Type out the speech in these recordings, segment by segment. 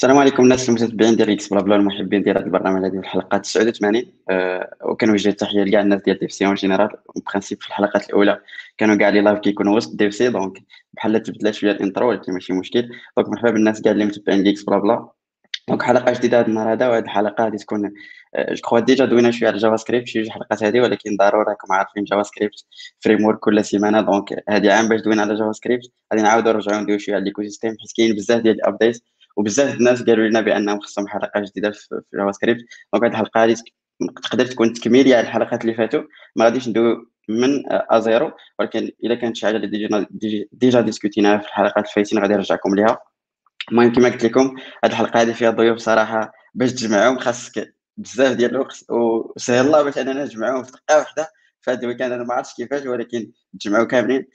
السلام عليكم. الناس المتتبعين ديال X Bla Bla المحبين ديال هذا البرنامج هذه الحلقة 89 أه وكنوجه التحيه لكاع الناس ديال DevC en général principe في الحلقات الأولى كانوا كاع les lives كيكونوا وسط DevC donc بحال تبدلات شوية ال intro ولكن ماشي مشكل. donc مرحبا بالناس كاع اللي متبعين X Bla Bla. donc حلقة جديدة هذا النهار هذا وهذه الحلقة غادي تكون je crois déjà دوينا شوية على ال JavaScript شي جوج حلقات هذه ولكن ضروري راكم عارفين JavaScript framework كل سيمانة. donc هذه عام باش دوينا على JavaScript غادي نعاودوا نرجعوا ندويو شوية على ال écosystème حيت كاين بزاف ديال ال updates وبزاف الناس قالوا لنا بأنهم خصهم حلقة جديدة في JavaScript. donc هذه الحلقة هذه تقدر تكون تكميليه على الحلقات اللي فاتوا. ما غاديش ندوي من à zéro ولكن إلا كانت شي حاجة اللي déjà ديسكوتيناها في الحلقات الفايتين غادي نرجعكم ليها. المهم كما قلت لكم هذه الحلقة هذه فيها ضيوف صراحة باش تجمعهم. خاصك بزاف ديال الوقت. وسهل الله باش أننا نجمعهم في دقيقه واحدة فهاد ال weekend. أنا ما عرفتش كيفاش ولكن تجمعوا كاملين.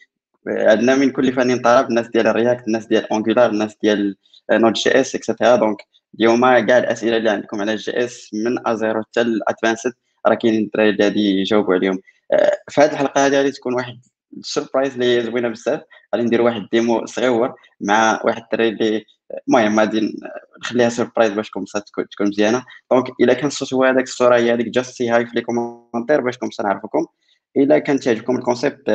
عندنا من كل فن طلب الناس ديال ال React الناس ديال Angular الناس ديال Node.js et cetera donc اليوم كاع الاسئله اللي عندكم على ال JS من à zéro حتى ال advanced راه كاينين الدراري اللي غادي يجاوبوا عليهم. آه، في هذه الحلقة هذه غادي تكون واحد ال surprise اللي زوينة بزاف. غادي ندير واحد démo صغيور مع واحد الدراري اللي المهم غادي نخليها surprise باش تكون تكون مزيانة. donc إلا كان الصوت هو هذاك الصورة هي هذيك just say hi في les commentaires باش نعرفكم. إلا كان تعجبكم ال concept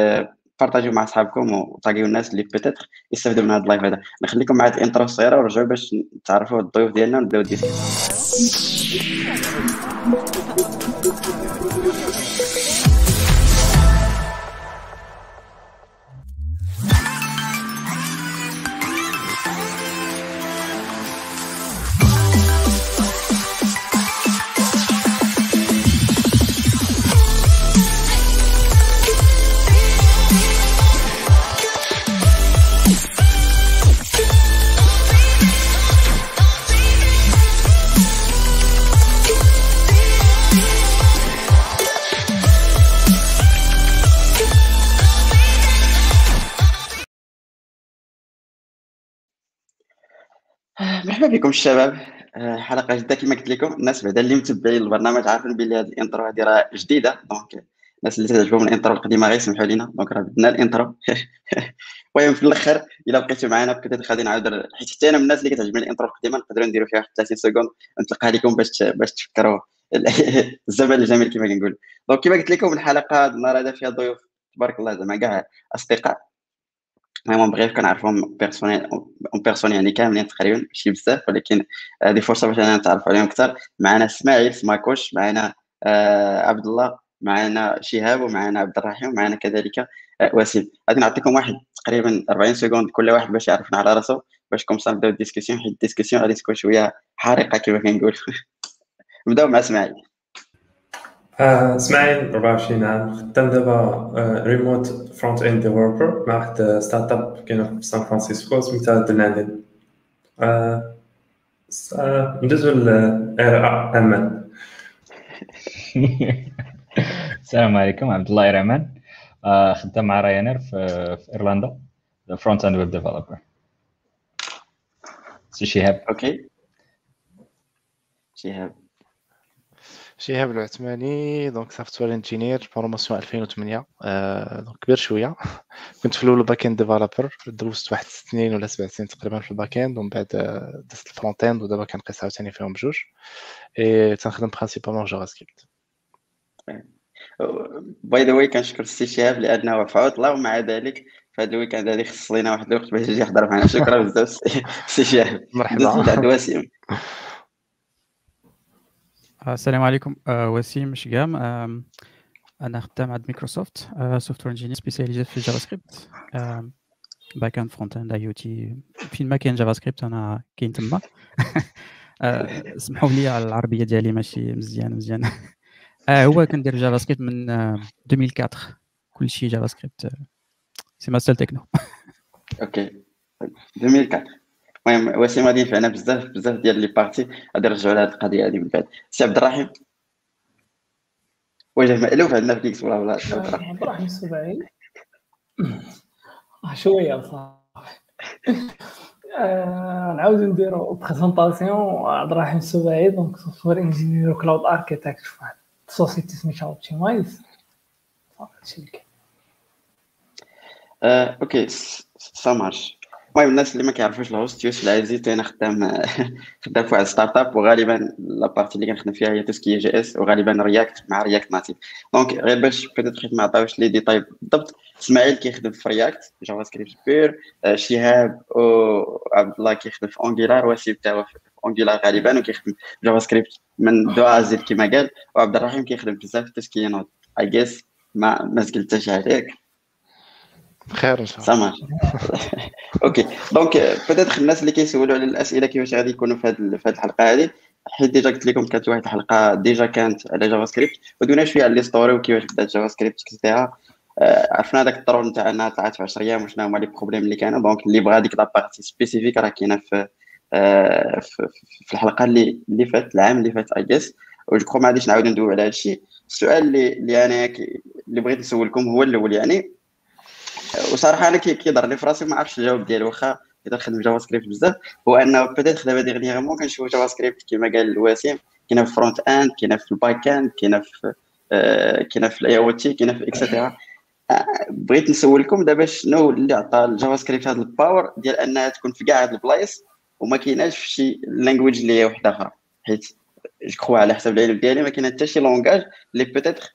بارطاجيو مع اصحابكم وطاقيو الناس اللي peut-être يستافدوا من هذا ال live هذا. نخليكم مع ال intro الصغيره ونرجعوا باش تعرفوا الضيوف ديالنا ونبداو ال discussion مرحبا بكم الشباب. آه، حلقة جديدة كما قلت لكم. الناس بعدا اللي متبعين البرنامج عارفين بلي هذه ال intro هذه راه جديدة. donc الناس اللي تعجبهم ال intro القديمة غير يسمحوا لينا. donc راه بدنا ال intro. المهم في الآخر إلا بقيتوا معنا بكثير غادي نعاود حيت حتى أنا من الناس اللي كتعجبني ال intro القديمة نقدروا نديروا فيها 30 secondes. نطلقها لكم باش باش تفكروا. الزمن الجميل كما كنقول. donc كما قلت لكم الحلقة النهار هذا فيها ضيوف. تبارك الله زعما كاع أصدقاء. المهم بغيت كنعرفهم personnellement en personne يعني كاملين تقريبا ماشي بزاف ولكن هذه فرصه باش أنا نتعرف عليهم أكثر معنا اسماعيل سماكوش معنا آه عبد الله معنا شهاب ومعنا عبد الرحيم ومعنا كذلك وسيم غادي نعطيكم واحد تقريبا 40 secondes كل واحد باش يعرفنا على راسو باش comme نبداو ال discussion حيت ال discussion غادي تكون شوية حارقة كما كنقول. نبداو مع إسماعيل. اسماعيل 24 عام خدام دابا ريموت فرونت اند ديفلوبر مع واحد ستارت اب كاينة في سان فرانسيسكو سميتها دلندن ندوزو لامان السلام عليكم عبد الله إيرمان. آه، خدام مع رايانير في, في إيرلندا فرونت اند ويب ديفلوبر سي شهاب. أوكي. شهاب. شهاب العثماني donc software engineer formation 2008 آه donc كبير شوية. كنت في الأول back-end developer دوزت واحد ست سنين ولا سبع سنين تقريبا في ال back-end ومن بعد دزت ال front-end ودابا كنقيس عاوتاني فيهم بجوج. اي تنخدم principalement JavaScript by the way كنشكر السي شهاب لأنه في عطله ومع ذلك في هذا ال weekend هذه خص لينا واحد الوقت باش يجي يحضر معنا. شكرا بزاف سي شهاب. مرحبا. وسيم. السلام عليكم آه، وسيم شقام. أنا خدام عند Microsoft software engineer spécialisé في الجافا سكريبت باك اند فرونت اند اي أو تي فين ما كاين JavaScript أنا كاين تما. سمحوا لي على العربية ديالي ماشي مزيان مزيان. آه هو كندير JavaScript من 2004 كلشي JavaScript c'est ma seule techno OK 2004 المهم وسيم غادي ينفعنا بزاف بزاف ديال les parties غادي نرجعوا لهاد القضية هذه من بعد. سي عبد الرحيم؟ وجه مألوف عندنا في كيكس ولا ولا عبد الرحيم. السبعي. شوية صافي. نعاودو نديرو présentation عبد الرحيم السبعي donc software engineer cloud architect في واحد société سميتها Optimize هادشي اللي كاين OK ça marche المهم الناس اللي ما كيعرفوش ال host يوسف العزيز أنا خدام خدام في واحد startup وغالبا la partie اللي كنخدم فيها هي tout ce qui JS وغالبا React مع React Native donc غير باش peut-être حيت ما عطاوش les détails بالضبط إسماعيل كيخدم في React JavaScript pur شهاب وعبد الله كيخدم في Angular وسيم تاعو في Angular غالبا وكيخدم JavaScript من dos إزيد كما قال. وعبد الرحيم كيخدم بزاف في tout ce qui Node JS ما ما عليك. خير إن شاء الله. OK. donc peut-être الناس اللي كيسولوا على الأسئلة كيفاش غادي يكونوا في هذه الحلقة هذه حيت déjà قلت لكم كانت واحد الحلقة déjà كانت على JavaScript ودونا شوية على les stories وكيفاش بدأت JavaScript et cetera عرفنا داك الطرون نتاع انها طلعت في 10 أيام وشنو هما les problèmes اللي كانوا. donc اللي بغى ديك la partie spécifique راه كاينة في في الحلقة اللي اللي فات العام اللي فات et je و je crois ما غاديش نعاود ندوي على هذا الشيء السؤال اللي اللي أنا اللي بغيت نسولكم هو الأول يعني وصراحة أنا كيضرني في راسي ما عرفتش الجواب ديالو واخا إذا خدم JavaScript بزاف. هو أنه peut-être دابا dernièrement كنشوف JavaScript كما قال وسيم كاينة في ال front-end كاينة في ال back-end كاينة في آه، كاينة في ال IoT كاينة في et cetera آه، بغيت نسولكم دابا شنو اللي عطى ال JavaScript هذا ال power ديال أنها تكون في كاع هاد البلايص وما كايناش في شي language اللي هي وحده أخرى حيت je على حسب العلم ديالي ما كاين حتى شي langage اللي بيتيتر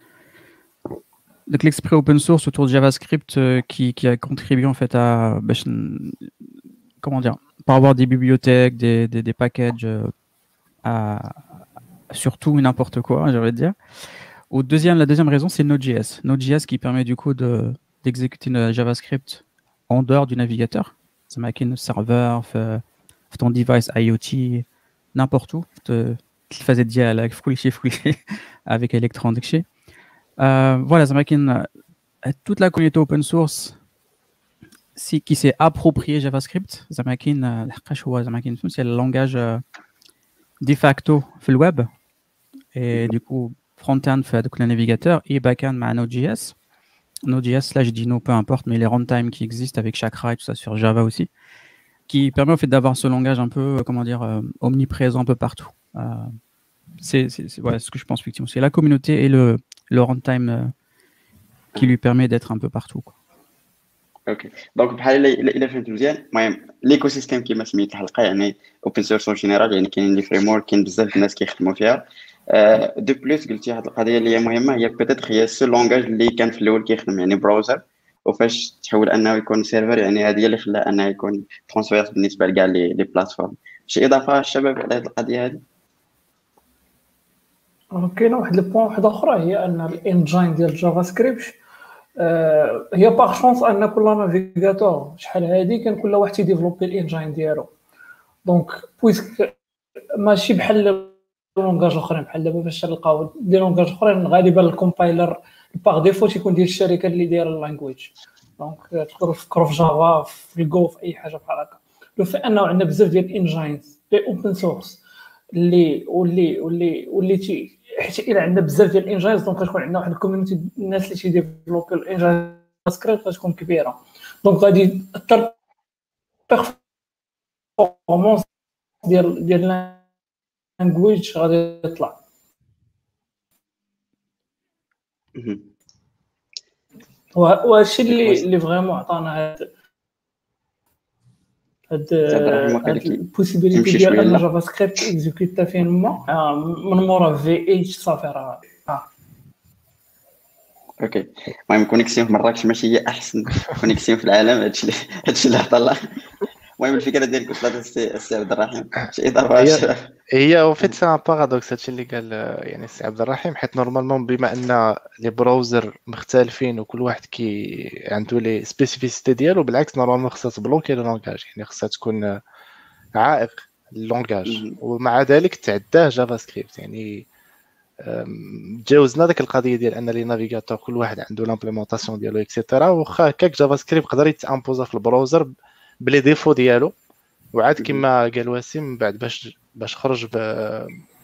donc l'exprès open source autour de JavaScript euh, qui, a contribué en fait à. Bah, comment dire Par avoir des bibliothèques, des, des, des packages, euh, à, surtout n'importe quoi, j'aurais dire. Au deuxième, la deuxième raison, c'est Node.js. Node.js qui permet du coup d'exécuter de, JavaScript en dehors du navigateur. Ça machine serveur, fait, ton device IoT, n'importe où. Tu faisais dialogue, avec Electron Voilà, ça machine toute la communauté open source qui s'est approprié JavaScript. Ça machine, c'est le langage euh, de facto في web et du coup front-end fait le navigateur et back-end avec Node.js. Node.js slash Dino, peu importe, mais les runtime qui existent avec Chakra et tout ça sur Java aussi, qui permet au fait d'avoir ce langage un peu, comment dire, euh, omniprésent un peu partout. Euh, c'est voilà, ce que je pense effectivement. C'est la communauté et le, le runtime euh, qui lui permet d'être un peu partout. Quoi. OK donc بحال الا فهمت مزيان. المهم l'écosystème كما سميت الحلقة يعني open source en général يعني كاينين les frameworks كاين بزاف الناس كيخدموا فيها. de plus قلتي واحد القضية اللي هي مهمة هي peut-être هي ce langage اللي كان في الأول كيخدم يعني browser وفاش تحول أنه يكون serveur يعني هذه اللي خلاه أنه يكون transverse بالنسبة لكاع les plateformes شي إضافة الشباب على هذه القضية هذه؟ كاينة واحد ال point واحد أخرى هي أن ال engine ديال JavaScript آه، هي par chance أن كل navigateur شحال هادي كان كل واحد تيديفلوبي ال engine ديالو. donc puisque ماشي بحال langages اخرين بحال دابا فاش تلقاو des langages اخرين غالبا ال compiler par défaut تيكون ديال الشركة اللي دايرة ال language donc تقدروا تفكروا في Java في الجو في أي حاجة بحال هكا. le fait أنه عندنا بزاف ديال ال engines les open source اللي واللي واللي واللي تي حيت الا عندنا بزاف ديال ال engines donc غتكون عندنا واحد ال community الناس اللي تيديفلوبي ال engines script غتكون كبيرة. donc غادي تأثر performance ديال ديال language غادي يطلع. وهادشي اللي اللي vraiment عطانا هاد هاد ال possibilité ديال ان JavaScript اكزيكوتا فين ما من مورا في اتش صافي راه OK المهم connexion في مراكش ماشي هي أحسن connexion في العالم. هادشي هادشي اللي عطا الله المهم الفكرة ديالك وصلت السي عبد الرحيم شي اضافه هي هي en fait c'est un paradoxe هادشي اللي قال يعني السي عبد الرحيم حيت normalement بما أن les browsers مختلفين وكل واحد كي عنده les spécificités ديالو بالعكس normalement خصها تبلوكي le langage يعني خصها تكون عائق ال langage ومع ذلك تعداه JavaScript يعني تجاوزنا ديك القضية ديال أن les navigateurs كل واحد عنده l'implémentation ديالو et cetera واخا هكاك JavaScript يقدر يتامبوزا في ال browser ب les défauts ديالو. وعاد كما قال وسيم بعد باش باش خرج ب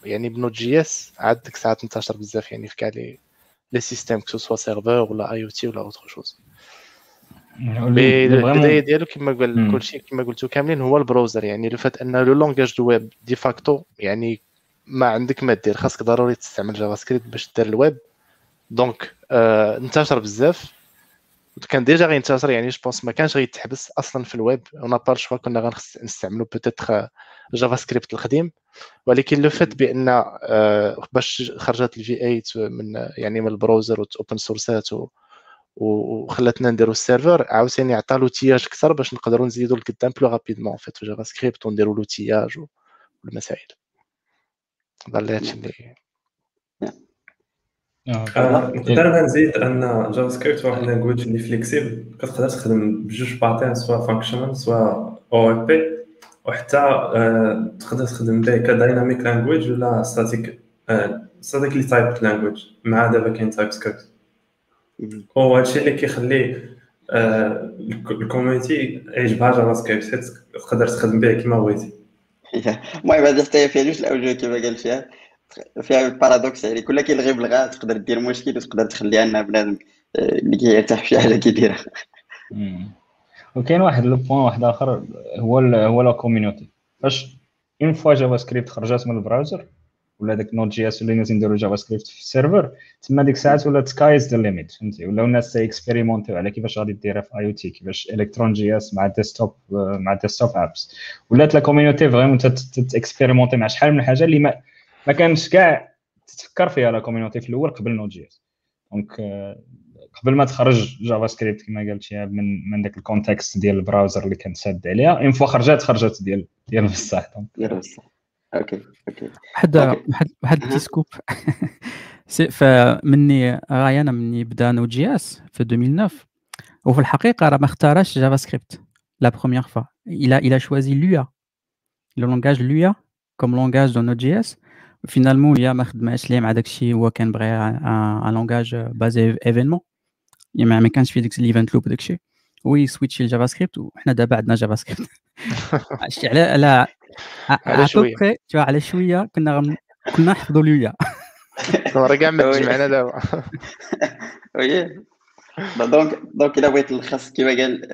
يعني ب Node.js عاد ديك الساعات انتشر بزاف يعني في كاع les les systèmes que ce soit serveur ولا IoT ولا autre chose البداية ديالو كما قال كلشي كما قلتو كاملين هو ال browser يعني le fait أن le langage du web de facto يعني ما عندك ما دير خاصك ضروري تستعمل JavaScript باش دير ال web. donc آه انتشر بزاف. كان déjà غينتشر يعني je pense ما كانش غيتحبس أصلا في ال web ou par choix كنا غنستعملو peut-être JavaScript القديم ولكن le fait بأن آه باش خرجت ال V8 من يعني من ال browser اوبن سورسات وخلاتنا نديرو ال serveur عاوتاني عطى l'outillage أكثر باش نقدروا نزيدو لقدام plus rapidement vite في JavaScript ونديرو l'outillage والمسائل. هذا هادشي اللي نقدر نزيد أن JavaScript واحد language اللي flexible كتقدر تخدم بجوج patterns soit functional soit OOP وحتى تقدر تخدم به ك dynamic language ولا static statically typed language مع دابا كاين TypeScript هو هادشي اللي كيخلي ال community يعجبها JavaScript تقدر تخدم به كيما بغيتي. المهم هذا حتى فيها جوج الاوجه كما قال فيها فيها paradoxe يعني كل كيلغي بالغاء تقدر دير مشكل وتقدر تخليها انها بنادم اللي كيرتاح في شي حاجة كيديرها. وكاين واحد le point واحد آخر هو هو la community فاش une fois JavaScript خرجت من ال browser ولا داك Node.js ولينا تنديرو JavaScript في ال serveur تما ديك الساعات ولا sky's the limit فهمتي؟ ولاو الناس تيكسبيريمونتيو على كيفاش غادي ديرها في IoT كيفاش Electron.js مع desktop مع desktop apps ولات la community vraiment تكسبيريمونتي مع شحال من حاجة اللي ما ما كانش كاع تفكر فيها la community في الأول قبل Node.js donc قبل ما تخرج JavaScript كما قلت من من داك ال contexte ديال ال browser اللي كانت ساد عليها une fois خرجت خرجت ديال ديال بصح. ديال بصح. OK OK واحد واحد واحد التيسكوب فمني راي أنا مني بدا Node.js في 2009 وفي الحقيقة راه ما اختارش JavaScript la première fois il a il a choisi Lua le langage Lua comme langage de Node.js finalement Lua ما خدماش ليه مع داكشي هو كان بغى un langage basé événement يعني ما كانش في ديك ال event loop داكشي oui سويتشي ل JavaScript وحنا دابا عندنا JavaScript شتي على على على شوية على شوية كنا غن... كنا نحفظوا Lua راه كاع ما تجمعنا دابا oui donc donc الا بغيت نلخص كما قال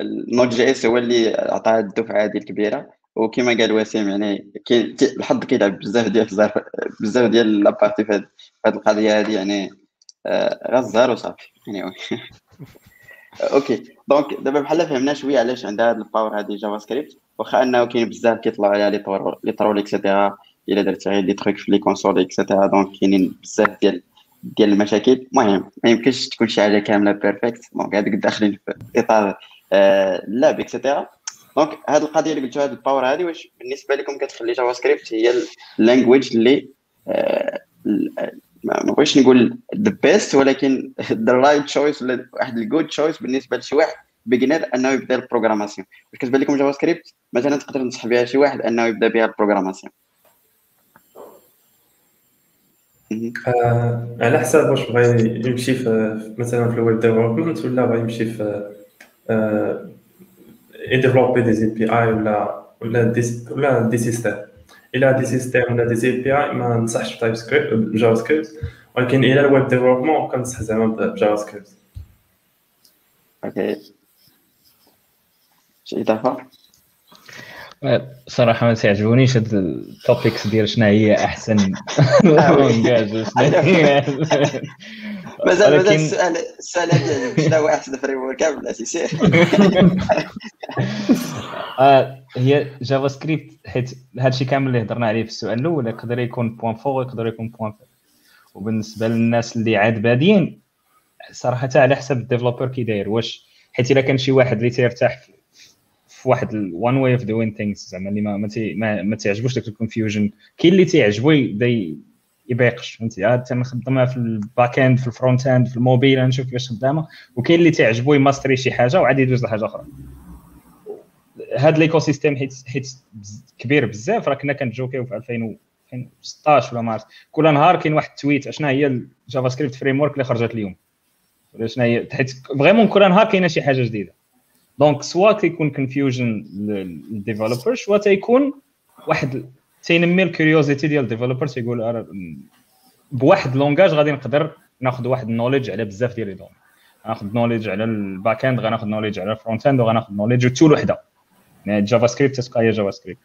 ال Node.js هو اللي عطاها الدفعه هذه الكبيره وكما قال وسيم يعني الحظ كيلعب بزاف ديال بزاف ديال la partie في هذه القضية هذه يعني غير الزهر وصافي يعني OK donc دابا بحال فهمنا شوية علاش عندها هذا ال power هذه JavaScript واخا أنه كاين بزاف كيطلعوا عليها les trolls les trolls et cetera إلا درت غير des trucs في les consoles et cetera donc كاينين بزاف ديال ديال المشاكل. المهم ما يمكنش تكون شي حاجة كاملة perfect donc هذوك داخلين في إطار اللعب et cetera donc هذه القضية اللي قلتوها هذه ال power هذه واش بالنسبة لكم كتخلي JavaScript هي ال language اللي ما بغيتش نقول the best ولكن the right choice ولا واحد ال good choice بالنسبة لشي واحد beginner أنه يبدأ ال programmation. واش كتبان لكم JavaScript مثلا تقدر تنصح بها شي واحد أنه يبدأ بها ال programmation. آه على حسب واش بغى يمشي في مثلا في ال web development ولا بغى يمشي في آه يديفلوبي des API ولا ولا des ولا des systèmes إلى des systèmes ولا des API ما ننصحش ب TypeScript ب JavaScript ولكن إلى ال web développement كنصح زعما ب JavaScript okay شي اضافه صراحة ما تعجبونيش هاد ال topics ديال شنو هي أحسن langage مازال مازال السؤال السؤال شنو هو أحسن framework ولا si هي JavaScript حيت هادشي كامل اللي هضرنا عليه في السؤال الأول يقدر يكون point fort يقدر يكون point fort وبالنسبة للناس اللي عاد بادين صراحة على حسب ال développeur كي داير. واش حيت إلا كان شي واحد اللي تيرتاح في واحد one way of doing things زعما اللي ما ما, ما تيعجبوش داك ال confusion كاين اللي تيعجبو يبيقش فهمتي؟ عاد تنخدمها في ال back end في ال front end في الموبيل نشوف كيفاش خدامة. وكاين اللي تيعجبو يماستري شي حاجة وعاد يدوز لحاجة أخرى. هذا ال ecosystem حيت حيت كبير بزاف راه كنا كنتجوكيو في 2016 ولا مارس. كل نهار كاين واحد ال tweet اشنا هي ال JavaScript framework اللي خرجت اليوم. ولا هي حيت vraiment كل نهار كاينة شي حاجة جديدة. donc soit كيكون confusion لل développeur soit تيكون واحد تينمي ال curiosité ديال ال développeur تيقول بواحد langage غادي نقدر ناخذ واحد ال knowledge على بزاف ديال les domaines غناخذ knowledge على ال back end غناخذ knowledge على ال front end وغناخذ knowledge تول وحده. يعني JavaScript تبقى هي JavaScript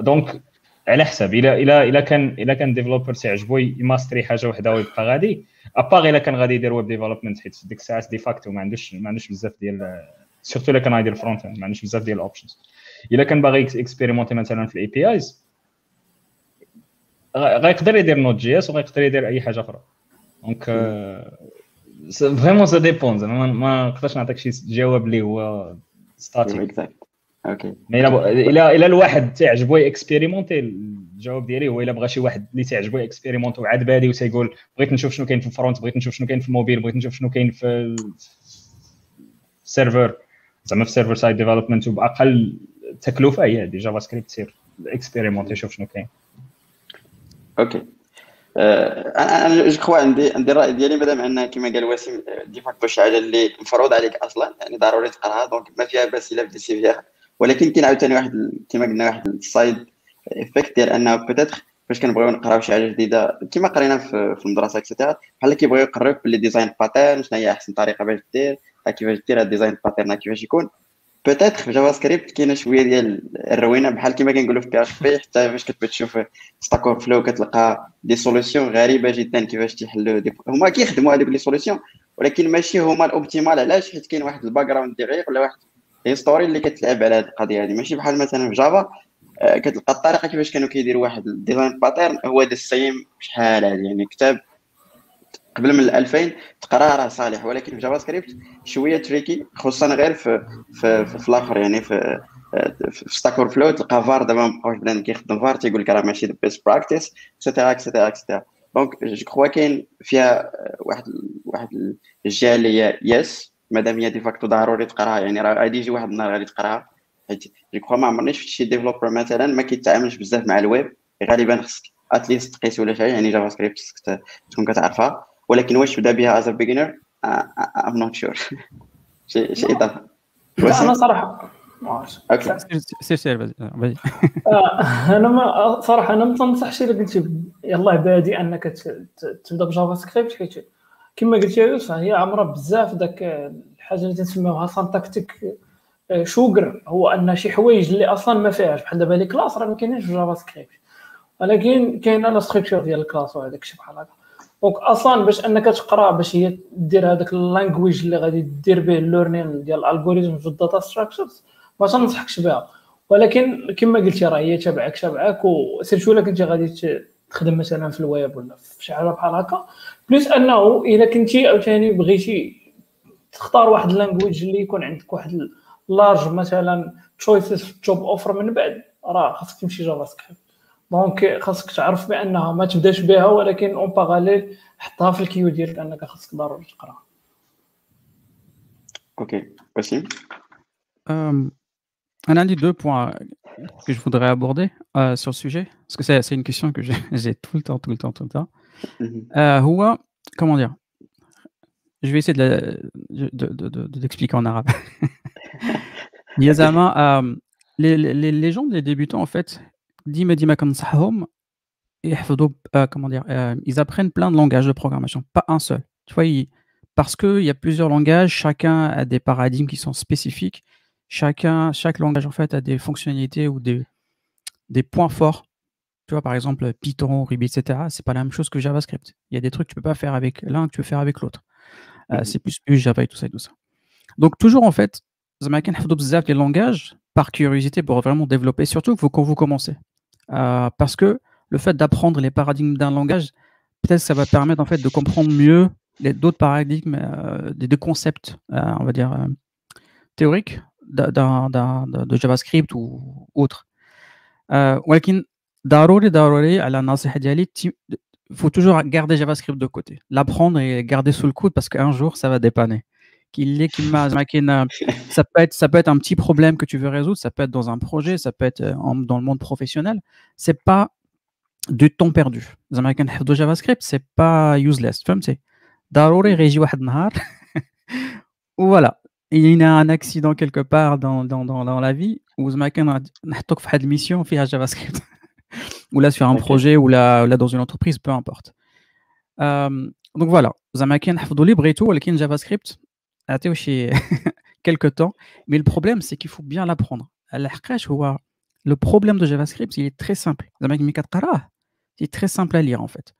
donc على حسب إلا إلا إلا كان إلا كان développeur تيعجبو يماستري حاجة وحدة ويبقى غادي. اباغ إلا كان غادي يدير web development حيت ديك الساعات de facto ما عندوش ما عندوش بزاف ديال surtout إلا كان غادي يدير front end ما عندوش بزاف ديال ال options إلا كان باغي expérimenter مثلا في ال APIs غيقدر يدير Node.js وغيقدر يدير أي حاجة أخرى. donc vraiment ça dépend زعما ما نقدرش نعطيك شي جواب اللي هو statique okay mais الا الا الواحد تعجبو expérimenter الجواب ديالي هو إلا بغى شي واحد اللي تعجبو expérimenter وعاد بادي وتيقول بغيت نشوف شنو كاين في ال front بغيت نشوف شنو كاين في الموبيل بغيت نشوف شنو كاين في ال server زعما في server side development وبأقل تكلفة هي هذه JavaScript سير expérimenter شوف شنو كاين. okay. أنا je crois عندي عندي الراي ديالي مادام أن كما قال وسيم de facto شي حاجة اللي مفروض عليك أصلا يعني ضروري تقراها donc ما فيها بأس إلا بديتي فيها. ولكن كاين عاوتاني واحد كما قلنا واحد ال side effect ديال أنه peut-être فاش كنبغيو نقراو شي حاجة جديدة كما قرينا في, المدرسة et cetera بحال كيبغيو يقريوك باللي design pattern شنو هي أحسن طريقة باش دير كيفاش دير ال design pattern كيفاش يكون. peut-être في JavaScript كاينة شوية ديال الروينة بحال كما كنقولوا في PHP حتى فاش كتبغي تشوف Stack Overflow كتلقى des solutions غريبة جدا كيفاش تيحلوا هما كيخدموا هذوك les solutions ولكن ماشي هما ال optimal علاش؟ حيت كاين واحد ال background دقيق ولا واحد history اللي كتلعب على هذه القضية هذه ماشي بحال مثلا في Java آه، كتلقى الطريقة كيفاش كانوا كيديروا واحد ال design pattern هو the same شحال هذه يعني كتاب قبل من 2000 تقرا راه صالح ولكن في JavaScript شوية tricky خصوصا غير في في, في, في الآخر يعني في في Stack Overflow تلقى فار دابا مابقاوش بنادم كيخدم فار تيقول لك راه ماشي best practice et cetera et cetera et cetera donc je crois كاين فيها واحد واحد الجهة اللي هي yes مادام هي de facto ضروري تقراها يعني راه غادي يجي واحد النهار غادي تقراها. حيت je crois ما عمرني شفت شي développeur مثلا ما كيتعاملش بزاف مع الويب غالبا خصك at least تقيس ولا شي يعني JavaScript تكون كتعرفها. ولكن واش تبدا بها as beginner I'm not sure شي شي اضافه أنا صراحة okay. سير سير آه، أنا ما صراحة أنا ما تنصحش إلا قلتي يلاه بادي أنك تبدأ ب JavaScript حيت كما قلت يا يوسف هي عامرة بزاف ذاك الحاجة اللي تنسميوها syntactic sugar هو أن شي حوايج اللي أصلا ما فيهاش. بحال دابا les classes راه ما كاينينش في JavaScript ولكن كاينة la structure ديال ال classe وهذاك الشيء بحال هكا. donc أصلا باش أنك تقرأ باش هي دير هذاك ال language اللي غادي دير به ال learning ديال ال algorithms في ال data structures ما تنصحكش بها. ولكن كما قلتي راه هي تابعك تابعك و surtout إلا كنتي غادي تخدم مثلا في الويب ولا في شي حاجة بحال هكا. plus أنه إلا كنتي عاوتاني بغيتي تختار واحد ال language اللي يكون عندك واحد large مثلا choices في ال job offers من بعد راه خاصك تمشي JavaScript. دونك خاصك تعرف بانها ما تبداش بها ولكن اون باراليل حطها في الكيو ديالك انك خاصك ضروري تقراها اوكي وسيم انا عندي deux points que je voudrais aborder euh, sur le sujet parce que c'est, c'est une question que j'ai, tout le temps tout le temps tout le temps euh, هو comment dire je vais essayer de, de, de, de, de l'expliquer en arabe Yazama, euh, les, les, les gens, les débutants, en fait, ديما ديما كنصحهم يحفظوا comment dire ils apprennent plein de langages de programmation pas un seul tu vois parce que il y a plusieurs langages chacun a des paradigmes qui sont spécifiques chacun chaque langage en fait a des fonctionnalités ou des des points forts tu vois par exemple Python Ruby etc c'est pas la même chose que JavaScript il y a des trucs que tu peux pas faire avec l'un que tu peux faire avec l'autre euh, c'est plus Java et tout ça et tout ça donc toujours en fait زعما كنحفظوا بزاف les langages par curiosité pour vraiment développer surtout quand vous commencez euh, parce que le fait d'apprendre les paradigmes d'un langage, peut-être ça va permettre en fait de comprendre mieux d'autres paradigmes, euh, des, concepts, euh, on va dire, théoriques de JavaScript ou autre. ولكن ضروري ضروري على النصيحة ديالي faut toujours garder JavaScript de côté, l'apprendre et garder sous le coude parce qu'un jour ça va dépanner qu'il est ça peut être ça peut être un petit problème que tu veux résoudre ça peut être dans un projet ça peut être euh, dans le monde professionnel c'est pas du temps perdu زعما de JavaScript c'est pas useless c'est ضروري غيجي واحد النهار voilà il y a un accident quelque part dans, dans, dans, dans la vie où زعما كان نحطوك في واحد الميسيون فيها JavaScript ou là sur un projet, ou là, là dans une entreprise, peu importe. Euh, donc voilà, زعما كاين نحفظوا لي بغيتو ولكن جافا سكريبت عطيو شي quelques temps mais le problème c'est qu'il faut bien l'apprendre الحقاش هو le problème de JavaScript il est très simple زعما ملي كتقراه c'est très simple à lire en fait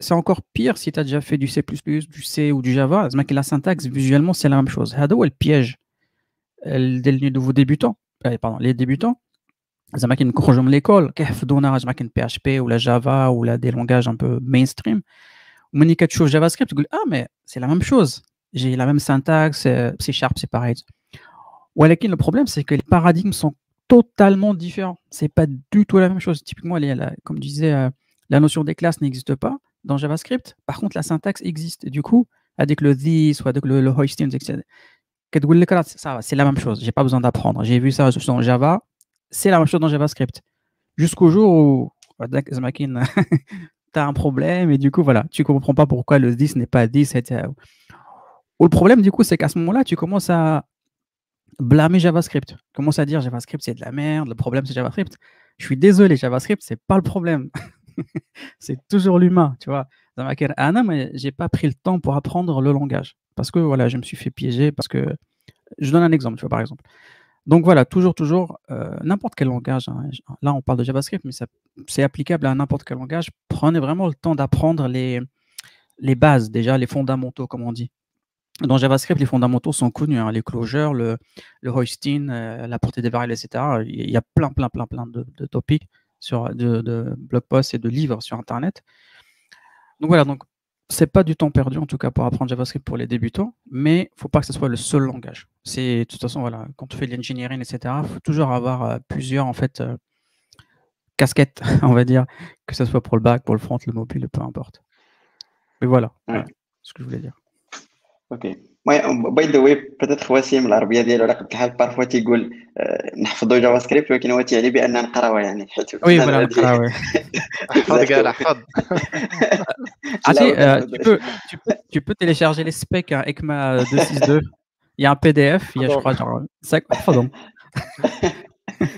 c'est encore pire si tu as déjà fait du C++, du C ou du Java. La syntaxe, visuellement, c'est la même chose. C'est le piège des nouveaux débutants. Euh, pardon, les débutants. زعما كي نخرجوا من ليكول كيحفظونا زعما كاين بي اش بي ولا جافا ولا دي لونغاج ان بو مين ستريم ومني كتشوف جافا سكريبت تقول j'ai la même syntaxe, euh, C Sharp, c'est pareil. Walakin, le problème, c'est que les paradigmes sont totalement différents. C'est pas du tout la même chose. Typiquement, comme je disais, euh, la notion des classes n'existe pas dans JavaScript. Par contre, la syntaxe existe. Du coup, avec le this ou avec le, le hoisting, etc. Ça c'est la même chose. J'ai pas besoin d'apprendre. J'ai vu ça dans Java. C'est la même chose dans JavaScript. Jusqu'au jour où oh, tu as un problème et du coup, voilà, tu comprends pas pourquoi le this n'est pas this, etc. Le problème, du coup, c'est qu'à ce moment-là, tu commences à blâmer JavaScript. Tu commences à dire JavaScript, c'est de la merde. Le problème, c'est JavaScript. Je suis désolé, JavaScript, c'est pas le problème. c'est toujours l'humain, tu vois. Dans ah mais j'ai pas pris le temps pour apprendre le langage parce que voilà, je me suis fait piéger parce que je donne un exemple, tu vois, par exemple. Donc voilà, toujours, toujours, euh, n'importe quel langage. Hein, là, on parle de JavaScript, mais c'est applicable à n'importe quel langage. Prenez vraiment le temps d'apprendre les bases, déjà, les fondamentaux, comme on dit. Dans JavaScript, les fondamentaux sont connus, hein, les closures, le, le hoisting, euh, la portée des variables, etc. Il y a plein, plein, plein, plein de, de topics sur, de, de blog posts et de livres sur Internet. Donc voilà, donc c'est pas du temps perdu en tout cas pour apprendre JavaScript pour les débutants, mais il faut pas que ce soit le seul langage. C'est de toute façon voilà, quand tu fais de l'engineering, etc., il faut toujours avoir euh, plusieurs en fait euh, casquettes, on va dire, que ce soit pour le back, pour le front, le mobile, peu importe. Mais voilà, voilà ce que je voulais dire. Ok. by the way peut-être وسيم العربية ديالو على قد الحال parfois تيقول نحفظوا JavaScript ولكن هو تيعني بان نقراوها يعني حيت oui voilà نقراوها احفظ كاع احفظ عرفتي tu peux télécharger les specs à ECMA 262 il y a un PDF il y a je crois genre 5 احفظهم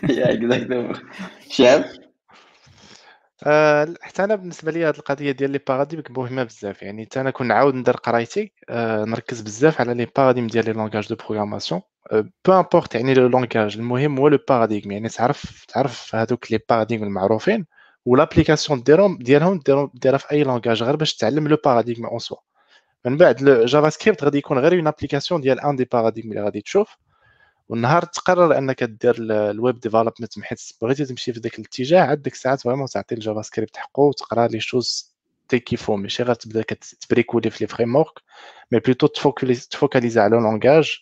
yeah exactement شاب آه، حتى أنا بالنسبة لي هذه القضية ديال les paradigmes مهمة بزاف. يعني حتى أنا كون نعاود ندير قرايتي آه، نركز بزاف على les paradigmes ديال les langages de programmation. peu importe يعني le langage المهم هو le paradigme. يعني تعرف تعرف هذوك les paradigmes المعروفين و l'application ديالهم ديالهم ديرها في أي langage غير باش تعلم le paradigme en soi من بعد JavaScript غادي يكون غير une application ديال un des paradigmes اللي غادي تشوف. والنهار تقرر أنك دير ال web development حيت بغيتي تمشي في ذاك الاتجاه عاد ديك الساعات vraiment تعطي ال JavaScript حقه وتقرا les choses tel qu'il faut ماشي غير تبدا كت bricoler في les frameworks mais plutôt ت focaliser على langage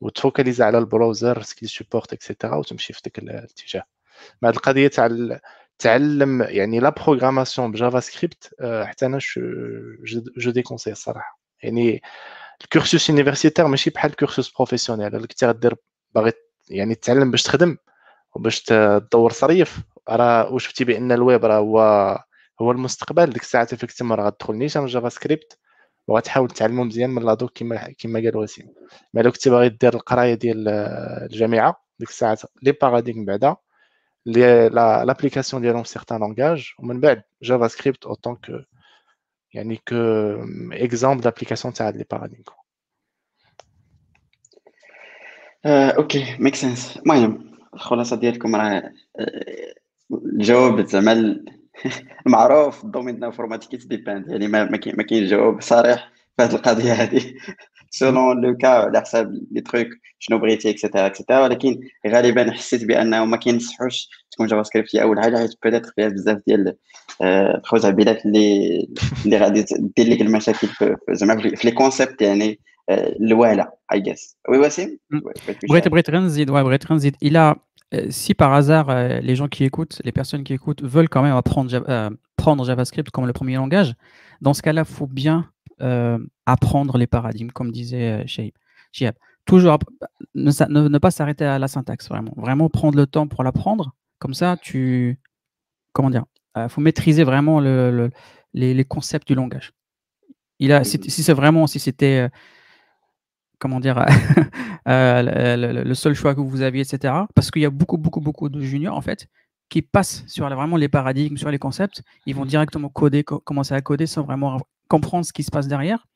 وت focaliser على ال browsers qu'il supporte et cetera وتمشي في ذاك الاتجاه. مع هاد القضية تاع تعلم يعني la programmation ب JavaScript حتى أنا je déconseille الصراحه يعني ال cursus universitaire ماشي بحال ال cursus professionnel اللي كنتي غدير باغي يعني تتعلم باش تخدم وباش تدور صريف. راه وشفتي بأن الويب راه هو هو المستقبل؟ ديك الساعة effectivement راه غتدخل نيشان JavaScript وغتحاول تعلمو مزيان من la doc كما كما قال وسيم mais لو كنتي باغي دير القراية ديال الجامعة ديك الساعات les paradigmes بعدا لي لابليكاسيون ديالهم certains langages ومن بعد JavaScript en tant que يعني qu'exemple d'application تاع لي باراديغم آه، ok makes sense المهم الخلاصة ديالكم راه آه، الجواب زعما المعروف ال domaine ديال ال informatique dépend يعني ما ما كاين جواب صريح في هذه القضية هذه selon le cas على حساب les trucs شنو بغيتي et cetera اكسيتيرا ولكن غالبا حسيت بأنه ما كينصحوش تكون JavaScript هي أول حاجة حيت peut-être فيها بزاف ديال الخزعبلات اللي اللي غادي دير لك المشاكل زعما في لي كونسيبت يعني الوالا اي جيس وي وسيم بغيت بغيت غير نزيد بغيت غير نزيد الى si par hasard euh, les gens qui écoutent, les personnes qui écoutent veulent quand même apprendre euh, prendre JavaScript comme le premier langage, dans ce cas-là, il faut bien euh, apprendre les paradigmes, comme disait Shiab. Toujours ne, ne, ne pas s'arrêter à la syntaxe, vraiment. Vraiment prendre le temps pour l'apprendre. Comme ça, tu. Comment dire Il faut maîtriser vraiment le, le, les, les, concepts du langage. Il a, si, si c'est vraiment, si c'était comment dire, euh, le, le, seul choix que vous aviez, etc. Parce qu'il y a beaucoup, beaucoup, beaucoup de juniors, en fait, qui passent sur vraiment les paradigmes, sur les concepts, ils vont directement coder, commencer à coder sans vraiment comprendre ce qui se passe derrière.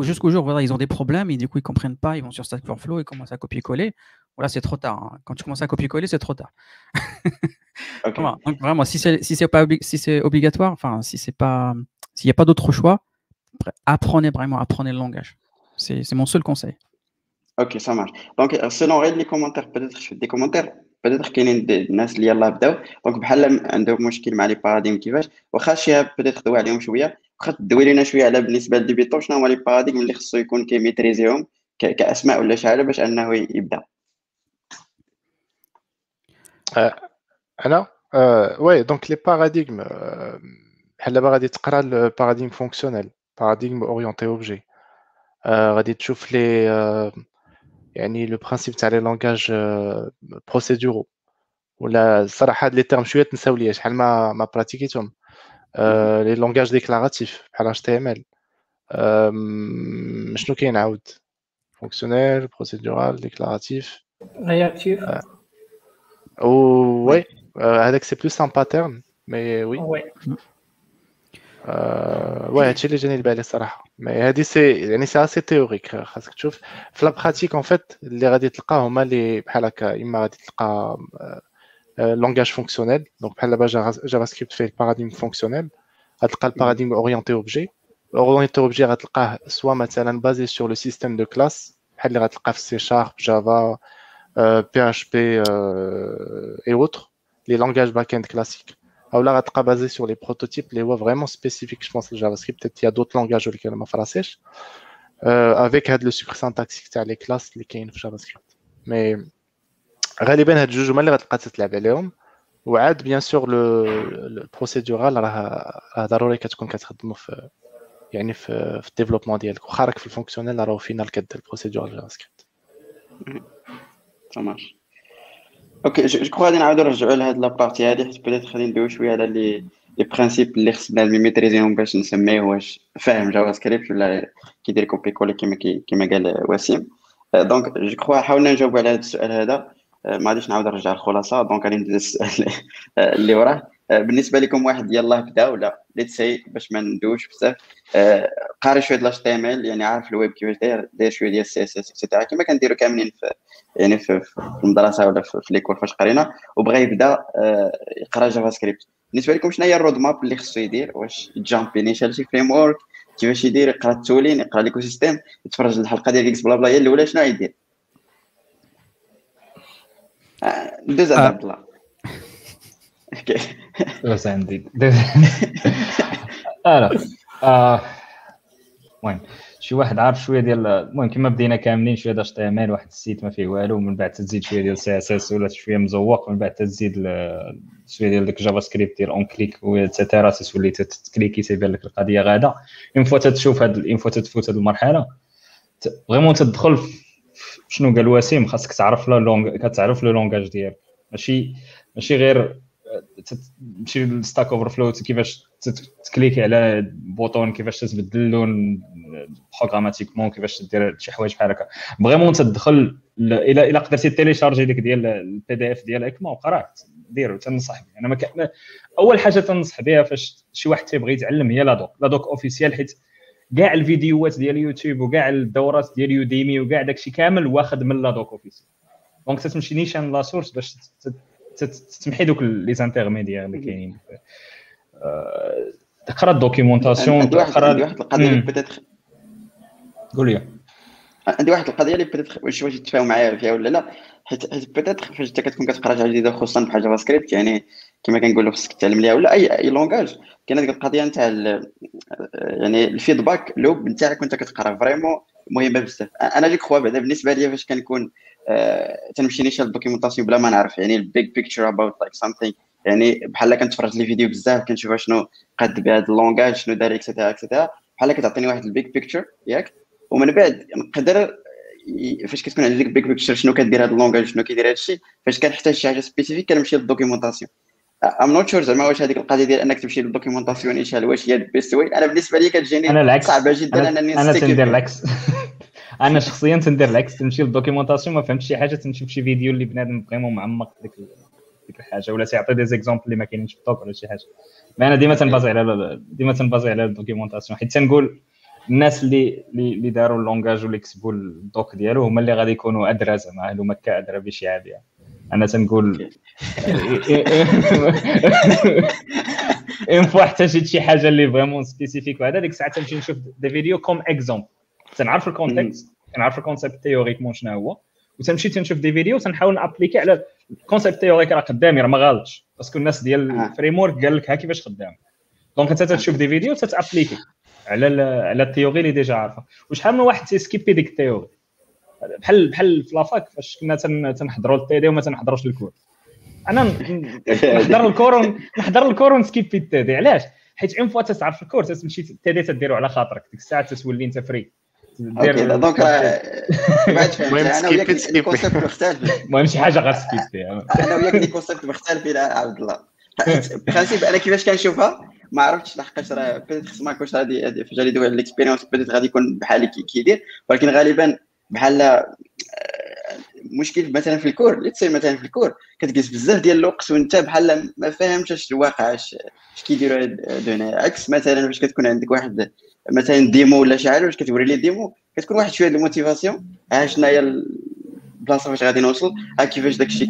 Jusqu'au jour où ils ont des problèmes et du coup ils comprennent pas, ils vont sur Stack Overflow et commencent à copier-coller. Voilà, c'est trop tard. Hein. Quand tu commences à copier-coller, c'est trop tard. donc vraiment, si c'est si pas si c'est obligatoire, enfin si c'est pas s'il n'y a pas d'autre choix, apprenez vraiment, apprenez le langage. C'est mon seul conseil. Ok, ça marche. Donc, selon les commentaires, peut-être je fais des commentaires, peut-être qu'il y a des gens qui يلاه بداو دونك بحال عندهم مشكل مع لي باراديم كيفاش واخا شي peut-être دوي عليهم شويه واخا تدوي لنا شويه على بالنسبه للديبيتون شنو هما لي باراديم اللي خصو يكون كيميتريزيهم كاسماء ولا شي حاجه باش انه يبدا انا وي دونك لي باراديغم بحال دابا غادي تقرا الباراديغم فونكسيونيل باراديغم اورينتي اوبجي غادي تشوف لي يعني لو برانسيب تاع لي لونغاج بروسيدورو ولا الصراحه هاد لي تيرم شويه تنساو ليا شحال ما ما براتيكيتهم لي لونغاج ديكلاراتيف بحال اش تي ام ال شنو كاين عاود فونكسيونيل بروسيدورال ديكلاراتيف رياكتيف وي هذاك سي بلوس ان باترن مي وي وي وي هادشي اللي جاني لبالي الصراحه مي هادي سي يعني سي اسي تيوريك خاصك تشوف في لا براتيك اون فيت اللي غادي تلقاه هما اللي بحال هكا اما غادي تلقى لونغاج فونكسيونيل دونك بحال دابا جافا سكريبت فيه الباراديم فونكسيونيل غتلقى الباراديم اورينتي اوبجي اورينتي اوبجي غتلقاه سوا مثلا بازي سور لو سيستيم دو كلاس بحال اللي غتلقاه في سي شارب جافا بي اش بي اي اوتر لي لونغاج باك اند كلاسيك او لا غتبقى بازي سور لي بروتوتيب اللي هو فريمون سبيسيفيك جو بونس للجافا سكريبت peut-être il y a d'autres langages اللي ما فراسيش افيك هاد لو سوبر سانتاكسيك تاع لي كلاس اللي كاين في جافا سكريبت مي غالبا هاد الجوج هما اللي غتبقى تتلعب عليهم وعاد بيان سور لو البروسيدورال راه راه ضروري كتكون كتخدمو في يعني في في الديفلوبمون ديالك واخا راك في الفونكسيونيل راه فينال كدير البروسيدورال جافا سكريبت ça marche أوكي جو كخوا غادي نعاودو نرجعو لهاد لابارتي هادي حيت بدات غادي ندويو شوية على لي لي برانسيب اللي خصنا ميميتريزيهم باش نسميه واش فاهم جافا سكريبت ولا كيدير كوبي كولي كيما كيما قال وسيم donc je crois حاولنا نجاوبو على هاد السؤال هذا ما غاديش نعاود نرجع الخلاصه donc غادي ندوز السؤال اللي وراه بالنسبة لكم واحد يلاه بدا ولا؟ let's see باش ما ندوش بزاف. قاري شوية ديال HTML يعني عارف الويب كيفاش داير داير شوية ديال ال CSS et cetera كما كنديروا كاملين في يعني في, في المدرسة ولا في, في l'école فاش قرينا وبغى يبدا يقرا JavaScript. بالنسبة لكم شنو هي ال road map اللي خصو يدير؟ واش jump نيشان ل شي framework كيفاش يدير؟ يقرا ال tooling يقرا l'écosystème يتفرج الحلقة ديال إكس بلا بلا. هي الأولى شنو يدير؟ ندوز على عبد الله. دوز عندي. المهم شي واحد عارف شوية ديال المهم كما بدينا كاملين شوية d'HTML واحد ال site ما فيه والو من بعد تزيد شوية ديال CSS ولا شوية مزوق من بعد تزيد شوية ديال ديك JavaScript ديال onclick et cetera تولي ت cliquer تيبان لك القضية غاده une fois تتشوف هاد une fois تتفوت هاد المرحلة vraiment تدخل شنو قال وسيم خاصك تعرف لو كتعرف le langage ديالك. ماشي ماشي غير تمشي ل Stack Overflow كيفاش ت cliquer على bouton كيفاش تتبدل اللون programmatiquement كيفاش دير شي حوايج بحال هكا. vraiment تدخل إلى إلى قدرتي télécharger ديك ديال ال PDF ديال ECMA وقراه ديرو تنصح أنا ما أول حاجة تنصح بها فاش شي واحد تيبغي يتعلم هي la doc la doc officielle حيت كاع الفيديوهات ديال يوتيوب وكاع الدورات ديال Udemy وكاع داكشي كامل واخد من la doc officielle donc تتمشي نيشان la source باش تمحي دوك les intermédiaires اللي كاينين. تقرا ال documentation تقرا عندي واحد القضية اللي peut-être قول لي. عندي واحد القضية اللي peut-être واش واش تفاهم معايا فيها ولا لا. حيت حيت peut-être فاش انت كتكون كتقرا حاجة جديدة خصوصا بحال JavaScript يعني كما كنقولوا خصك تعلم ليها ولا اي أي langage كاين هذيك القضية نتاع يعني ال feedback loop نتاعك وانت كتقرا vraiment مهمة بزاف. أنا je crois بعدا بالنسبة ليا فاش كنكون آه تنمشي نيشان ال documentation بلا ما نعرف يعني ال big picture about like something يعني بحال كنتفرج les vidéos بزاف كنشوف شنو قد بهذا ال langage شنو دار et cetera et cetera بحال كتعطيني واحد ال big picture ياك ومن بعد نقدر فاش كتكون عندي ديك ال big picture شنو كدير هذا ال langage شنو كيدير هذا الشيء فاش كنحتاج شي حاجة spécifique كنمشي لل documentation I'm not sure زعما واش هذيك القضية ديال انك تمشي لل documentation نيشان واش هي ال best way أنا بالنسبة لي كتجيني صعبة جدا أنني أنا تندير العكس. أنا شخصيا تندير العكس تمشي لل documentation ما فهمتش شي حاجة تنشوف شي فيديو اللي بنادم vraiment معمق ديك ديك الحاجة ولا تيعطي des exemples اللي ما كاينينش في ال doc ولا شي حاجة mais أنا ديما تن baser على ديما تن baser على ال documentation حيت تنقول الناس اللي اللي داروا ال langage واللي كتبوا ال docs ديالو هما اللي غادي يكونوا ادرى زعما أهل مكة أدرى بشعابها أنا تنقول une fois احتاجت شي حاجة اللي vraiment spécifique وهذا ديك الساعة تمشي نشوف des vidéos comme exemple تنعرف ال contexte كنعرف ال concept théoriquement شنو هو؟ وتمشي تنشوف des vidéos تنحاول ن appliquer على ال concept théorique راه قدامي راه ما غلطش parce que الناس ديال ال framework قال لك ها كيفاش خدام. donc أنت تشوف des vidéos تت appliquer على على ال théorie اللي déjà عارفة. وشحال من واحد تي skipper ديك ال théorie بحال بحال في la fac فاش كنا تنحضروا ال TD وما تنحضروش ال cours أنا نحضر ال cours نحضر ال cours ون skipper ال TD علاش؟ حيت une fois تتعرف ال cours تمشي ال TD تديرو على خاطرك. ديك الساعة تتولي أنت vrai OK donc skipper skipper ال concept مختلف. المهم شي حاجة غير أنا وياك ال concept مختلف إلى عبد الله. principe أنا كيفاش كنشوفها ما عرفتش لحقاش راه peut-être خص ما هادي فاش غادي يدوي على ال expérience peut-être غادي يكون بحال كيدير ولكن غالبا بحال مشكل مثلا في ال cours اللي تصير مثلا في ال cours. كتجلس بزاف ديال الوقت وانت بحال ما فاهمش اش الواقع اش كيديروا هنا. عكس مثلا فاش كتكون عندك واحد مثلا démo ولا شي حاجة واش كتوري لي démo كتكون واحد شوية ال motivation ها شنو هي البلاصة فاش غادي نوصل ها كيفاش داكشي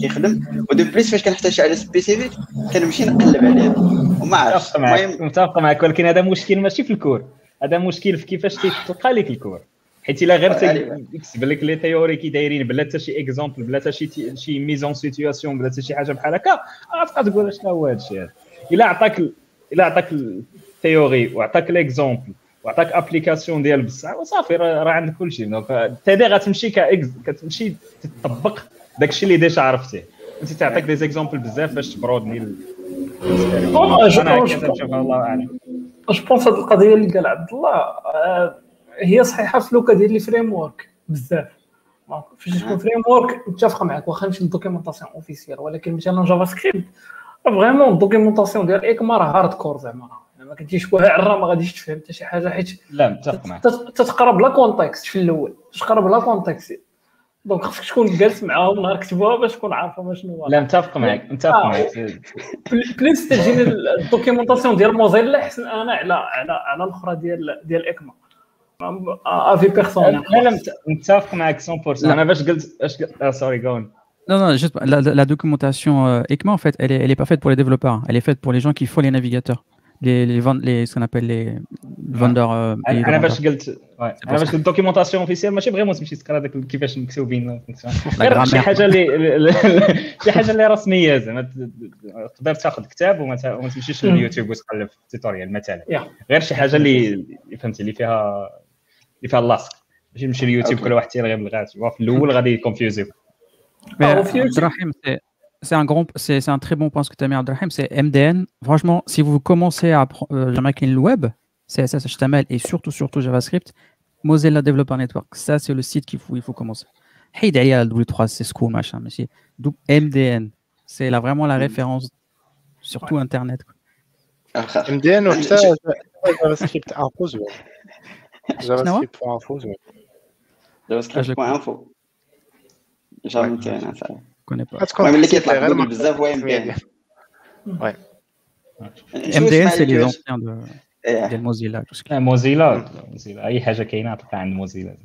كيخدم. و de plus فاش كنحتاج شي حاجة spécifique كنمشي نقلب عليها وما عرفتش. متفق معك ولكن هذا مشكل ماشي في ال cours. هذا مشكل في كيفاش تلقى لك ال cours. حيت إلا غير تكتب لك les théories كي دايرين بلا حتى شي exemple بلا حتى شي شي mise en situation بلا حتى شي حاجة بحال هكا غتبقى تقول شنو هو هذا الشيء هذا. إلا عطاك إلا عطاك ال théorie وعطاك l'exemple وعطاك application ديال بصح وصافي راه عندك كل شيء donc تي غتمشي كتمشي تطبق داك الشيء اللي déjà عرفتيه. أنت تعطيك des exemples بزاف باش تبرودني أنا الله أعلم. je pense هاد القضية اللي قال عبد الله آه، هي صحيحة في le cas ديال les frameworks بزاف فاش تكون framework متفق معك واخا ماشي ال documentation officielle ولكن مثلا جافا سكريبت vraiment ال documentation ديال ECMA راه hardcore زعما ما كنتيش عرا ما غاديش تفهم حتى شي حاجة حيت لا متفق معك تتقرب le contexte في الأول. تقرب le contexte donc خصك تكون جالس معاهم نهار كتبوها باش تكون عارفة شنو هو لا متفق معك متفق آه. معك plus تجيني ال documentation ديال موزيلا احسن أنا على على على الأخرى ديال ديال اكما افي بيرسونيل لا لا متفق معك 100% انا باش قلت اش سوري جون Non, non, juste la, la documentation euh, ECMA, en fait, elle est, elle est pas faite pour les développeurs. Elle est faite pour les gens qui font les navigateurs. les, les, les ce qu'on appelle les vendeurs انا باش قلت انا باش قلت دوكيومونطاسيون اوفيسيال ماشي فريمون تمشي تقرا داك كيفاش مكتوبين غير شي حاجه اللي شي حاجه اللي رسميه زعما تقدر تاخذ كتاب وما تمشيش لليوتيوب وتقلب في التوتوريال مثلا غير شي حاجه اللي فهمتي اللي فيها اللي فيها اللاصق ماشي تمشي لليوتيوب كل واحد تيرغي بالغات في الاول غادي يكونفيوزيو c'est un grand, c'est un très bon point ce que tu as mis, Abdelrahim, c'est MDN. Franchement, si vous commencez à euh, le web, CSS, HTML et surtout, surtout JavaScript, Mozilla Developer Network, ça c'est le site qu'il faut, il faut commencer. Hey, derrière le W3, c'est school, machin, mais c'est MDN. C'est là vraiment la mm. référence, surtout ouais. Internet. Quoi. MDN, ou ça, JavaScript info, JavaScript.info, pas. المهم اللي كيطلع بزاف هو MDN. MDN c'est les anciens de ديال موزيلا موزيلا موزيلا اي حاجة كاينة تلقى عند موزيلا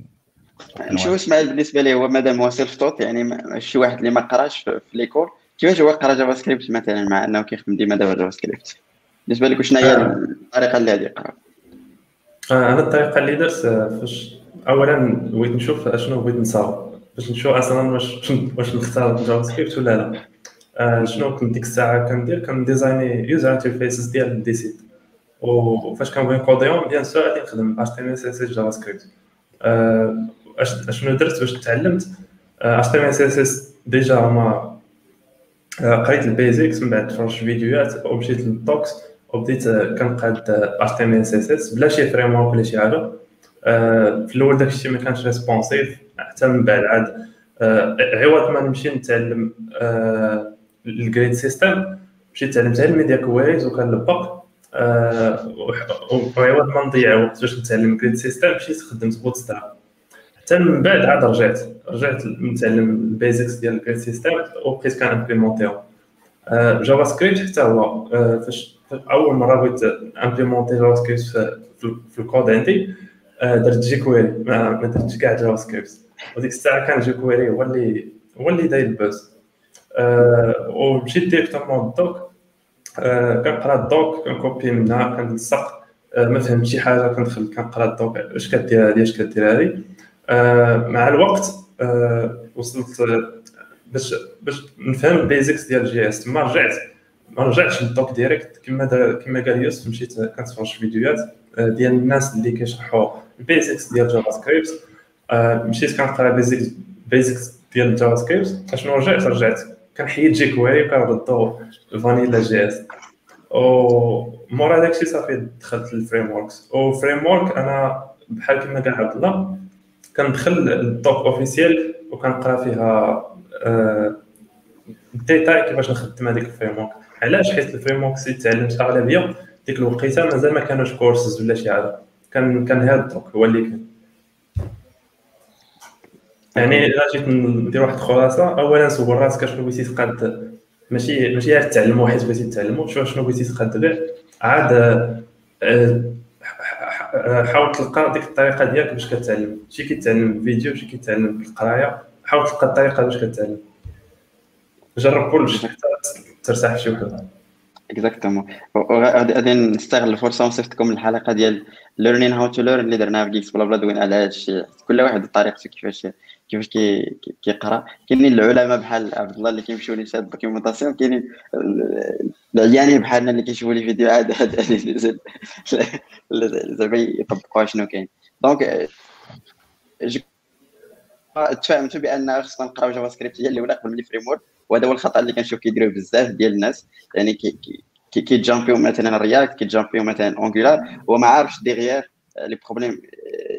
نشوف اسماعيل بالنسبة لي هو مادام هو self-taught يعني شي واحد اللي ما قراش في l'école كيفاش هو قرا جافا سكريبت مثلا مع إنه كيخدم ديما دابا جافا سكريبت بالنسبة لك شنو هي الطريقة اللي غادي يقرا أنا الطريقة اللي درت فاش اولا بغيت نشوف أشنو بغيت نصاوب. باش نشوف أصلا واش واش نختار جافا سكريبت ولا لا. آه شنو كنت ديك الساعة كندير؟ كن designer user interfaces ديال الديسيت وفاش كنبغي ن coder هم bien sûr غادي نخدم HTML CSS جافا سكريبت أشنو درت باش تعلمت؟ HTML CSS déjà هما قريت ال basics من بعد تفرجت فيديوهات ومشيت لل docs وبديت كنقاد HTML CSS بلا شي framework ولا شي حاجة. في الأول داكشي ما كانش responsive حتى من بعد عاد عوض ما نمشي نتعلم ال grid system مشيت تعلمت على ال media queries وكنلبق وعوض ما نضيع وقت باش نتعلم grid system مشيت خدمت Bootstrap حتى من بعد عاد رجعت رجعت نتعلم ال basics ديال ال grid system وبقيت كن implémenter هم جافا سكريبت حتى هو فاش أول مرة بغيت implémenter جافا سكريبت في الكود عندي درت jQuery ما درتش كاع جافا سكريبت وديك الساعة كان jQuery هو اللي هو اللي داير ال buzz ومشيت directement ال docs كنقرا ال docs كن copier منها كنلصق ما فهمت شي حاجة كندخل كنقرا ال docs اش كدير هادي اش كدير هادي مع الوقت وصلت باش باش نفهم ال basics ديال JS. تما رجعت ما رجعتش لل docs direct كما كما قال يوسف مشيت كنتفرج في فيديوهات ديال الناس اللي كيشرحوا ال basics ديال جافا سكريبت مشيت كنقرا basics basics ديال جافا سكريبت اشنو رجعت رجعت كنحيد jQuery وكنردو vanilla JS و مورا داكشي صافي دخلت لل frameworks و framework أنا بحال كما قال عبد الله كندخل لل docs officielles وكنقرا فيها détail كيفاش نخدم هذيك ال framework علاش؟ حيت ال framework اللي تعلمت أغلبية. ديك الوقيتة مازال ما كانوش كورسز ولا شي حاجة. كان كان هذا ال docs هو اللي كان. يعني إلا جيت ندير واحد الخلاصة اولا سول راسك اشنو بغيتي تقاد ماشي ماشي غير تعلمو حيت بغيتي تعلمو شوف شنو بغيتي تقاد غير عاد حاول تلقى ديك الطريقة ديالك باش كتعلم. شي كيتعلم فيديو شي كيتعلم بالقرايه حاول تلقى الطريقة باش كتعلم. جرب كلشي حتى ترتاح في شي وحده exactement غادي نستغل الفرصة ونصيفطكم الحلقة ديال learning how to learn اللي درناها في Geeks Blabla دوينا على هذا الشيء كل واحد بطريقته كيفاش كيفاش كيقرأ. كاينين العلماء بحال عبد الله اللي كيمشيو لي شاد documentation كاينين العيانين بحالنا اللي كيشوفوا لي فيديوهات زعما يطبقوا شنو كاين. donc تفاهمتوا بأن خصنا نقراو JavaScript هي الأولى قبل من framework وهذا هو الخطأ اللي كنشوف كيديروه بزاف ديال الناس. يعني كي كي كيتجامبيو مثلا رياكت كيتجامبيو مثلا اونجولار وما عارفش derrière les problèmes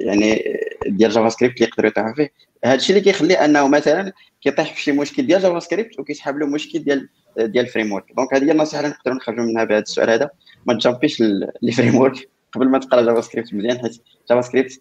يعني ديال JavaScript اللي يقدروا يطيحوا فيه. هذا الشيء اللي كيخلي أنه مثلا كيطيح في شي مشكل ديال JavaScript وكيسحب له مشكل ديال ديال ال framework donc هذه هي النصيحة اللي نقدروا نخرجوا منها بهذا السؤال هذا. ما ت jump يش les frameworks قبل ما تقرا JavaScript مزيان حيت جافا سكريبت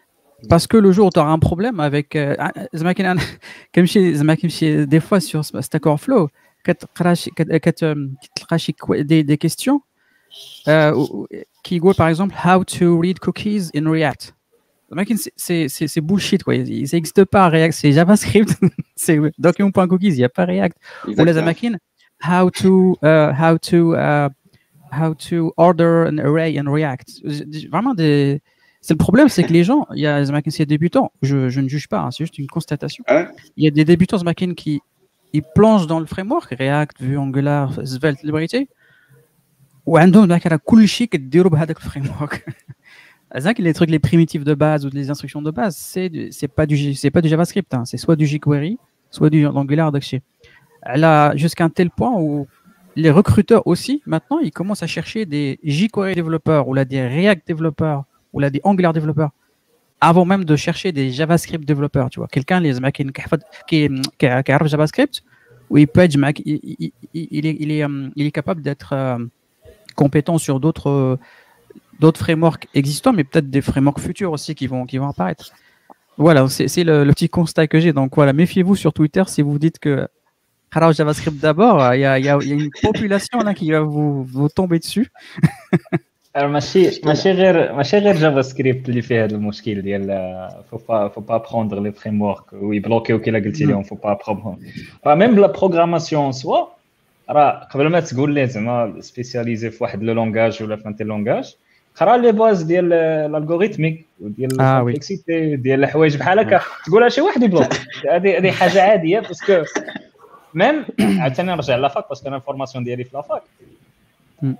parce que le jour où tu auras un problème avec des fois sur Stack Overflow euh, euh, des, des questions euh, qui go par exemple how to read cookies in React. C'est bullshit quoi. Il n'existe pas React c'est JavaScript c'est document.cookies il n'y a pas React. Ou les Amakin how to uh, how to uh, how to order an array in React. Vraiment des c'est le problème, c'est que les gens, il y a des machines, c'est débutants, je, je, ne juge pas, hein, c'est juste une constatation. Ah ouais il y a des débutants ce machine qui ils plongent dans le framework React, Vue, Angular, Svelte, Liberty. وعندهم ذاك كل شيء كديروا بهذاك الفريم C'est que les trucs les primitifs de base ou les instructions de base, c'est c'est pas du c'est pas du JavaScript, hein. c'est soit du jQuery, soit du Angular Là, jusqu'à un tel point où les recruteurs aussi maintenant ils commencent à chercher des jQuery développeurs ou là des React développeurs ou là des Angular développeurs avant même de chercher des JavaScript développeurs, tu vois. Quelqu'un les qui qui qui JavaScript ou il peut être il, est, il est il est capable d'être compétent sur d'autres d'autres frameworks existants, mais peut-être des frameworks futurs aussi qui vont, qui vont apparaître. Voilà, c'est le, petit constat que j'ai. Donc voilà, méfiez-vous sur Twitter si vous dites que JavaScript d'abord, il y a, y, a, y a, une population là qui va vous, vous tomber dessus. ماشي ماشي غير ماشي غير JavaScript اللي فيه هذا المشكل ديال faut pas faut pas prendre les frameworks وي bloquer يو كي قلتي لهم faut pas prendre même la programmation soit راه قبل ما تقول ليه زعما spécialiser في واحد le langage ولا في انتي لونغاج قرا les bases ديال ال algorithmique وديال آه،. ال complexité ديال الحوايج بحال هكا. تقولها شي واحد ي bloque هذه هذه حاجة عادية parce que même عاوتاني نرجع la fac parce que أنا ال formation ديالي في la fac مم.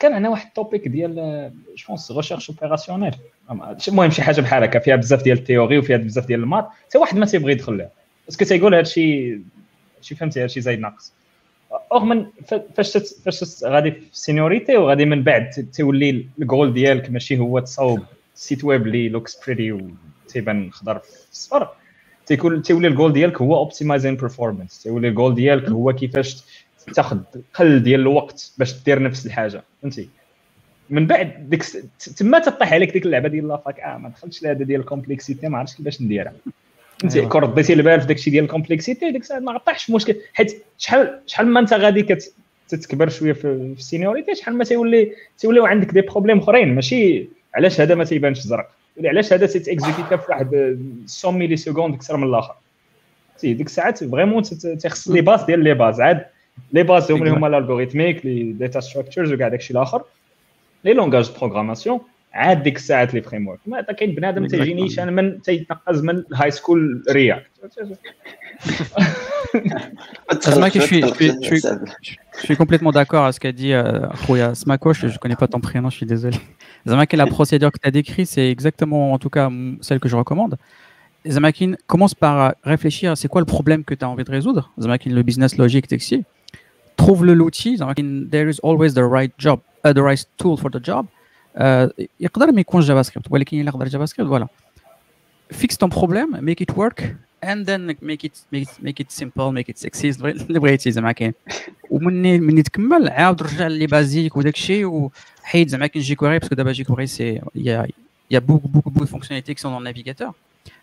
كان عندنا واحد ال topic ديال جوبونس recherche opérationnelle المهم شي حاجة بحال هكا فيها بزاف ديال ال théorie وفيها بزاف ديال ال maths حتى واحد ما تيبغي يدخل لها. parce que تيقول هادشي شي فهمتي هادشي زايد ناقص. اوغ من فاش فاش غادي في ال seniority وغادي من بعد تولي الجول ديالك ماشي هو تصاوب site web اللي looks pretty وتيبان خضر في الصفر تيكون تيولي الجول ديالك هو optimizing performance تيولي الجول ديالك هو كيفاش تاخذ قل ديال الوقت باش دير نفس الحاجة فهمتي؟ من بعد ديك تما تطيح عليك ديك اللعبة ديال la fac آه ما دخلتش لهذا ديال ال complexité ما عرفتش كيفاش نديرها. انت أيوة. كون رديتي البال في داكشي ديال ال complexité ديك الساعة ما غطيحش مشكل. حيت شحال شحال ما انت غادي كت تتكبر شوية في في ال seniority شحال ما تيولي تيوليو عندك des problèmes أخرين. ماشي علاش هذا ما تيبانش زرق ولا علاش هذا تيت exécuta في واحد 100 millisecondes أكثر من الآخر؟ c'est ديك الساعات vraiment تيخص les bases ديال les bases عاد لي باز هما اللي هما الالغوريثميك لي داتا ستراكشرز وكاع داكشي الاخر لي لونغاج بروغراماسيون عاد ديك الساعات لي فريم ورك ما كاين بنادم تيجي نيشان من تيتنقز من الهاي سكول رياكت Asma, je suis- je suis- je suis- Je suis complètement d'accord à ce qu'a dit euh, Khouya Smakosh. Je connais pas ton prénom, je suis désolé. Zamakin, la procédure que tu as décrite, c'est exactement, en tout cas, m- celle que je recommande. Zamakin, commence par euh, réfléchir à c'est quoi le problème que tu as envie de résoudre. Zamakin, le business logique textile. Trouve le l'outil. Zamakin, there is always the right job, uh, the right tool for the job. Euh, يقدر ما يكونش JavaScript ولكن إلا يقدر JavaScript voilà. Fixe ton problème, make it work, and then make it make it, make it simple, make it sexy اللي بغيتي زعما كاين. ومني مني تكمل عاود رجع لي بازيك وداك الشيء وحيد زعما كاين جيكوري باسكو دابا جيكوري سي يا يا بوك بوك بوك فونكسيوناليتي كي سون دون نافيغاتور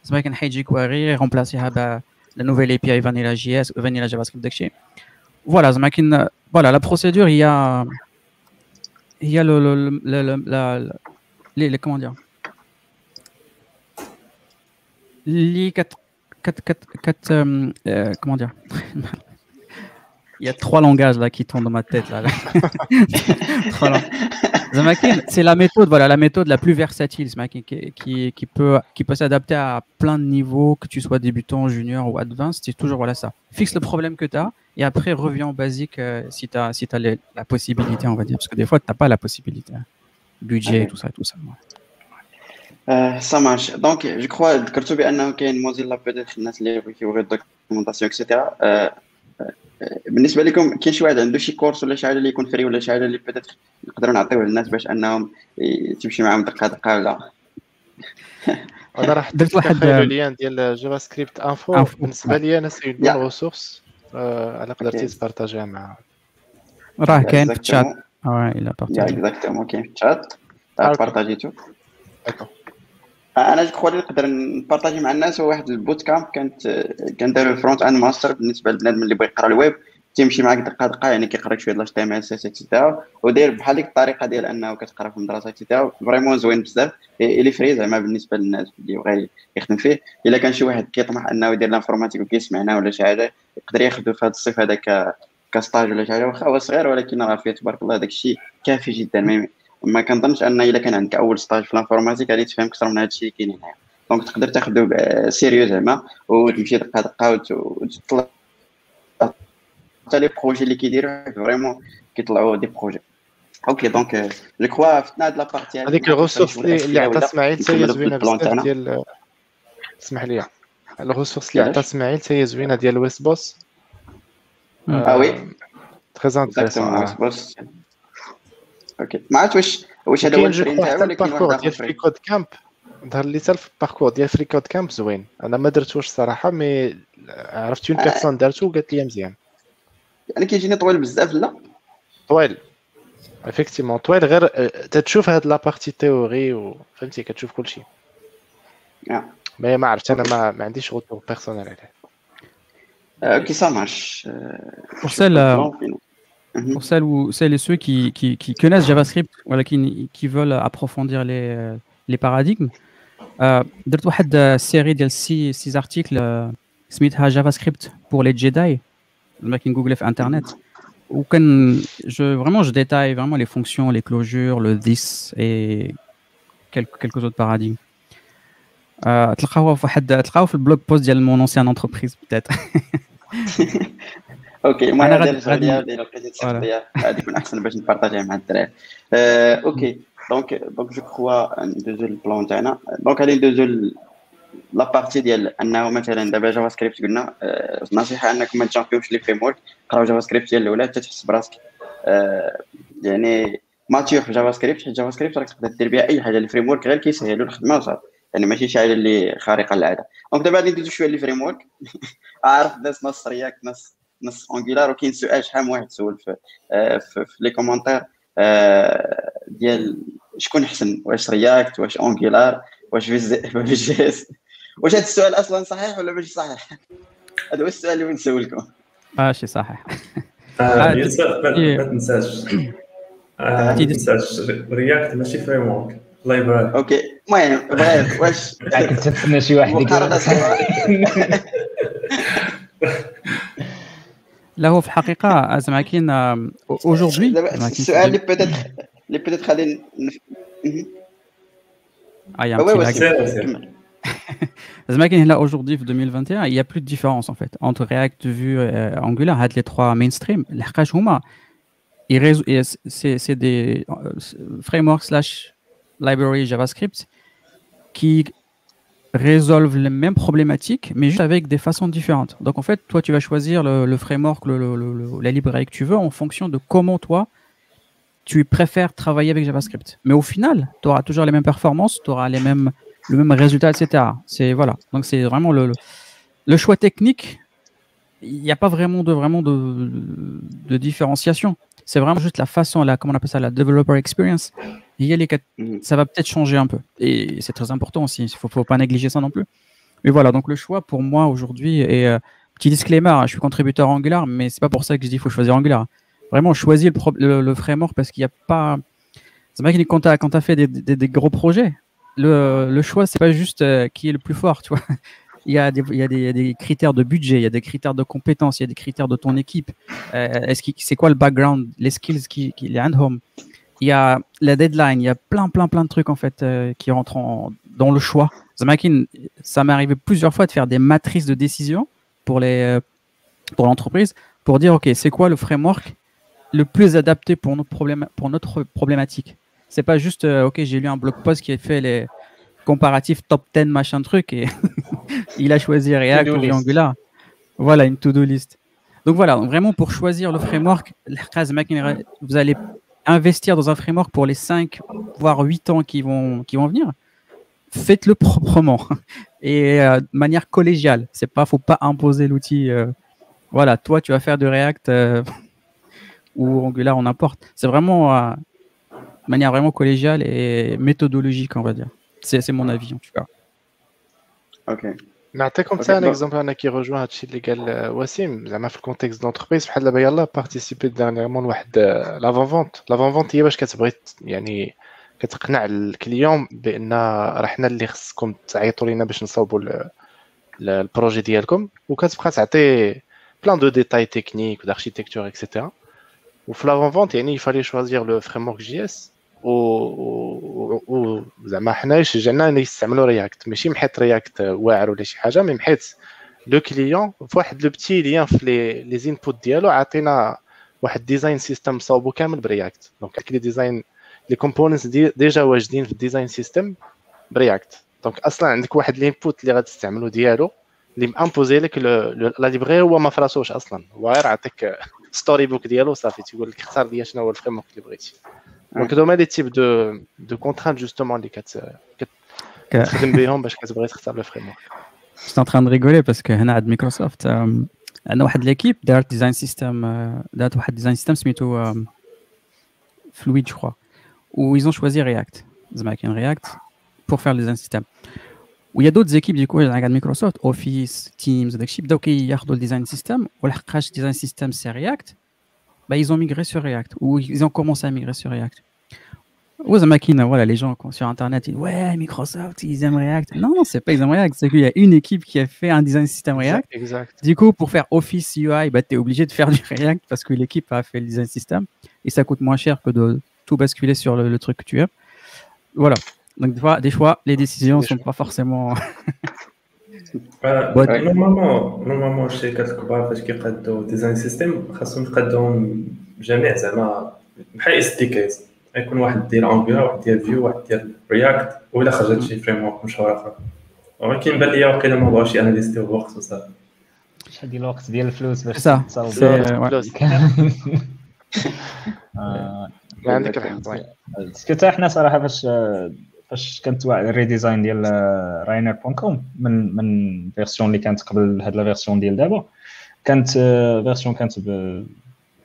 زعما كنحيد جيكوري ريمبلاسيها ب لا نوفيل اي بي اي فانيلا جي اس فانيلا جافا سكريبت داك الشيء voilà, voilà, la procédure, il y a, il y a le, les, comment dire, les quatre, quatre, quatre, euh, euh, comment dire? Il y a trois langages là qui tombent dans ma tête là. c'est la méthode, voilà, la méthode la plus versatile, qui, peut, qui peut s'adapter à plein de niveaux, que tu sois débutant, junior ou advanced, c'est toujours voilà ça. Fixe le problème que tu as et après reviens en basique euh, si tu as, si as la possibilité, on va dire, parce que des fois tu n'as pas la possibilité, hein. budget, okay. tout ça, tout ça. Euh, ça marche. Donc, je crois, que tu as dit une Mozilla peut-être, qui aurait des documentations, etc. بالنسبة لكم كاين شي واحد عنده شي cours ولا شي حاجة اللي يكون free ولا شي حاجة اللي petite نقدروا نعطيوه للناس باش أنهم تمشي معاهم دقة دقة ولا أنا راح درت واحد- lien ديال JavaScript.info. بالنسبة لي أنا c'est une. bonne ressource على قدرتي. ت partager ها مع راه كاين في الشات آه إلا y a partagé exactement كاين في ال chat. partagé تو. أنا je اللي نقدر ن partager مع الناس هو واحد ال bootcamp كانت كنديروا Frontend Masters بالنسبة لبنادم اللي بغى يقرأ الويب تيمشي معاك دقة دقة يعني كيقرا شوية ديال HTML CSS et cetera وداير بحال ديك الطريقة ديال أنه كتقرأ في المدرسة et cetera vraiment زوين بزاف. اللي free زعما بالنسبة للناس اللي بغى يخدم فيه. إلا كان شي واحد كيطمح أنه يدير l'informatique وكيسمعنا ولا شي حاجة يقدر ياخذ في هذا الصيف هذا ك stage ولا شي حاجة. واخا هو صغير ولكن راه فيه تبارك الله داك الشيء كافي جدا. ما, كنظنش أن إلا كان عندك أول stage في ال informatique غادي تفهم أكثر من هذا الشيء اللي كاين هنايا donc تقدر تاخذه sérieux زعما وتمشي دقه دقه وت- وتطلع حتى les projets اللي كيديروا vraiment كيطلعوا des projets okay donc je crois فتنا هاد la partie هذيك ال ressource اللي عطا اسماعيل حتى هي زوينه بزاف. ديال اسمح لي ال ressource اللي عطا؟ اسماعيل حتى هي زوينه ديال Wes Bos آه oui très intéressant بس okay. ما عرفت واش واش هذا هو كخوا تاعو حتى ولا كاين الباركور ديال فري Code Camp. ظهر لي حتى ال parcours ديال freeCodeCamp زوين. أنا ما درتوش صراحة mais عرفت une آه. personne دارتو وقالت لي مزيان. يعني كيجيني طويل بزاف لا. طويل. effectivement طويل غير آه، تتشوف هاد la partie théorie وفهمتي كتشوف كلشي آه. مي ما عرفت أنا ما, ما عنديش غوتور بيرسونيل عليه. أوكي سا مارش Pour celles, euh, pour celles, ou, celles et ceux qui, qui, qui connaissent JavaScript voilà, qui, qui veulent approfondir les, euh, les paradigmes, euh, درت واحد السيري ديال سي سي ارتيكل سميتها جافا سكريبت بور لي جيداي زعما كاين جوجل في انترنت je, vraiment, je détaille vraiment les fonctions, les closures, le this et quelques, quelques autres paradigmes. Euh, تلقاوها في واحد تلقاوه في البلوج بوست ديال مون انسيان انتربريز بتات okay mais أنا غادي غادي لقيت الشخصيه غادي يكون أحسن باش ن partager ها مع الدراري. okay donc donc je crois ندوزو ال plan تاعنا donc غادي ندوزو la partie ديال أنه مثلا دابا JavaScript قلنا نصيحة أنكم ما ت jump يوش les frameworks قراو JavaScript ديال الأولى حتى تحس براسك يعني ماتيور في JavaScript حيت JavaScript راك تقدر دير بها أي حاجة. ال framework غير كيسهلوا الخدمة وصافي. يعني ماشي شي حاجة اللي خارقة للعادة. donc دابا غادي ندوزو شوية les frameworks عارف ناس نص React ناس نص Angular وكاين سؤال شحال من واحد سول في في, في les commentaires ديال شكون احسن واش React واش Angular واش Vue JS واش هذا السؤال أصلا صحيح ولا ماشي صحيح؟ هذا هو السؤال اللي نسولكم ماشي صحيح. ما تنساش. ما تنساش. React ماشي framework يبارك. أوكي. المهم بغيت واش؟ كنتسنى شي واحد لا هو في الحقيقه زعما كاين اوجوردي السؤال اللي بيتيت اللي بيتيت غادي اي زعما كاين هنا aujourd'hui في 2021 il y a plus de différence en fait entre React Vue et Angular هاد les trois mainstream لحقاش هما c'est des frameworks slash library JavaScript qui résolvent les mêmes problématiques, mais juste avec des façons différentes. Donc en fait, toi, tu vas choisir le, framework, la librairie que tu veux en fonction de comment toi, tu préfères travailler avec JavaScript. Mais au final, tu auras toujours les mêmes performances, tu auras les mêmes, le même résultat, etc. C'est voilà. Donc c'est vraiment le, choix technique. Il n'y a pas vraiment de vraiment de différenciation. C'est vraiment juste la façon, la, comment on appelle ça, la developer experience Mhm. ça va peut-être changer un peu. Et c'est très important aussi, il ne faut, pas négliger ça non plus. Mais voilà, donc le choix pour moi aujourd'hui, et euh, petit disclaimer, hein, je suis contributeur Angular, mais c'est pas pour ça que je dis qu'il faut choisir Angular. Vraiment, choisis le, le, framework parce qu'il n'y a pas. C'est vrai que quand tu as, fait des, gros projets, le, le choix, c'est pas juste euh, qui est le plus fort, tu vois. Il y, a des, il, y a des, des, critères de budget, il y a des critères de compétences, il y a des critères de ton équipe. Euh, est-ce c'est quoi le background, les skills qui, qui les home il y a la deadline, il y a plein, plein, plein de trucs en fait euh, qui rentrent dans le choix. Zamakin, ça m'est arrivé plusieurs fois de faire des matrices de décision pour les euh, pour l'entreprise pour dire ok c'est quoi le framework le plus adapté pour notre problème pour notre problématique? C'est pas juste euh, ok j'ai lu un blog post qui a fait les comparatifs top 10 machin truc et il a choisi React ou Angular. Voilà une to-do list. Donc voilà, vraiment pour choisir le framework, vous allez investir dans un framework pour les 5 voire 8 ans qui vont, qui vont venir, faites-le proprement et euh, de manière collégiale. C'est pas, faut pas imposer l'outil. Euh, voilà, toi, tu vas faire de React euh, ou Angular, on importe. C'est vraiment de manière vraiment collégiale et méthodologique, on va dire. C'est mon avis en tout cas. Ok. نعطيكم حتى ان اكزومبل انا كي رجوع هادشي اللي قال وسيم زعما في الكونتكست دونتربريز بحال دابا يلاه بارتيسيبي ديرنييرمون لواحد لافون فونت لافون فونت هي باش كتبغي يعني كتقنع الكليون بان راه حنا اللي خصكم تعيطوا لينا باش نصاوبوا البروجي ديالكم وكتبقى تعطي بلان دو ديتاي تكنيك داركتيكتور اكسيتيرا وفي لافون فونت يعني يفالي شوازير لو فريم جي اس و زعما حنا شجعنا يستعملوا React ماشي محيت React واعر ولا شي حاجة mais محيت le client في واحد لو بتي ليان في les inputs ديالو عطينا واحد design system صاوبو كامل ب React donc les designs les components déjà واجدين في ال design system برياكت دونك أصلا عندك واحد لينبوت اللي غتستعملو ديالو اللي مأمبوزي لك لا ليبري هو ما فراسوش أصلا. هو غير عطيك ستوري بوك ديالو صافي تيقول لك اختار لي شنو هو الفريم اللي بغيتي. دونك هذوما لي تيب دو دو كونترانت جوستومون اللي كتخدم بهم باش كتبغي تختار لو فريم جست ان تران ريغولي باسكو هنا عند مايكروسوفت عندنا واحد ليكيب دارت ديزاين سيستم دارت واحد ديزاين سيستم سميتو فلويد جو كخوا و ils ont choisi React زعما كاين React pour faire le design system ويا دوت زيكيب ديكو عند مايكروسوفت اوفيس تيمز داكشي بداو كياخذوا الديزاين سيستم ولحقاش الديزاين سيستم سي رياكت bah, ils ont migré sur React ou ils ont commencé à migrer sur React. Voilà, les gens sur Internet, ils disent Ouais, Microsoft, ils aiment React. Non, non, c'est pas ils aiment React, c'est qu'il y a une équipe qui a fait un design system React. Exact. Du coup, pour faire Office UI, bah, tu es obligé de faire du React parce que l'équipe a fait le design system et ça coûte moins cher que de tout basculer sur le, truc que tu aimes. Voilà. Donc, des fois, des les décisions ne sont pas forcément. normalement normalement الشركات الكبار فاش كيقادو design system خاصهم يقادوهم جميع زعما بحال SDKs يكون واحد ديال Angular واحد ديال Vue واحد ديال React ولا خرجت شي framework مشهوره أخرى ولكن بان لي واقيلا ما بغاوش ياناليستيو الوقت وصافي شحال ديال الوقت ديال الفلوس باش تصاوب ما عندك الحق حنا صراحة فاش فاش كانت واحد ال redesign ديال راينر bon comme من من version اللي كانت قبل هاد la version ديال دابا. كانت version كانت ب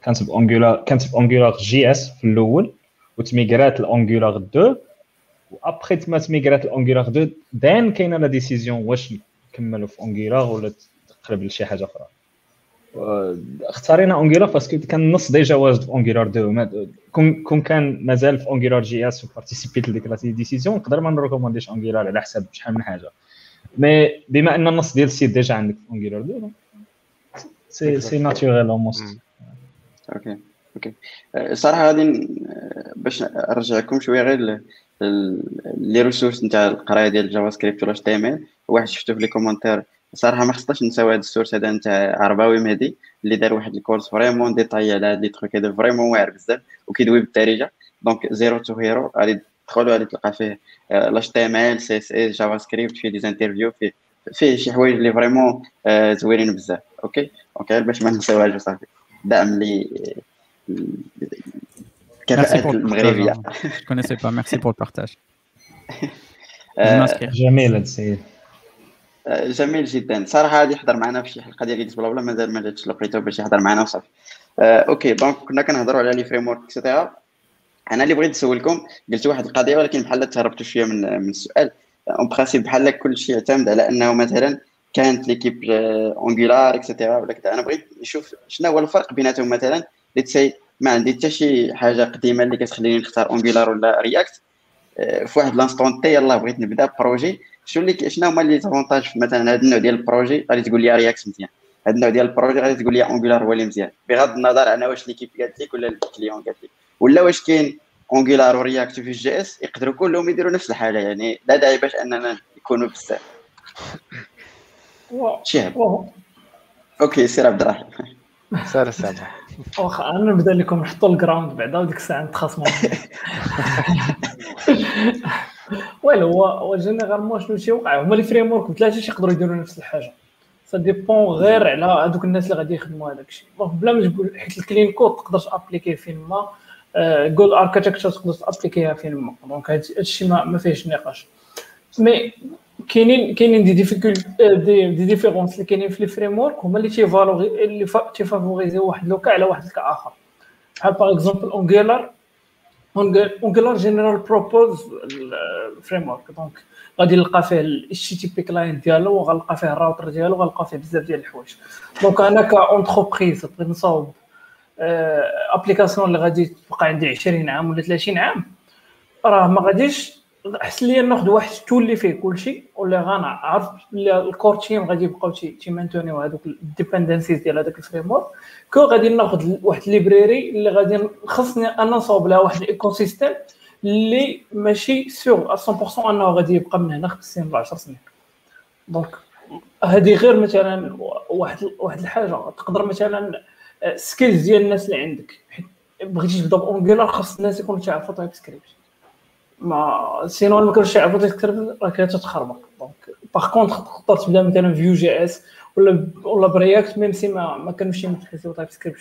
كانت ب Angular كانت ب Angular JS في الأول وتميغرات ل Angular 2 و après تما تميغرات ل Angular 2 donc كاينة la décision واش نكملوا في Angular ولا تقلب لشي حاجة أخرى. اختارينا Angular parce que كان النص déjà واجد في Angular 2 كون كون كان مازال في Angular JS وبارتيسيبيت لديك la décision نقدر ما نريكومونديش Angular على حساب شحال من حاجة. mais بما أن النص ديال ال site déjà عندك في Angular 2 c'est c'est naturel almost أوكي أوكي صراحة غادي باش نرجعكم شوية غير les ressources نتاع القراية ديال ال JavaScript و l'HTML. واحد شفتو في les commentaires صراحة ما خصناش نساو هذا ال source هذا نتاع عرباوي مهدي اللي دار واحد ال cours vraiment détaillé على هاد les trucs هذا vraiment واعر بزاف وكيدوي بالدارجه donc zero to hero غادي تدخلوا غادي تلقى فيه لاش تي ام ال سي اس اس جافا سكريبت فيه des interviews فيه فيه شي حوايج اللي vraiment زوينين بزاف. أوكي donc غير باش ما نساوهاش وصافي دعم لي المغربية. Je connaissais pas. Merci pour le partage. جميل هذا السيد جميل جدا. صراحة غادي يحضر معنا في شي حلقة ديال blabla مازال ما جاتش لقيتو باش يحضر معنا وصافي آه، أوكي donc كنا كنهضروا على les frameworks أنا اللي بغيت نسولكم قلت واحد القضية ولكن بحال تهربتوا شوية من من السؤال. en principe بحال كل شيء يعتمد على أنه مثلا كانت l'équipe Angular et cetera ولا كذا. أنا بغيت نشوف شنو هو الفرق بيناتهم مثلا. ليتسي ما عندي حتى شي حاجة قديمة اللي كتخليني نختار Angular ولا React آه، في واحد l'instant T يلاه بغيت نبدأ projet. شنو اللي شنو هما les avantages في مثلا هذا النوع ديال ال projet؟ غادي تقول لي React مزيان. هذا النوع ديال ال projet غادي تقول لي Angular هو اللي مزيان. بغض النظر على واش l'équipe قالت لك ولا ال client قالت لك ولا واش كاين Angular و React في الجي إس يقدروا كلهم يديروا نفس الحاجة يعني لا داعي باش أننا نكونوا بزاف. شهاب أوكي سير عبد الرحيم سير سامح واخا أنا نبدأ لكم نحطوا ال ground بعدا وديك الساعة نتخاصموا. well هو هو généralement شنو تيوقع هما les frameworks بثلاثه يقدروا يديروا نفس الحاجة. ça dépend غير على هذوك الناس اللي غادي يخدموا هذاك الشيء. donc بلا ما تقول حيت ال clean code تقدر تابليكي فين ما good architecture تقدر تابليكيها فين ما donc هذا الشيء ما فيهش نقاش. mais كاينين كاينين des difficultés des, des différences اللي كاينين في les frameworks هما اللي تيفالوري اللي تيفافوريزي واحد le cas على واحد ال cas اخر بحال par exemple Angular Angular general purpose ال framework donc غادي نلقى فيه ال HTTP client ديالو وغنلقى فيه الراوتر ديالو وغنلقى فيه بزاف ديال الحوايج. donc أنا كا entreprise بغيت نصاوب application اللي غادي تبقى عندي 20 عام ولا 30 عام. راه ما غاديش احسن لي ناخذ واحد ال tool اللي فيه كلشي ولا غنعرف ال core team غادي يبقاو تيمانتونيو هذوك ال dependencies ديال هذاك ال framework que غادي ناخذ واحد ال library اللي غادي خصني أنا نصاوب لها واحد ال ecosystem اللي ماشي sûr 100% أنه غادي يبقى من هنا خمس سنين ولا 10 سنين. donc هذه غير مثلا واحد واحد الحاجة. تقدر مثلا skills ديال الناس اللي عندك. بغيتي تبدا ب Angular خاص الناس يكونوا تعرفوا TypeScript ما sinon ما كانش يعرفوا سكريبت راه كتتخربق donc par contre تقدر تبدا مثلا Vue.js ولا ولا ب React même si ما, ما كانوش يمتحسوا TypeScript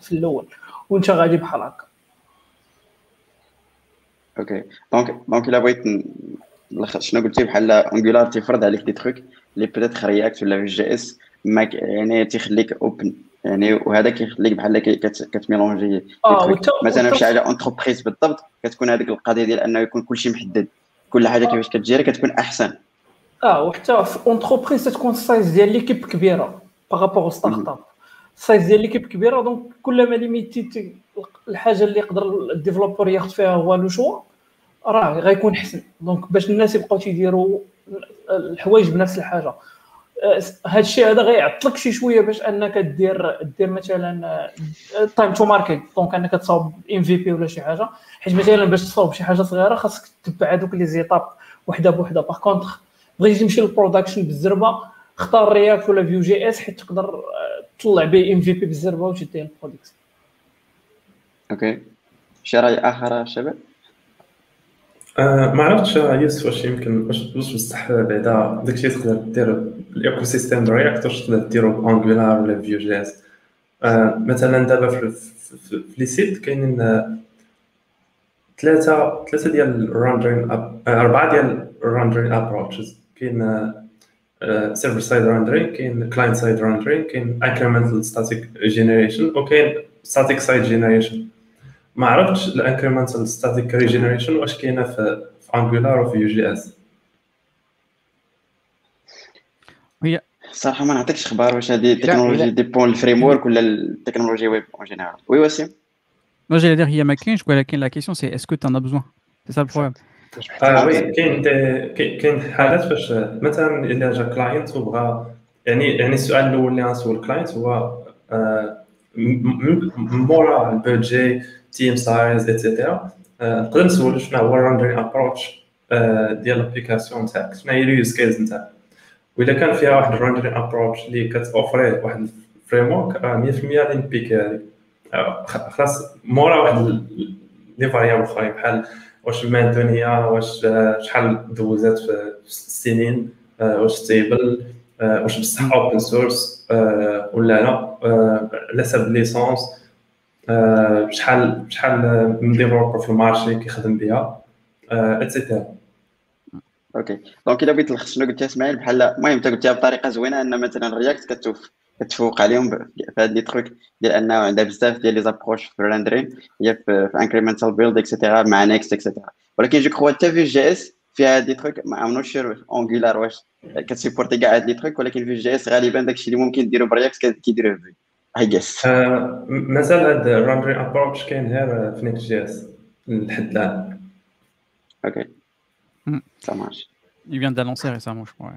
في الأول. وأنت غادي بحال هكا. OK donc donc الا بغيت شنو قلتي؟ بحال Angular تيفرض عليك des trucs اللي peut-être React ولا Vue.js ما يعني تيخليك open يعني وهذا كيخليك بحال كت mélanger آه مثلا في حاجة entreprise بالضبط كتكون هذيك القضية ديال أنه يكون كلشي محدد. كل حاجة كيفاش كتجري كتكون أحسن. آه وحتى في entreprise تكون ال size ديال l'équipe كبيرة par rapport start-up ال size ديال l'équipe كبيرة donc كل ما limité الحاجة اللي يقدر ال développeur ياخذ فيها هو le choix راه غيكون حسن donc باش الناس يبقاو تيديروا الحوايج بنفس الحاجة. هذا الشيء هذا غيعطلك شي شوية باش أنك دير دير مثلا time to market donc أنك تصاوب MVP ولا شي حاجة. حيت مثلا باش تصاوب شي حاجة صغيرة خاصك تتبع هذوك les étapes وحدة بوحدة. par contre بغيتي تمشي لل production بالزربة اختار React ولا Vue.js حيت تقدر تطلع به MVP بالزربة وتديه ال production OK. شي رأي آخر شباب؟ آه ما عرفتش يوسف واش يمكن واش واش بصح بعدا داكشي تقدر دير ال écosystème de React واش تقدر ديرو ب Angular ولا Vue.js آه مثلا دابا في, في, les sites كاينين ثلاثة ثلاثة ديال ال rendering أربعة ديال ال rendering approaches كاين server side rendering كاين client side rendering كاين incremental static generation وكاين static side generation ما عرفتش ال incremental static regeneration واش كاينة في في Angular و Vue.js هي صراحة ما نعطيكش أخبار واش هذه ال technologie dépend ال framework ولا ال technologie web en général oui وسيم Moi, j'allais dire, il y a ma ولكن la question, c'est est-ce que tu en as besoin? C'est ça le problème. آه oui كاين كاين حالات فاش مثلا الا جا client وبغى يعني يعني السؤال الأول اللي غنسول ال client هو مورا ال budget team size et cetera نقدر نسولو شنو هو ال rendering approach ديال ال application تاعك شنو هي ال use case نتاعك واذا كان فيها واحد ال rendering approach اللي كت offrir واحد ال framework راه 100% غادي نبيكي هذيك خلاص مورا واحد les variables اخرين بحال واش maintenu واش شحال دوزات في السنين واش stable واش بصح open source ولا لا على حسب licence شحال شحال من développeur في ال marché كيخدم بها et cetera OK. donc إلا بغيت نلخص شنو قلتي إسماعيل بحال المهم أنت قلتيها بطريقة زوينة أن مثلا ال React كتوف كتفوق عليهم في هاد les trucs ديال أنه عندها بزاف ديال les approches في ال rendering هي في incremental build et cetera مع Next et cetera ولكن je crois حتى Vue.js فيها هاد les trucs ما عمرناش sûr Angular واش كت supporter كاع هاد les trucs ولكن Vue.js غالبا داكشي اللي ممكن ديرو ب React كيديروه في اي جيس مازال هاد الريندرين ابروتش كاين غير في نيكست جي اس لحد الان اوكي ça marche. Il vient d'annoncer récemment, je crois.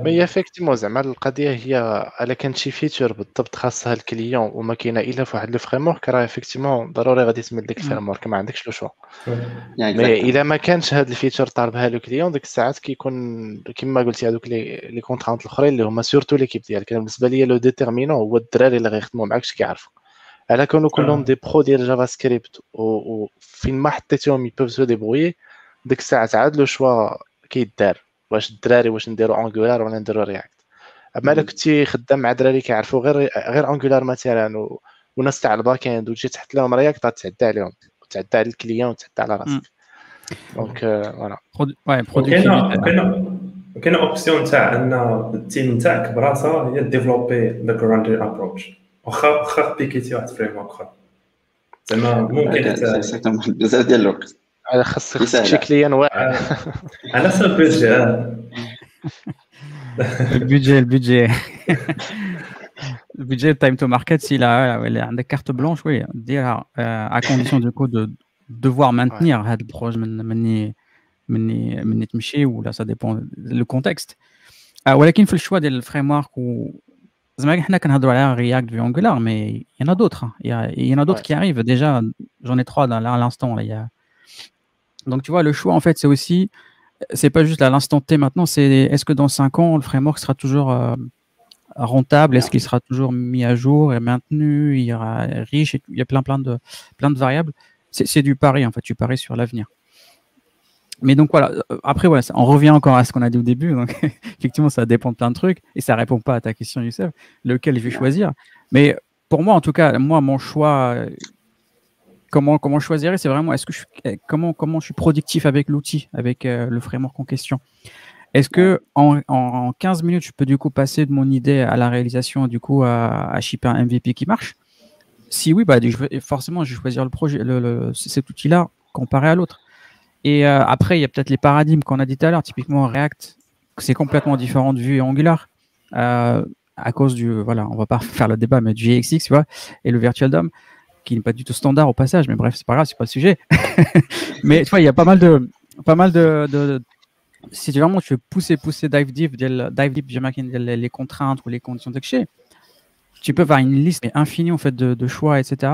mais effectivement زعما القضية هي الا كانت شي feature بالضبط خاصها ال client وما كاينة إلا في واحد le framework راه effectivement ضروري غادي تسمي ديك ال framework ما عندكش le choix mais إلا ما كانش هاد ال feature طالبها le client ديك الساعات كيكون كما قلتي هذوك les les contraintes الأخرين اللي هما surtout l'équipe ديالك. بالنسبة لي le déterminant هو الدراري اللي غيخدموا معاك اش كيعرفوا. إلا كانوا كلهم des pros ديال JavaScript وفين ما حطيتيهم ils peuvent se débrouiller ديك الساعة عاد le choix كيدار. واش الدراري واش نديرو Angular ولا نديرو React أما الا كنتي خدام مع دراري كيعرفوا غير غير Angular مثلا و... وناس تاع ال back end وتجي تحط لهم React غتعدى عليهم تعدى على ال client وتعدى على راسك. donc voilà كاينة كاينة option تاع أن ال team تاعك براسها هي développer داك rendering approach واخا واخا بيكيتي واحد framework اخر زعما ممكن بزاف ديال الوقت. على خاصك شي كليان واحد على حسب البيدجي البيدجي البيدجي البيدجي تايم تو ماركت سي عندك كارت بلونش وي ديرها ا كونديسيون دو كو دو devoir maintenir هذا البروج من مني مني مني تمشي ولا سا ديبون لو كونتكست ولكن في الشوا ديال الفريم ورك و زعما حنا كنهضروا على رياكت في انجولار مي y en a d'autres il y, a, il y en a d'autres qui arrivent déjà j'en ai trois dans, à l'instant il y a Donc, tu vois, le choix, en fait, c'est aussi, c'est pas juste à l'instant T maintenant, c'est est-ce que dans 5 ans, le framework sera toujours euh, rentable? Est-ce qu'il sera toujours mis à jour et maintenu? Il y aura riche Il y a plein, de, variables. C'est du pari, en fait, tu paries sur l'avenir. Mais donc voilà, après, on revient encore à ce qu'on a dit au début. Donc, effectivement, ça dépend de plein de trucs et ça répond pas à ta question, Youssef, lequel je vais choisir? Mais pour moi, en tout cas, moi, mon choix, comment, comment je choisirais, c'est vraiment est-ce que je, eh, comment, comment je suis productif avec l'outil, avec euh, le framework en question? Est-ce que en, en, 15 minutes, je peux du coup passer de mon idée à la réalisation, du coup, à, à shipper un MVP qui marche? Si oui, bah, je, forcément, je vais choisir le projet, le, le, cet outil-là comparé à l'autre. Et euh, après, il y a peut-être les paradigmes qu'on a dit tout à l'heure. Typiquement, React, c'est complètement différent de Vue et Angular. Euh, à cause du, voilà, on va pas faire le débat, mais du GXX, tu vois, et le Virtual DOM qui n'est pas du tout standard au passage, mais bref, c'est pas grave, c'est pas le sujet. mais tu vois, il y a pas mal de, pas mal de, de si vraiment tu veux pousser, pousser dive deep, dive deep, les contraintes ou les conditions de tu peux avoir une liste infinie en fait de, de choix, etc.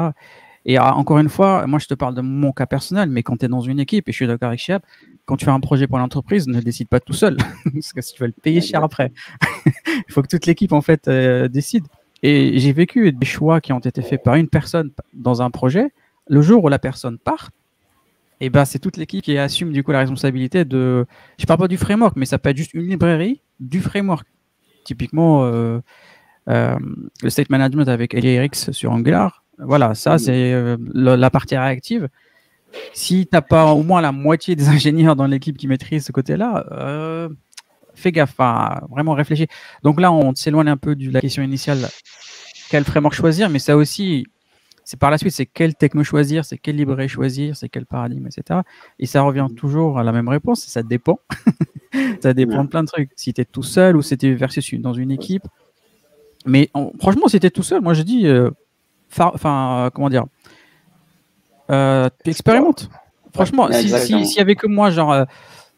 Et ah, encore une fois, moi je te parle de mon cas personnel, mais quand tu es dans une équipe, et je suis d'accord avec Chiap, quand tu fais un projet pour l'entreprise, ne décide pas tout seul, parce que si tu vas le payer cher après, il faut que toute l'équipe en fait euh, décide. Et j'ai vécu des choix qui ont été faits par une personne dans un projet. Le jour où la personne part, et eh ben c'est toute l'équipe qui assume du coup la responsabilité de. Je parle pas du framework, mais ça peut être juste une librairie du framework. Typiquement, euh, euh, le state management avec LARX sur Angular. Voilà, ça c'est euh, la partie réactive. Si tu n'as pas au moins la moitié des ingénieurs dans l'équipe qui maîtrisent ce côté-là, fais gaffe, vraiment réfléchis. Donc là, on s'éloigne un peu de la question initiale, quel framework choisir, mais ça aussi, c'est par la suite, c'est quel techno choisir, c'est quelle librairie choisir, c'est quel paradigme, etc. Et ça revient mm. toujours à la même réponse, ça dépend. ça dépend de plein de trucs. Si tu es tout seul ou si tu es versus dans une équipe. Mais franchement, si tu es tout seul, moi je dis, euh, enfin, euh, comment dire, euh, tu expérimentes. Franchement, s'il si, si, y avait que moi, genre,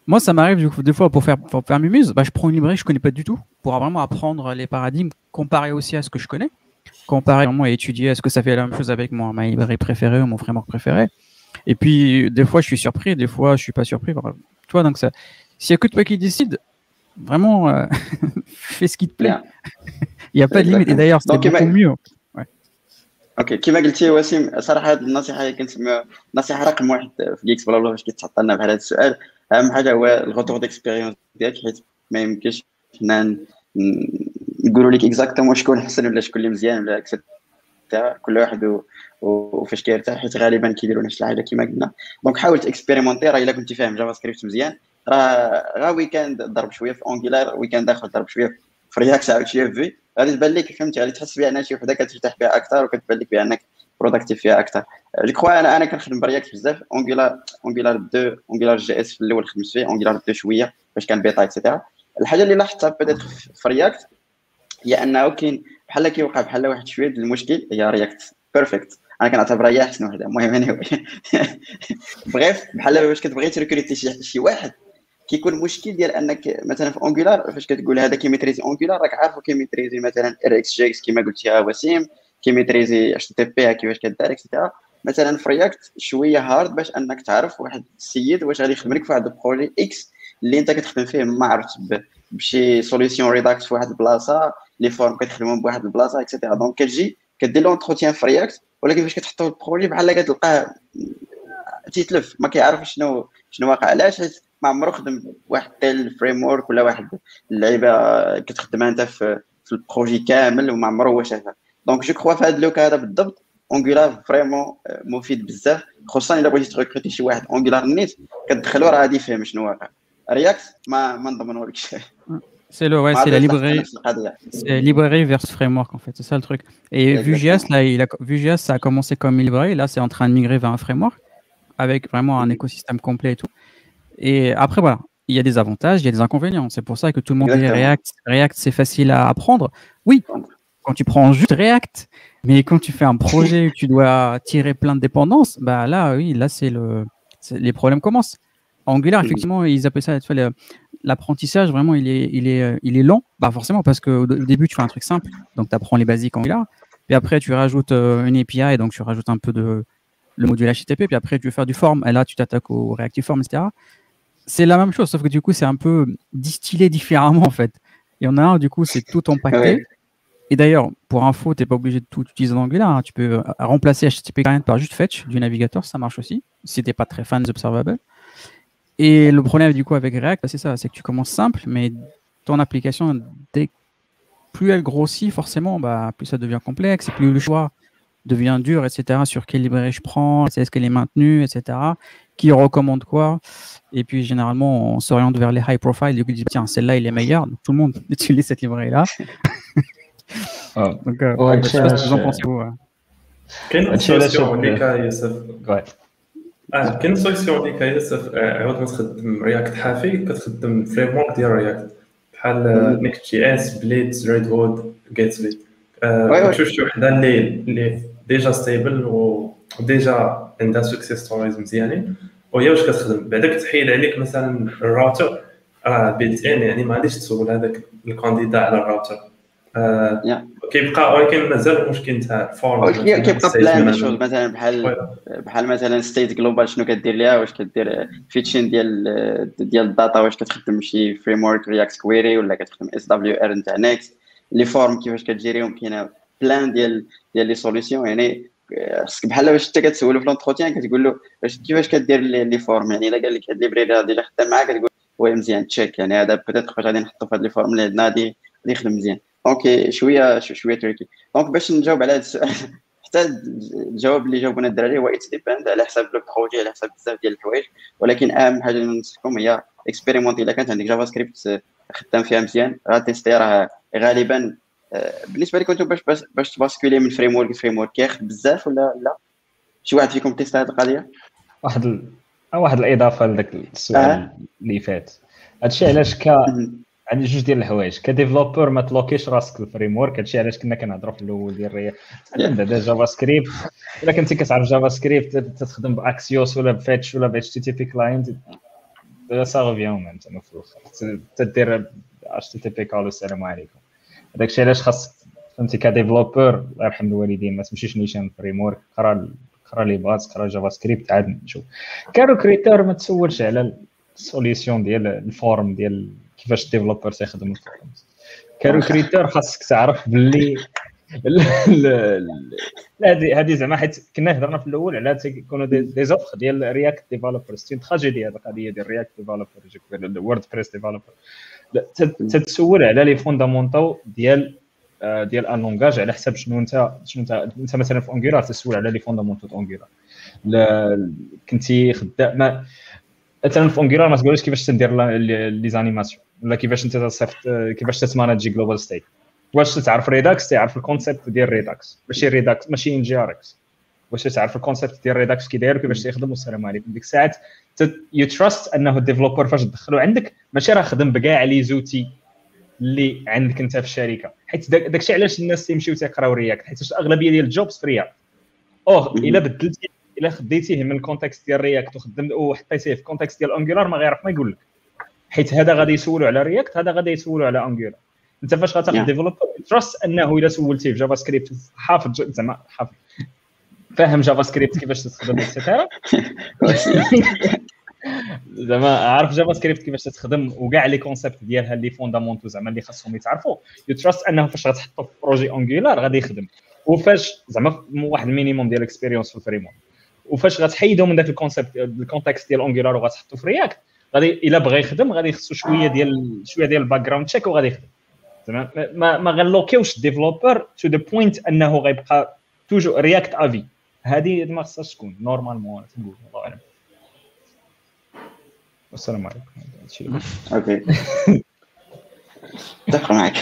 moi ça m'arrive du coup, des fois pour faire, pour faire Mumuse, bah, je prends une librairie que je connais pas du tout pour vraiment apprendre les paradigmes, comparer aussi à ce que je connais comparer et étudier est-ce que ça fait la même chose avec mon, ma librairie préférée ou mon framework préféré. Et puis, des fois, je suis surpris, des fois, je suis pas surpris. Tu vois, donc ça, s'il y a que toi qui décide, vraiment, euh, fais ce qui te plaît. Il n'y a pas de limite. Et d'ailleurs, c'est beaucoup mieux. اوكي كما قلتي وسيم صراحه هذه النصيحه هي كنسميها نصيحه رقم واحد في جيكس بلا بلا فاش كيتحط لنا بحال هذا السؤال أهم حاجة هو الغوتور ديكسبيريونس ديالك حيت ما يمكنش حنا يقولوا لك exactement شكون حسن ولا شكون اللي مزيان ولا et cetera كل واحد وفاش كيرتاح حيت غالبا كيديروا نفس الحاجة كما قلنا. donc حاول ت expérimenter راه إلا كنتي فاهم JavaScript مزيان. راه غا weekend ضرب شوية في Angular و weekend آخر ضرب شوية في React عاود شوية في غادي تبان لك فهمتي؟ غادي تحس بان شي وحدة كترتاح بها أكثر وكتبان لك بأنك productif فيها أكثر. je crois أنا أنا كنخدم ب React بزاف. Angular Angular 2 AngularJS في الأول خدمت فيه Angular 2 شوية فاش كان bêta et cetera الحاجة اللي لاحظتها بدات في React هي انه كاين بحال كيوقع بحال واحد شوية المشكل هي React perfect أنا كنعتبرها هي احسن وحده المهم أنا bref بحال باش كتبغي ت recruter شي واحد كيكون مشكل ديال أنك مثلا في Angular فاش كتقول هذا كي maîtriser Angular راك عارفو كي maîtriser مثلا RxJS كما قلتي وسيم. كي maîtriser HTTP كيفاش كدار et cetera مثلا في React شوية hard باش أنك تعرف واحد السيد واش غادي يخدم لك في واحد ال projet X اللي أنت كتخدم فيه ما عرفت بشي solution Redux في واحد البلاصة les forms كتخدمهم بواحد البلاصة et cetera donc كتجي كدير l'entretien في React ولكن فاش كتحطو ال projet بحال كتلقاه تيتلف ما كيعرف شنو شنو واقع. علاش؟ ما عمرو خدم واحد tel framework ولا واحد اللعيبة كتخدمها أنت في, في ال projet كامل وما عمرو هو شافها. دونك جو كخوا في هذا اللوكا هذا بالضبط اونجولار فريمون مفيد بزاف خصوصا الا بغيتي تريكروتي شي واحد اونجولار نيت كتدخلو راه غادي يفهم شنو واقع رياكت ما ما نضمنولكش C'est le, ouais, c'est la librairie, c'est librairie versus framework en fait, c'est ça le truc. Et Vue.js, là, il a, Vue.js, ça a commencé comme librairie, là, c'est en train de migrer vers un framework avec vraiment un écosystème complet et tout. Et après, voilà, il y a des avantages, il y a des inconvénients. C'est pour ça que tout le monde dit React, React, c'est facile à apprendre. Oui, quand tu prends juste React, mais quand tu fais un projet où tu dois tirer plein de dépendances, bah là, oui, là, c'est le, les problèmes commencent. Angular, effectivement, ils appellent ça l'apprentissage, vraiment, il est, il, est, il est lent. Bah forcément, parce qu'au début, tu fais un truc simple, donc tu apprends les basiques Angular. Puis après, tu rajoutes euh, une API, et donc tu rajoutes un peu de le module HTTP. Puis après, tu veux faire du form, et là, tu t'attaques au Reactive Form, etc. C'est la même chose, sauf que du coup, c'est un peu distillé différemment, en fait. Il y en a un, du coup, c'est tout empaqueté. Et d'ailleurs, pour info, tu n'es pas obligé de tout utiliser en Angular. Hein. Tu peux euh, remplacer HTTP client par juste fetch du navigateur, ça marche aussi, si tu n'es pas très fan des observables. Et le problème du coup avec React, bah, c'est ça, c'est que tu commences simple, mais ton application, plus elle grossit, forcément, bah, plus ça devient complexe, plus le choix devient dur, etc. Sur quelle librairie je prends, est-ce qu'elle est maintenue, etc. Qui recommande quoi Et puis généralement, on s'oriente vers les high profile. Du coup, dit tiens, celle-là, il est meilleur. tout le monde utilise cette librairie-là. Vous, ouais. آه كاين solution اللي عاود ما تخدم React حافي كتخدم framework ديال React بحال Next.js Blitz RedwoodJS Gatsby كتشوف شي وحده اللي اللي déjà stable و déjà عندها success stories مزيانين وهي واش كتخدم بعدا كتحيد عليك مثلا الراوتر راه built in يعني ما غاديش تسول هذاك ال candidat على الراوتر كيبقى ولكن مازال المشكل تاع ال form. كيبقى plein de choses مثلا بحال بحال مثلا state global شنو كدير ليها؟ واش كدير fetching ديال ديال ال data واش كتخدم شي framework React Query ولا كتخدم SWR نتاع Next les forms كيفاش كتجيريهم كاينة plein ديال ديال les solutions يعني خصك بحال واش انت كتسولو في l'entretien كتقول له واش كيفاش كدير les forms يعني إلا قال لك هاد library déjà خدام معاك كتقول oui مزيان تشيك يعني هذا peut-être واش غادي نحطو في هاد les forms اللي عندنا غادي يخدم مزيان. donc شوية شوية tricky donc باش نجاوب على هذا السؤال حتى الجواب اللي جاوبنا الدراري هو dépend على حسب le projet على حسب بزاف ديال الحوايج. ولكن أهم حاجة اللي ننصحكم هي expérimenter الا كانت عندك JavaScript خدام فيها مزيان غاتيستي راه غالبا آه، بالنسبة لكم باش باش باش تباسكولي من framework ل framework كياخذ بزاف ولا لا؟ شي واحد فيكم testé هذه القضية؟ واحد ال... واحد الإضافة لذاك السؤال آه. اللي فات. هادشي علاش ك عندي جوج ديال الحوايج. ك developer ما تلوكيش راسك ال framework هادشي علاش كنا كنهضروا في الأول ديال تعلم بعدا JavaScript إلا كنتي كتعرف JavaScript تخدم ب Axios ولا ب fetch ولا ب HTTP client ça revient même في الآخر تدير HTTP call السلام عليكم. هذاك الشيء علاش خاصك فهمتي ك developer الله يرحم الوالدين ما تمشيش نيشان framework قرا قرا les bases قرا JavaScript عاد نشوف. ك recruteur ما تسولش على ال solution ديال ال form ديال كيفاش ال developer تيخدم ال form ك recruteur خاصك تعرف باللي هذه هذه زعما حيت كنا هضرنا في الأول على تيكونوا des offres ديال React developer c'est une tragédie هذه القضية ديال React developer WordPress developer تتسول على les fondamentaux ديال آه، ديال un langage على حسب شنو انت شنو انت انت مثلا في Angular تسول على les fondamentaux Angular كنتي خدام مثلا في Angular ما تقولش كيفاش تدير les animations ولا كيفاش انت تصيفط كيفاش تمانجي global state واش تعرف Redux تعرف ال concept ديال Redux ماشي Redux ماشي NgRx واش تعرف ال concept ديال Redux كي داير كيفاش تيخدم؟ والسلام عليكم. ديك الساعات you trust أنه ال developer فاش تدخلو عندك ماشي راه خدم بكاع les outils اللي عندك انت في الشركة. حيت داك الشيء علاش الناس تيمشيو تيقراو React حيت الأغلبية ديال ال jobs في React إلا بدلتي إلا خديتيه من ال context ديال React وخدم وحطيتيه في ال context ديال Angular ما غيعرف ما يقول لك حيت هذا غادي يسولوا على React هذا غادي يسولوا على Angular انت فاش غتاخذ developer trust انه الا سولتيه في JavaScript حافظ زعما حافظ. فاهم JavaScript كيفاش تستخدم et cetera زعما عارف JavaScript كيفاش تخدم وكاع les concepts ديالها les fondamentaux زعما اللي خاصهم يتعرفوا you trust انه فاش غتحطو في projet Angular غادي يخدم. وفاش زعما واحد ال minimum ديال ال expérience في ال frame وفاش غتحيدو من ذاك ال concept ال context ديال Angular وغتحطو في React غادي إلا بغى يخدم غادي خصو شوية ديال شوية ديال ال background تشيك وغادي يخدم. زعما ما ما غنلوكيوش ال developer to the point أنه غيبقى toujours React افي هذه ما خصهاش تكون normalement تنقول الله أعلم. والسلام عليكم. Okay. اتفق معك.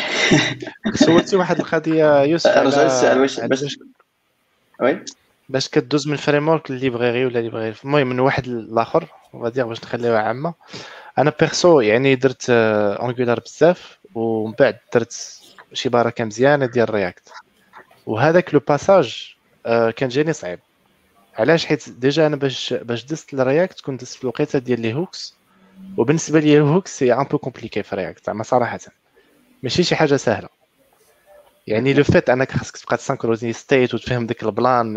سولتي واحد القضية يوسف رجع السؤال واش باش oui؟ باش كدوز من framework ل library ولا library. المهم من واحد لاخر غادي باش نخليوها عامة. أنا perso يعني درت Angular بزاف ومن بعد درت شي بركة مزيانة ديال React وهذاك le passage كان جاني صعيب. علاش؟ حيت déjà أنا باش باش دزت ل React كنت دزت في الوقيتة ديال les hooks وبالنسبة لي ال hooks c'est un peu compliqué في React زعما صراحة. ماشي شي حاجة سهلة. يعني le fait أنك خاصك تبقى تسانكروني state وتفهم ديك ال plan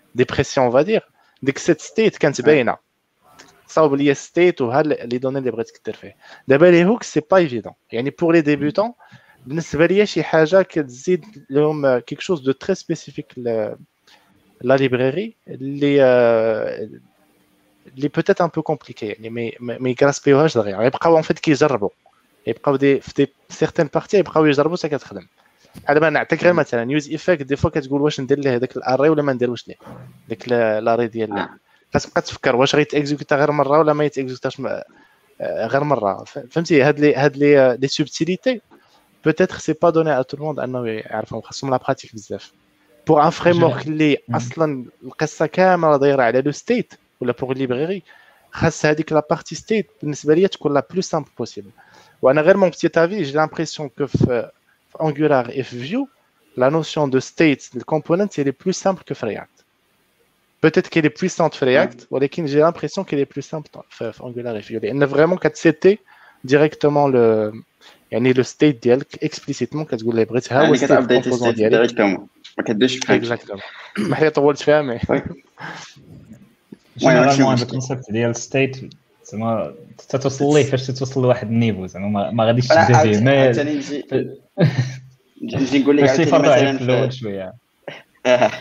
دي بريسيون فادير ديك سيت ستيت كانت باينه صاوب لي ستيت وها لي دوني اللي بغيتك دير فيه دابا لي هوك سي با ايفيدون يعني بور لي ديبيوتون بالنسبه ليا شي حاجه كتزيد لهم كيك شوز دو تري سبيسيفيك لا ليبراري اللي اللي بوتيت ان بو كومبليكي يعني ما ما يكراسبيوهاش دغيا يبقاو ان فيت كيجربوا يبقاو دي في دي سيغتين بارتي يبقاو يجربوا حتى كتخدم بحال دابا نعطيك غير مثلا useEffect des fois كتقول واش ندير ليه هذاك ال array ولا ما نديروش ليه؟ ديك ال array ديال آه. كتبقى تفكر واش غيتاكزيكوتا غير مرة ولا ما يتأكزيكوتاش م- آه، غير مرة؟ فهمتي؟ هاد لي هاد les les subtilités peut-être c'est pas donné à tout le monde أنه يعرفهم. خاصهم la pratique بزاف. pour un framework اللي. أصلا القصة كاملة دايرة على le state ولا pour library خاص هذيك la partie state بالنسبة ليا تكون la plus simple possible وأنا غير مون بتيت افي جي لامبريسيون كو في انجولار اي في فيو la notion de state le component elle est plus simple que React. Peut-être qu'elle est puissante React, mais j'ai l'impression qu'elle est plus simple في في Angular et Vue. Elle est vraiment كتسيتي directement le يعني le state ديالك explicitement كتقول لي بغيت ها هو يعني state كتابديت composant ستيت ديالي ديريكتومون ما كدوش في حاجه exactement ما هي طولت فيها مي المهم ماشي جينيرالمون هذا مشكل. الكونسيبت ديال ستيت زعما توصل ليه فاش توصل لواحد النيفو زعما ما- ما غاديش أنا تبدا عاوت- فيه ما عاوتاني نجي نقول لك عاوتاني مثلا في الأول شوية.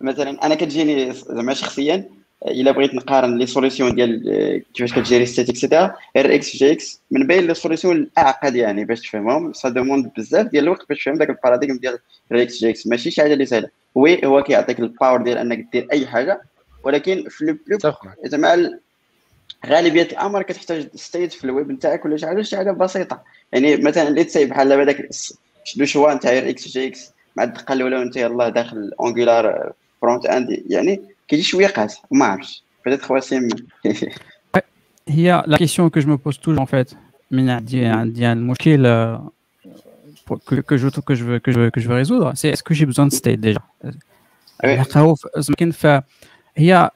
مثلا أنا كتجيني زعما شخصيا إلا بغيت نقارن les solutions ديال آه، كيفاش كتجيري state et cetera RxJS من بين les solutions الأعقد يعني باش تفهمهم. ça demande بزاف ديال الوقت باش تفهم داك ال paradigme ديال RxJS ماشي شي حاجة اللي سهلة. oui هو كيعطيك ال power ديال أنك دير أي حاجة ولكن في لو بلو زعما غالبية الأمر كتحتاج ستيت في الويب نتاعك ولا شي حاجة شي حاجة بسيطة. يعني مثلا اللي تسي بحال دابا داك لو شوا نتاع إكس جي إكس مع الدقة الأولى وانت يلاه داخل اونجولار فرونت اند يعني كيجي شوية قاس ما عرفتش. بدات وسيم هي la question que je me pose toujours en fait من عندي عندي المشكل euh, pour- que, je que je veux que je veux que je veux résoudre. C'est est-ce que j'ai besoin de state déjà? Ouais. الحقيقة زعما ف هي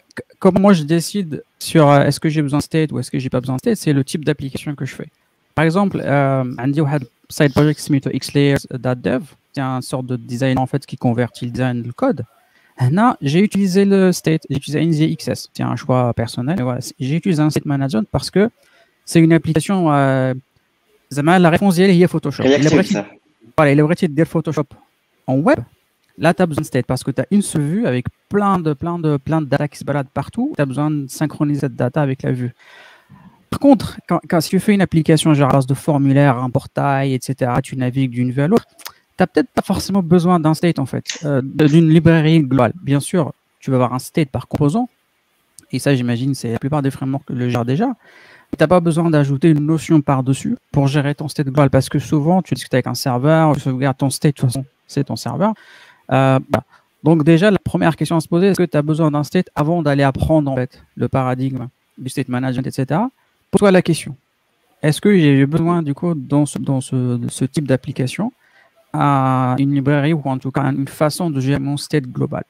comme moi je décide sur euh, est-ce que j'ai besoin de state ou est-ce que j'ai pas besoin de state, c'est le type d'application que je fais. Par exemple, euh, Andy had side project similar xlayers.dev, uh, c'est un sorte de design en fait qui convertit le design le code. Là, j'ai utilisé le state, j'ai utilisé NZXS, c'est un choix personnel. J'ai utilisé un state management parce que c'est une application. Euh, la réponse est Photoshop. Voilà, il aurait de dire Photoshop en web, Là, tu as besoin de state parce que tu as une seule vue avec plein de, plein de, plein de data qui se baladent partout. Tu as besoin de synchroniser cette data avec la vue. Par contre, quand, si tu fais une application genre de formulaire, un portail, etc., tu navigues d'une vue à l'autre, tu n'as peut-être pas forcément besoin d'un state en fait, euh, d'une librairie globale. Bien sûr, tu vas avoir un state par composant, et ça, j'imagine, c'est la plupart des frameworks le gèrent déjà. Tu n'as pas besoin d'ajouter une notion par-dessus pour gérer ton state global parce que souvent, tu discutes avec un serveur, tu sauvegardes ton state, de toute façon, c'est ton serveur. Euh. Donc, déjà, la première question à se poser, est-ce que tu as besoin d'un state avant d'aller apprendre en fait, le paradigme du state management, etc. Pose-toi la question. Est-ce que j'ai besoin, du coup, dans ce, dans ce, type d'application, à une librairie ou en tout cas une façon de gérer mon state global?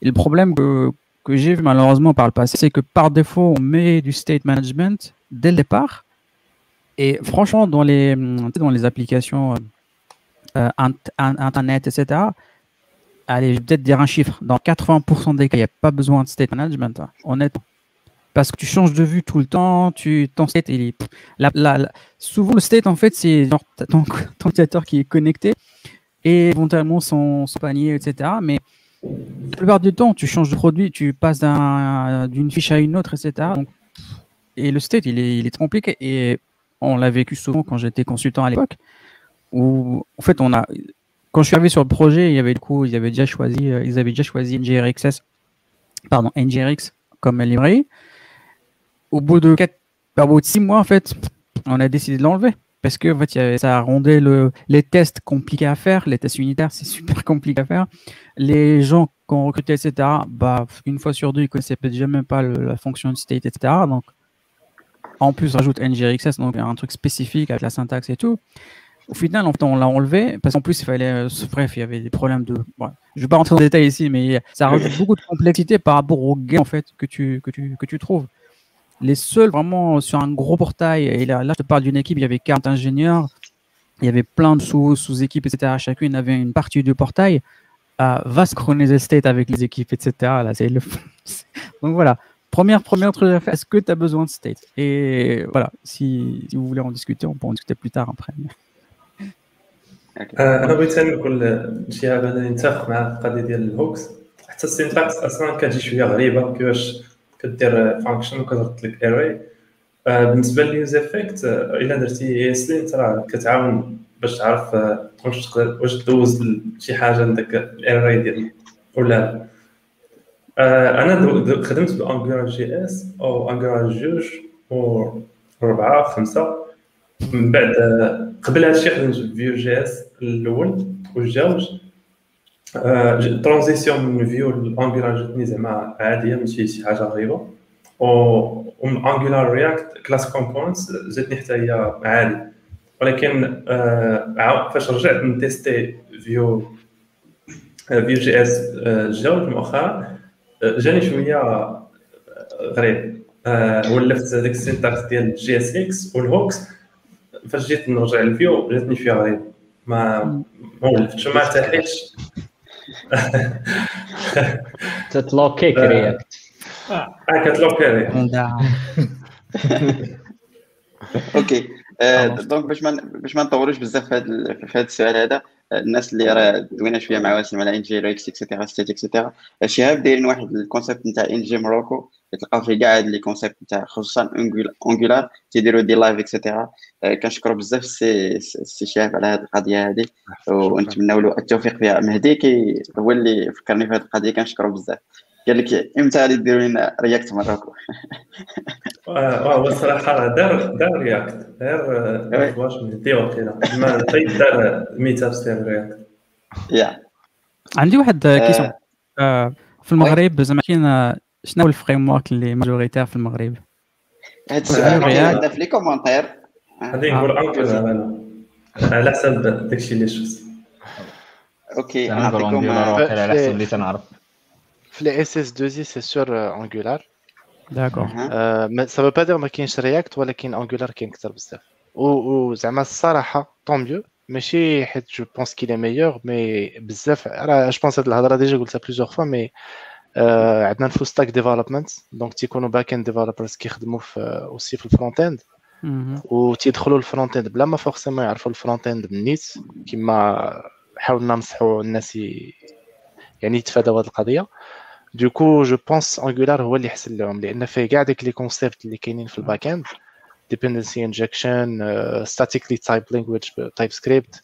Et le problème que, que j'ai vu malheureusement par le passé, c'est que par défaut, on met du state management dès le départ. Et franchement, dans les, dans les applications euh, int- in- Internet, etc., allez, je vais peut-être dire un chiffre. Dans 80% des cas, il n'y a pas besoin de state management, hein, honnêtement. Parce que tu changes de vue tout le temps, tu, ton state, il est. la- souvent, le state, en fait, c'est genre ton, ton ordinateur qui est connecté et éventuellement son, panier, etc. Mais la plupart du temps, tu changes de produit, tu passes d'un- d'une fiche à une autre, etc. Et le state, il est compliqué. Et on l'a vécu souvent quand j'étais consultant à l'époque, où en fait, on a, quand je suis arrivé sur le projet, il y avait du coup, ils avaient déjà choisi, euh, ils avaient déjà choisi NGRXS, NGRX comme librairie. Au bout de quatre, bah, au bout de six mois, en fait, on a décidé de l'enlever. Parce que en fait, ça rendait le, les tests compliqués à faire, les tests unitaires, c'est super compliqué à faire. Les gens qu'on recrutait, etc., bah, une fois sur deux, ils connaissaient peut-être déjà même pas le- la fonction state, etc. Donc, en plus, rajoute NGRXS, donc un truc spécifique avec la syntaxe et tout. Au final, on l'a enlevé parce qu'en plus, il fallait. euh, bref, il y avait des problèmes de. ouais, je ne vais pas rentrer dans le détail ici, mais ça rajoute beaucoup de complexité par rapport au gain en fait, que, tu, que, tu, que tu trouves. Les seuls vraiment sur un gros portail, et là, là je te parle d'une équipe, il y avait 40 ingénieurs, il y avait plein de sous- sous-équipes, etc. Chacune avait une partie du portail. Euh, va synchroniser state avec les équipes, etc. Là, c'est le... Donc voilà. Première, première truc à faire, est-ce que tu as besoin de state? Et voilà, si, si vous voulez en discuter, on peut en discuter plus tard après. آه، أنا بغيت نقول شي حاجة أنا نتفق مع القضية ديال ال hooks. حتى ال syntaxe أصلا كتجي شوية غريبة كيفاش كدير function وكترد لك array بالنسبة لل useEffect إلا درتي ESLint راه كتعاون باش تعرف آه، واش تقدر واش دوز شي حاجة لذاك ال array ديال ولا لا آه، أنا خدمت ب AngularJS أو Angular جوج و ربعه خمسة. من بعد آه، قبل هادشي خدمت ب Vue JS الأول والجوج transition من Vue ل Angular جاتني زعما عادية ماشي شي حاجة غريبة. ومن Angular React class components جاتني حتى هي عادي ولكن آه فاش رجعت نتيستي فيو فيو جي اس جوج مؤخرا جاني شوية غريب. آه ولفت هذيك السينتاكس ديال جي اس إكس والهوكس فاش جيت نرجع للفيو جاتني فيها غريب ما ما ولفتش ما ارتحيتش تتلوكيك رياكت آه كتلوكي OK donc باش ما باش ما نطولوش بزاف في هذا في هذا السؤال هذا الناس اللي راه دوينا شوية مع واسم على NgRx et cetera state et cetera شهاب دايرين واحد ال concept نتاع ng Morocco تلقاو فيه كاع هاد les concepts نتاع خصوصا Angular تيديروا des lives et cetera كنشكروا بزاف سي سي شهاب على هذه القضية هذه ونتمنوا له التوفيق فيها مهدي كي هو اللي فكرني في هذه القضية كنشكروا بزاف قال لك إمتى غادي ديروا لنا React Morocco آه هو الصراحة دار دار React دار واش مهدي وقيلا ما طيب دار meetup ديال React يا. عندي واحد question في المغرب زعما كاين شنو هو ال framework اللي majoritaire في المغرب؟ هذا السؤال عندنا في les commentaires غادي نقول انكل على حسب داكشي اللي شفت. أوكي نعطيكم على حسب اللي تنعرف. في les SS2I c'est sûr Angular d'accord ça veut pas dire ما كاينش React ولكن Angular كاين أكثر بزاف وزعما الصراحه tant mieux ماشي حيت je pense qu'il est meilleur mais بزاف راه je pense هاد الهضره déjà قلتها plusieurs fois mais عندنا ال full stack development donc تيكونوا back end developers كيخدموا في aussi في ال front end وتيدخلوا ال front end بلا ما forcément يعرفوا ال front end من نيت كما حاولنا ننصحوا الناس يعني يتفاداو هذه القضية دوكو جو بونس انجولار هو اللي يحسن لهم لان فيه كاع ديك لي كونسيبت اللي كاينين في الباك اند dependency injection uh, statically typed language تايب سكريبت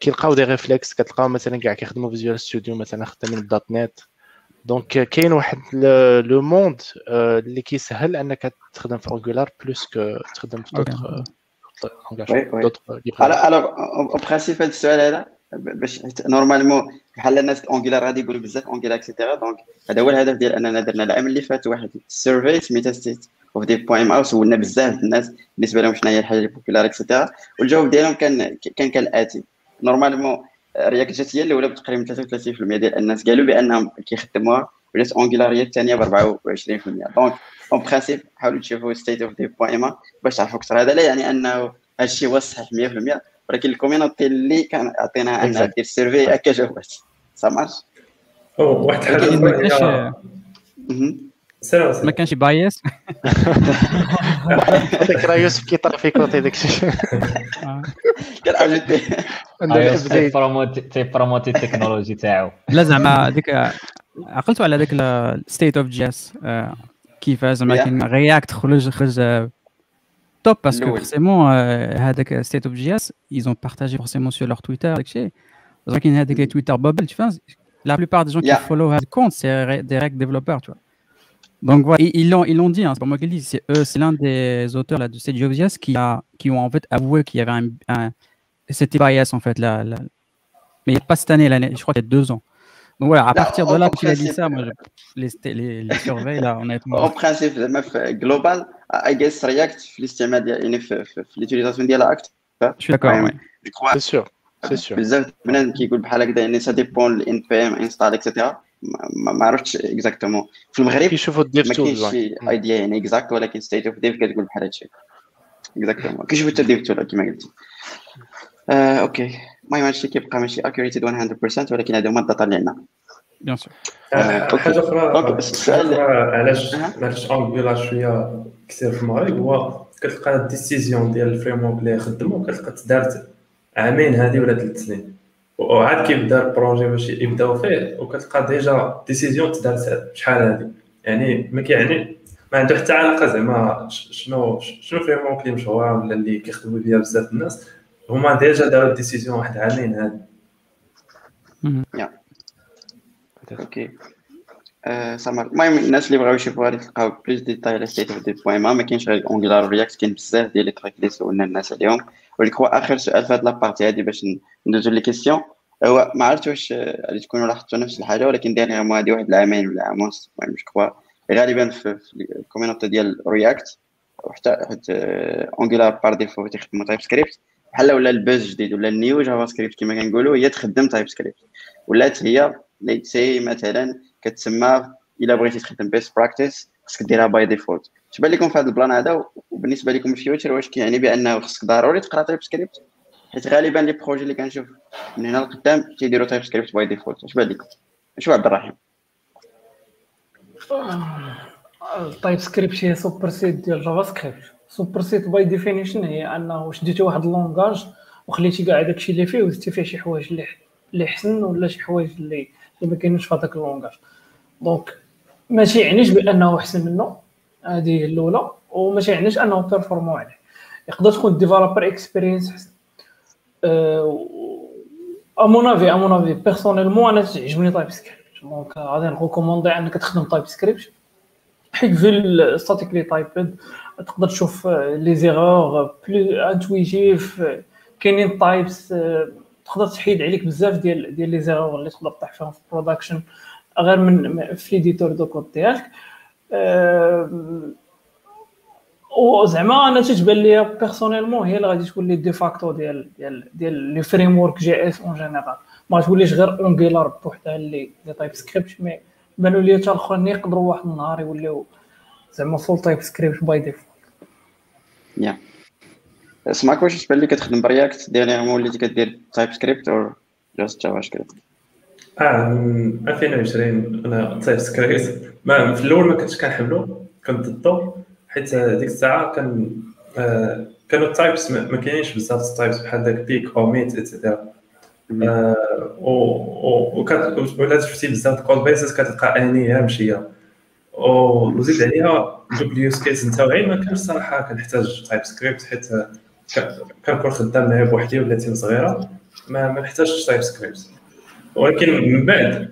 كيلقاو دي ريفلكس كتلقاو مثلا كاع كيخدموا فيجوال ستوديو مثلا خدامين بدات نت دونك كاين واحد لو موند اللي كيسهل انك تخدم في انجولار بلوس كو تخدم في دوطخ دوطخ الوغ او برانسيب هذا السؤال هذا باش normalement بحال الناس Angular غادي يقولوا بزاف Angular et cetera donc هذا هو الهدف ديال أننا درنا العام اللي فات واحد ال survey سميتها State of Dev.ma وسولنا بزاف الناس بالنسبة لهم شنو هي الحاجة اللي populaire et cetera والجواب ديالهم كان كان كالآتي. normalement React جات هي الأولى بتقريبا 33% ديال الناس قالوا بأنهم كيخدموها ولات Angular هي الثانية ب 24% donc en principe حاولوا تشوفوا State of Dev point ma باش تعرفوا أكثر. هذا لا يعني أنه هذا الشيء هو الصحيح 100% ولكن ال community اللي كان عطينا انها دير ال survey هكا جاوبات ça marche واحد الحاجة ما كانش biased هذاك راه يوسف كيطرق فيك وطي داك الشيء كان عجبني تيبروموتي التكنولوجي تاعو لا زعما ديك عقلتوا على داك الستيت اوف جي اس كيفاش زعما كاين رياكت خرج خرج توب باسكو فورسيمون هذاك ستيت اوف جي اس ايزون بارتاجي فورسيمون سور لور تويتر داكشي كاين هذيك لي تويتر بابل tu vois la plupart des gens qui follow هذا الكونت c'est des React développeurs tu vois donc voilà ils l'ont ils l'ont dit hein, c'est pas moi qui le dis c'est eux c'est l'un des auteurs là de cette JS qui a qui ont en fait avoué qu'il y avait un, un c'était bias en fait là, là mais pas cette année l'année je crois qu'il y a deux ans donc voilà à partir de là quand il a dit ça moi je, les, les, les surveilles là honnêtement en principe زعما في global I guess React في الاستعمال ديال يعني في, في, في l'utilisation ديالها اكثر je suis d'accord ouais. c'est sûr c'est sûr بزاف بنادم كيقول بحال هكذا يعني سا ديبون الان بي ام انستال اكسيتيرا ما عرفتش اكزاكتومون في المغرب كيشوفوا الديف ما كاينش شي ايديا يعني اكزاكت ولكن ستيت اوف ديف كتقول بحال هادشي اكزاكتومون كيشوفوا حتى ديف تول كما قلتي آه، اوكي المهم هادشي كيبقى ماشي accurate 100% ولكن هادو هما ال data اللي عندنا. bien sûr حاجة أخرى السؤال علاش علاش Angular شوية كثير في المغرب؟ هو كتلقى ال décision ديال ال framework اللي خدموا كتلقى تدارت عامين هذه ولا ثلاث سنين. وعاد كيبدا ال projet باش يبداو فيه وكتلقى déjà décision تدارت شحال هذه يعني ما كيعني ما عنده حتى علاقة زعما شنو شنو framework اللي مشهورة ولا اللي كيخدموا بها بزاف الناس. هما déjà داروا décision واحد عامين هاد. OK سمر المهم الناس اللي بغاو يشوفوا غادي تلقاو plus détails على State of Dev point ما كاينش غير Angular React كاين بزاف ديال les tracks اللي سولنا الناس عليهم ولكن هو اخر سؤال في هاد la partie هادي باش ندوزو les questions هو ما عرفت واش غادي تكونوا لاحظتوا نفس الحاجة ولكن dernièrement هادي واحد العامين ولا عام ونص المهم جو غالبا في ال community ديال React وحتى حتى Angular par défaut تيخدموا TypeScript بحال ولا ال base جديد ولا ال new JavaScript كما كنقولوا هي تخدم TypeScript ولات هي let's say مثلا كتسمى إلا بغيتي تخدم best practice خصك ديرها by default تبان لكم في هذا ال plan هذا وبالنسبة لكم ال future واش كيعني بانه خصك ضروري تقرأ TypeScript حيت غالبا les projets اللي كنشوف من هنا لقدام تيديروا TypeScript by default اش بان لكم؟ شو عبد الرحيم؟ TypeScript هي superset ديال JavaScript. superset by definition هي أنه شديتي واحد ال langage وخليتي كاع داكشي اللي فيه وزدتي فيه شي حوايج اللي اللي حسن ولا شي حوايج اللي اللي ما كاينينش في هذاك ال langage. donc ماشي يعنيش بأنه أحسن منه. هذه الأولى. وماشي يعنيش أنه performant عليه. يقدر تكون developer experience حسن. à mon avis à mon avis. personnellement أنا تعجبني TypeScript donc غادي نريكوموندي أنك تخدم TypeScript حيت في ال statically typed تقدر تشوف les erreurs plus intuitif كاينين types تقدر تحيد عليك بزاف ديال ديال les erreurs اللي تقدر تطيح فيهم في production غير من في l'éditeur de code ديالك. وزعما أنا تتبان ليا personnellement هي اللي غادي تكون le de facto ديال ديال ديال les frameworks JS en général ما توليش غير Angular بوحدها اللي لي TypeScript mais بانوا لي حتى الأخرين يقدروا واحد النهار يوليو زعما full TypeScript by default يا سمعك واش تبان لي كتخدم ب React dernièrement وليتي كدير TypeScript or just JavaScript آه من 2020 أنا TypeScript ما في الأول ما كنتش كنحملو كنت ضدو حيت ديك الساعة كان آه كانوا ال types ما كاينينش بزاف ال types بحال داك بيك أو ميت اتسيتيرا ولات شفتي بزاف ال codebases كتلقى أنية مشية. وزيد عليها دوك ال use cases نتاوعي ما كانش صراحة كنحتاج TypeScript حيت كنكون خدام معايا بوحدي ولا team صغيرة ما, ما نحتاجش TypeScript ولكن من بعد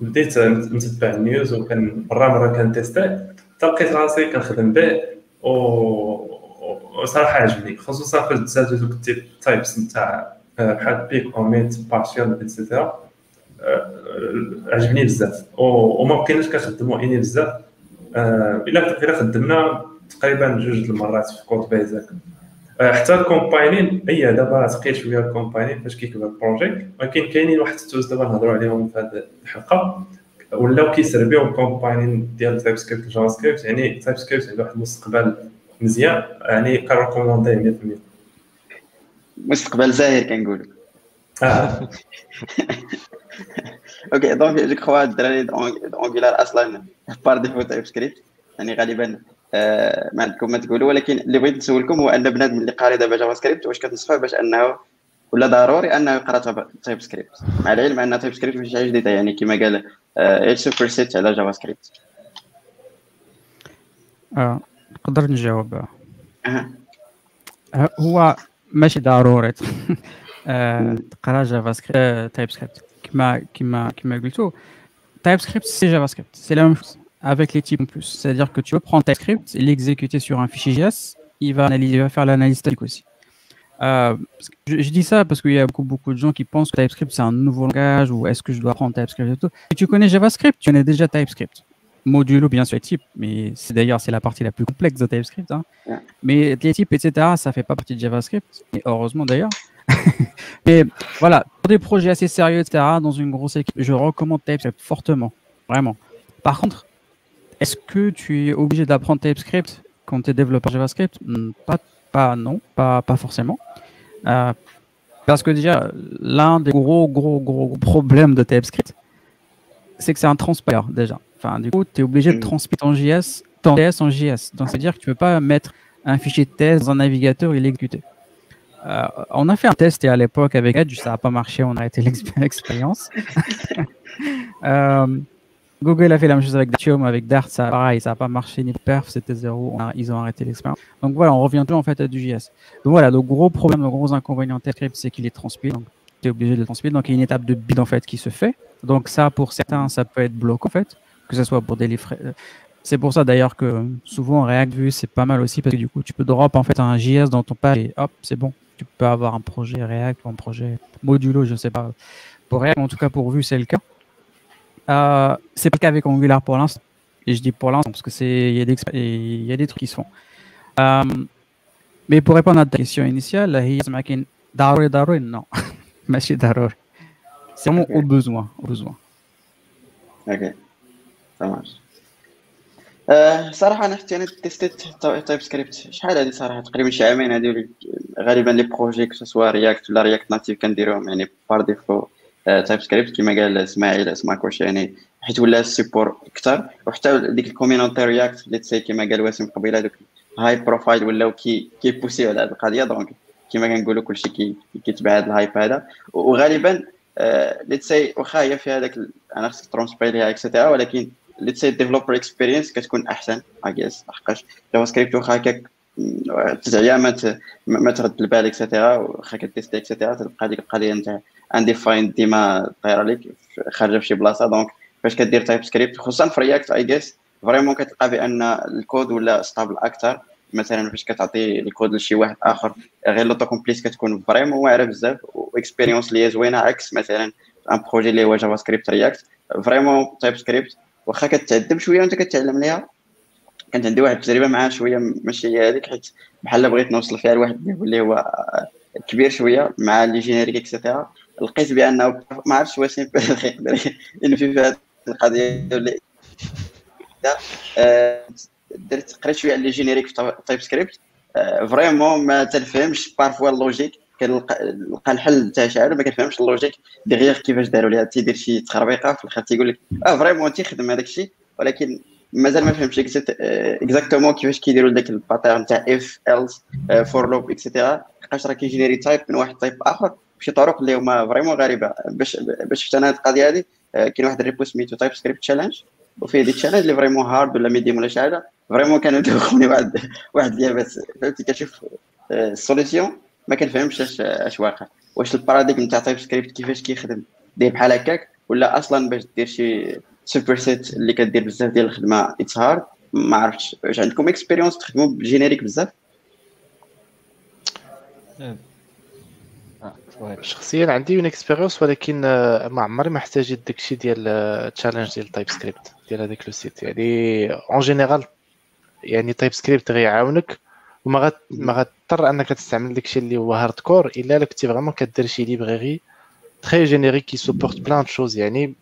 بديت نتبع ال news وكان مره مره كنتيستي تلقيت راسي كنخدم به وصراحة عجبني خصوصا فاش تزادوا دوك ال types نتاع بحال بيك أو ميت بارشيال اتسيتيرا عجبني بزاف. وما بقيناش كنخدموا any بزاف. إلا إلا خدمنا تقريبا جوج المرات في codebase حتى ال compiling اي دابا ثقيل شوية ال compiling فاش كيكبر ال project ولكن كاينين واحد ال tools دابا نهضروا عليهم في هذه الحلقة. ولاو كيسربيو ال compiling ديال TypeScript JavaScript يعني TypeScript عنده واحد المستقبل مزيان يعني كنريكومونديه 100% مستقبل زاهر كنقولوا آه. ok donc جو كخوا الدراري Angular أصلا par défaut TypeScript يعني غالبا آه ما عندكم ما تقولوا ولكن اللي بغيت نسولكم هو أن بنادم اللي قاري دابا JavaScript واش كتنصحوه باش أنه ولا ضروري أنه يقرأ TypeScript مع العلم أن TypeScript ماشي حاجة جديده يعني كما قال إيش superset على JavaScript آه نقدر نجاوب. هو ماشي ضروري. تقرأ جافا سكريبت تايب سكريبت qui m'a qui m'a qui m'a TypeScript c'est JavaScript, c'est la même chose avec les types en plus. C'est-à-dire que tu peux prendre TypeScript l'exécuter sur un fichier JS, il va analyser, va faire l'analyse statique aussi. Euh, je, je, dis ça parce qu'il y a beaucoup, beaucoup de gens qui pensent que TypeScript c'est un nouveau langage ou est-ce que je dois prendre TypeScript et tout. Si tu connais JavaScript, tu connais déjà TypeScript. Modulo, bien sûr, les types, mais c'est d'ailleurs c'est la partie la plus complexe de TypeScript. Hein. Mais les types, etc., ça fait pas partie de JavaScript, et heureusement d'ailleurs. Mais voilà, pour des projets assez sérieux, etc., dans une grosse équipe, je recommande TypeScript fortement, vraiment. Par contre, est-ce que tu es obligé d'apprendre TypeScript quand tu es développeur JavaScript? Pas, pas non, pas, pas forcément. Euh, parce que déjà, l'un des gros, gros, gros problèmes de TypeScript, c'est que c'est un transpire déjà. Enfin, du coup, tu es obligé de transmettre ton JS, ton TS en JS. Donc, c'est-à-dire que tu ne peux pas mettre un fichier de test dans un navigateur et l'exécuter. Euh, on a fait un test et à l'époque avec Edge, ça n'a pas marché, on a arrêté l'expérience. euh, Google a fait la même chose avec Datium, avec Dart, ça, pareil, ça n'a pas marché ni perf, c'était zéro, ils ont arrêté l'expérience. Donc voilà, on revient tout en fait à du JS. Donc voilà, le gros problème, le gros inconvénient de TypeScript, c'est qu'il est transpilé, donc tu es obligé de le transpiler. Donc il y a une étape de build en fait qui se fait. Donc ça, pour certains, ça peut être bloquant en fait, que ce soit pour des livres. C'est pour ça d'ailleurs que souvent React Vue c'est pas mal aussi parce que du coup tu peux drop en fait un JS dans ton page et hop c'est bon tu peux avoir un projet React ou un projet modulo, je ne sais pas. Pour React, en tout cas pour Vue, c'est le cas. Euh, c'est pas le cas avec Angular pour l'instant. Et je dis pour l'instant parce que c'est il y, a des trucs qui se font. Euh, mais pour répondre à ta question initiale, non. C'est vraiment au besoin, au besoin. Ok, ça marche. أه صراحة أنا حتى أنا تيستيت TypeScript شحال هذه صراحة؟ تقريبا شي عامين هذه غالبا les projets soit React ولا React Native كنديروهم يعني par défaut TypeScript كما قال اسماعيل اسماك واش يعني حيت ولا ال support أكثر وحتى ديك ال community React اللي تسي كما قال واسم قبيلة هذوك high profile ولاو كي كيبوسيو على هذه القضية. donc كما كنقولوا كلشي كي كيتبع هذا ال hype هذا. وغالبا let's say واخا هي فيها هذاك أنا خصك ترونسبيليها et cetera ولكن let's say developer experience كتكون أحسن I guess لحقاش JavaScript واخا هكاك تدعيا ما ما ترد البال et cetera واخا كتيستي et cetera تلقى ديك القضية نتاع undefined ديما طايرة لك خارجة في شي بلاصة. donc فاش كدير TypeScript خصوصا في React I guess vraiment كتلقى بأن الكود ولا stable أكثر مثلا فاش كتعطي الكود لشي واحد آخر غير l'autocomplete كتكون vraiment واعرة بزاف و expérience اللي هي زوينة. عكس مثلا un projet اللي هو JavaScript React vraiment TypeScript واخا كتعذب شوية وانت كتعلم ليها. كانت عندي واحد التجربه معاه شوية ماشي هي هذيك حيت بحال بغيت نوصل فيها لواحد اللي هو كبير شوية مع les génériques et cetera لقيت بأنه ما عرفتش واش يقدر ينفي في هذه القضية ولا آه، درت قريت شوية على les génériques في TypeScript vraiment ما تنفهمش parfois ال logique كنلقى الحل تاع شعر ما كنفهمش ال logique derrière كيفاش داروا ليها تيدير شي تخربيقة في الآخر تيقول لك آه vraiment تيخدم هذاك الشيء. ولكن مازال ما فهمتش exactement كيفاش كيديروا داك ال pattern تاع if else for loop et cetera لقاش راه كيجينيري type من واحد type آخر بشي طرق اللي هما vraiment غريبة. باش باش شفت أنا هذه القضية هذه كاين واحد ال repo سميتو TypeScript challenge وفيه ديك challenge اللي vraiment hard ولا medium ولا شي حاجة. vraiment كانوا يدوخوني واحد واحد ال types. فهمتي؟ كتشوف ال solution ما كنفهمش اش اش واقع. واش ال paradigme تاع TypeScript كيفاش كيخدم. دير بحال هكاك ولا أصلا باش دير شي superset اللي كدير بزاف ديال الخدمة it's hard ما عرفتش. واش عندكم expérience تخدموا بال génériques بزاف؟ شخصيا عندي une expérience ولكن ما عمري ما احتاجيت داكشي ديال ال challenge ديال TypeScript ديال هذاك le site. يعني en général يعني TypeScript غيعاونك وما غت ما غتضطر أنك تستعمل داكشي اللي هو hardcore إلا الا كنتي vraiment كدير شي librairie très générique qui supporte plein de choses يعني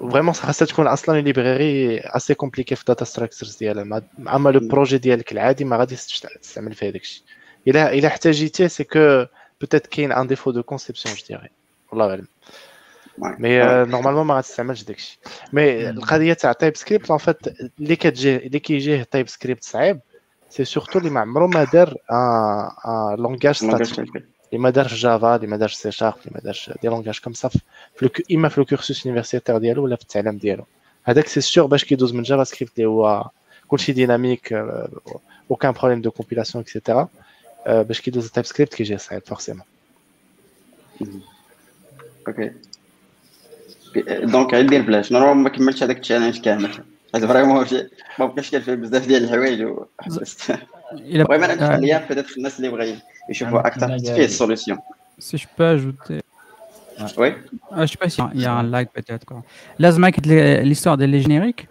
vraiment خاصها تكون أصلا librairie assez compliquée في data structures ديالها. أما le projet ديالك العادي ما غاديش تستعمل فيه داكشي. الا إلا احتاجيتيه c'est que peut-être كاين un défaut de conception je dirais والله أعلم. mais normalement ما غتستعملش داكشي. mais القضية تاع TypeScript en fait اللي كتجي اللي كيجيه TypeScript صعيب سي سورتو اللي ما عمرو ما دار ان لونغاج ستاتيك اللي ما دارش جافا اللي ما دارش سي شارب اللي ما دارش دي لونغاج كوم سا في اما في الكورسوس يونيفرسيتير ديالو ولا في التعلم ديالو هذاك سي سيغ باش كيدوز من جافا سكريبت اللي هو كلشي ديناميك اوكان بروبليم دو كومبيلاسيون اكسيتيرا باش كيدوز تايب سكريبت كيجي صعيب فورسيمون اوكي دونك عندي بلاش نورمال ما كملتش هذاك التشالنج كامل هذا فريمون ما بقاش كان فيه بزاف ديال الحوايج وحسست المهم انا نخليها peut الناس اللي بغا يشوفوا اكثر فيه السوليسيون Si je peux ajouter. Oui. Euh, je sais pas s'il y a un lag peut-être. Quoi. Là, l'histoire des génériques,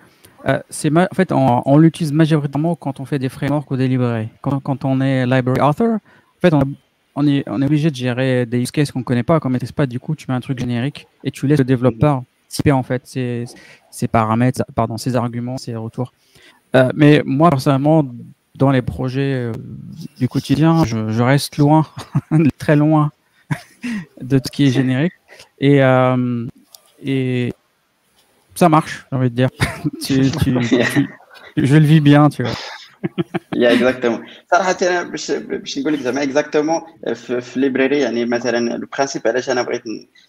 euh, c'est en fait on, on l'utilise majoritairement quand on fait des frameworks ou des librairies. Quand, quand on est library author, en fait on, on est, on est obligé de gérer des use cases qu'on connaît pas, qu'on maîtrise pas. Du coup, tu mets un truc générique et tu laisses le développeur en fait ses paramètres, pardon, ses arguments, ses retours. Euh, mais moi personnellement, dans les projets euh, du quotidien, je, je reste loin, très loin de ce qui est générique. Et, euh, et ça marche, j'ai envie de dire. je le vis bien, tu vois. يا اكزاكتومون صراحه انا باش باش نقول لك زعما اكزاكتومون في, في ليبراري يعني مثلا البرانسيب علاش انا بغيت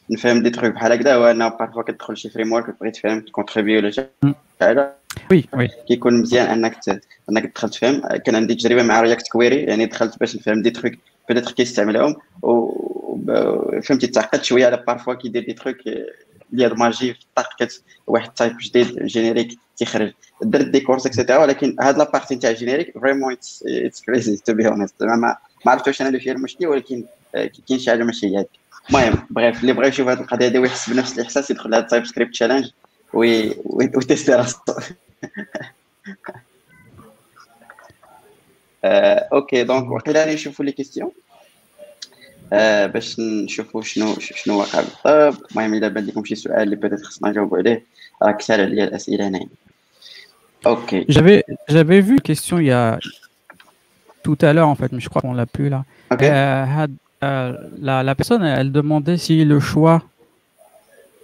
نفهم دي تروك بحال هكذا هو انه بارفوا كتدخل شي فريم ورك بغيت تفهم كونتريبيو ولا شي حاجه وي وي كيكون مزيان انك انك تدخل تفهم كان عندي تجربه مع رياكت كويري يعني دخلت باش نفهم دي تروك بيتيتر كيستعملهم وفهمتي تعقدت شويه على بارفوا كيدير دي تروك اللي هاد ماجي في الطاق واحد type جديد générique تيخرج درت des cours et cetera ولكن هاد la partie تاع ال générique vraiment it's crazy to be honest ما عرفتش أنا اللي فيها المشكل ولكن كاين شي حاجة ماشي هي المهم bref اللي بغى يشوف هاد القضية هادي ويحس بنفس الإحساس يدخل لهاد TypeScript challenge وتيستي راسو. أوكي دونك وقيلا نشوفوا لي كيستيون آه باش نشوفوا شنو شنو واقع بالضبط المهم الا بان لكم شي سؤال اللي بدات خصنا نجاوبوا عليه راه كثر عليا الاسئله هنا ok j'avais j'avais vu une question il y a tout à l'heure en fait mais je crois qu'on l'a plus là okay. euh, euh, la, la personne elle demandait si le choix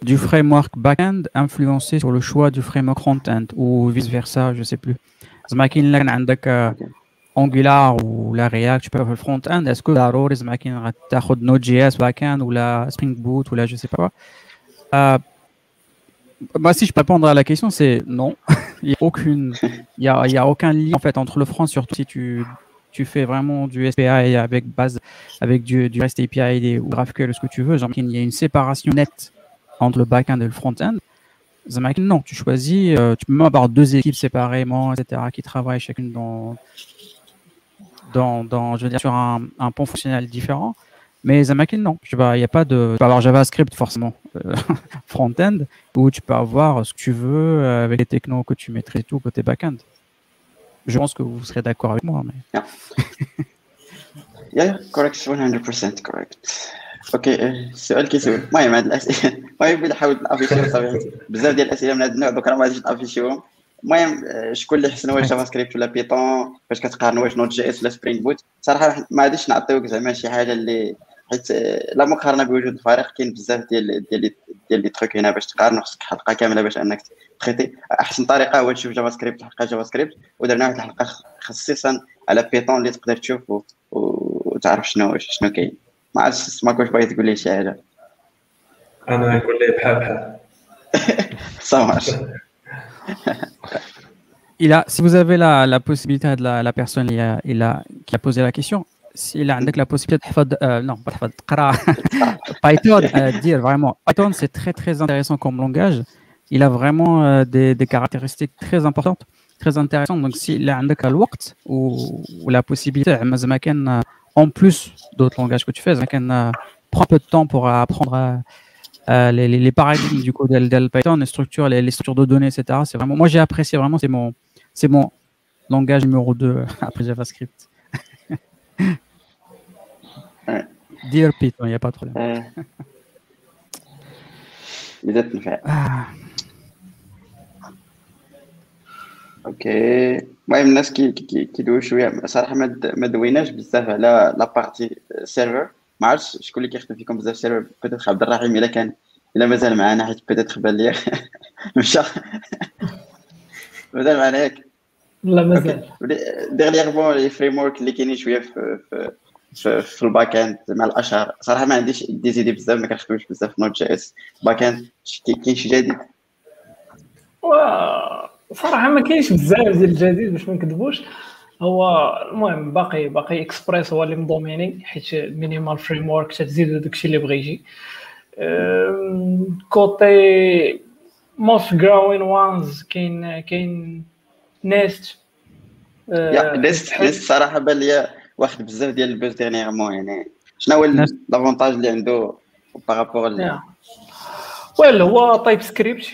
du framework backend influençait sur le choix du framework front-end ou vice versa je sais plus زعما كاين لك عندك Angular ou la React, tu peux faire le front-end. Est-ce que la tu as Node.js back-end la Spring Boot la je sais pas quoi euh, Moi, si je peux répondre à la question, c'est non. il n'y a y a, y a aucun lien en fait entre le front, surtout si tu, tu fais vraiment du SPI avec base, avec du, du REST API ou GraphQL, ce que tu veux. Genre, il y a une séparation nette entre le back-end et le front-end. Non, tu choisis, euh, tu peux même avoir deux équipes séparément, etc., qui travaillent chacune dans, dans, dans, je veux dire, sur un, un pont fonctionnel différent. Mais Zamakin, non. Il n'y a pas de. Tu peux avoir JavaScript forcément euh, front-end, où tu peux avoir ce que tu veux euh, avec les technos que tu maîtrises tout côté back-end. Je pense que vous serez d'accord avec moi. Mais... Yeah. yeah, correct, 100% correct. اوكي السؤال كيسول المهم هاد الاسئله المهم بلا حاول نافيشيهم صافي بزاف ديال الاسئله من هذا النوع دوك راه ما غاديش نافيشيهم المهم شكون اللي حسن واش JavaScript ولا Python فاش كتقارن واش Node.js ولا Spring Boot صراحة ما غاديش نعطيوك زعما شي حاجة اللي حيت لا مقارنة بوجود الفارق كاين بزاف ديال ديال ديال les trucs هنا باش تقارن خصك حلقة كاملة باش أنك تريتي أحسن طريقة هو تشوف JavaScript حلقة JavaScript ودرنا واحد الحلقة خصيصا على Python اللي تقدر تشوف وتعرف شنو شنو كاين. ما عرفتش ما كنتش باغي تقول لي شي حاجة. أنا نقول لي بحال بحال. صافي Il a, si vous avez la, la possibilité de la, la personne il il a, qui a posé la question, s'il a la possibilité de euh, non, Python, euh, dire vraiment, Python c'est très très intéressant comme langage. Il a vraiment euh, des, des, caractéristiques très importantes, très intéressantes. Donc s'il a le work ou, la possibilité, en plus d'autres langages que tu fais, prend un peu de temps pour apprendre euh, les, les, les, paradigmes du code de Python, les structures, les, les, structures de données, etc. C'est vraiment, moi j'ai apprécié vraiment, c'est mon, c'est mon langage numéro 2 après JavaScript. Dire Python, il n'y a pas de problème. ah. اوكي المهم الناس كيدويو شويه صراحه ما دويناش بزاف على لا بارتي سيرفر ما عرفتش شكون اللي كيخدم فيكم بزاف serveur peut-être عبد الرحيم إلا كان إلا مازال معنا حيت peut-être بان ليا. مشى. مازال معنا ياك. لا مازال dernièrement les frameworks اللي كاينين شوية في في في, في ال backend مع الأشهر. صراحة ما عنديش des idées بزاف ما كنخدمش بزاف Node.js backend كاين شي جديد؟ صراحة ما كاينش بزاف ديال الجديد باش ما نكذبوش. هو المهم باقي باقي اكسبريس هو اللي مدوميني حيت minimal framework تزيد داكشي اللي بغى يجي côté most growing ones كاين كاين Nest يا Nest Nest صراحة بان ليا واخد بزاف ديال ال buzz dernièrement يعني شنو هو l'avantage اللي عنده par rapport well هو TypeScript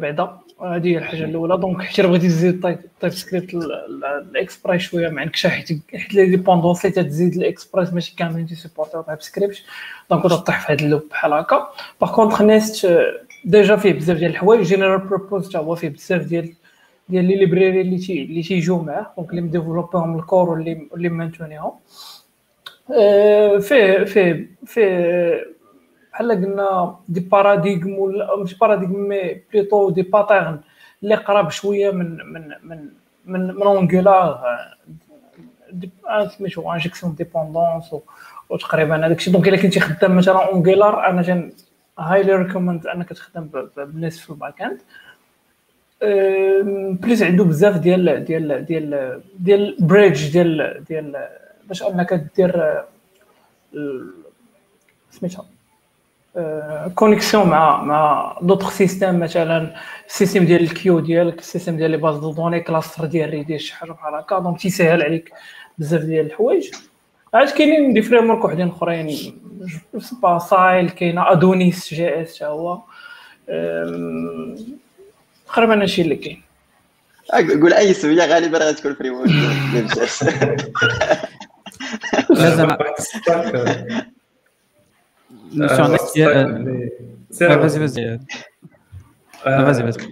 بعدا. هذه هي الحاجة الأولى. donc حيت بغيتي تزيد TypeScript ل Express شوية ما عندكش حيت حيت les dépendances اللي تزيد الإكسبريس ماشي كاملين تيسيبورتيو TypeScript donc تطيح في هذا ال loop بحال هكا. par contre Nest déjà فيه بزاف ديال الحوايج. general purpose حتى هو فيه بزاف ديال ديال les librairies اللي تي اللي تيجيو معاه. donc اللي مديفلوبيهم ال core واللي اللي مانتونيهم. فيه فيه فيه بحال قلنا des paradigmes ولا مش paradigme mais plutôt des patterns اللي قراب شوية من من من من من Angular سميتو injection dépendances وتقريبا هذاك الشيء. donc إلا كنتي خدام مثلا Angular أنا can highly recommend أنك تخدم بالناس في ال backend plus عنده بزاف ديال ديال ديال ديال bridge ديال ديال باش أنك دير سميتها connexion مع مع d'autres systèmes مثلا ال système ديال ال queue ديالك ال système ديال les bases de données cluster ديال Redis شي حاجة بحال هكا. donc تيسهل عليك بزاف ديال الحوايج. عاد كاينين des frameworks وحدين أخرين. بحال Sails كاينة AdonisJS حتى هو. تقريبا هادشي اللي كاين. قول أي سميه غالبا غتكون فريم ورك لازم فازي فازي فازي فازي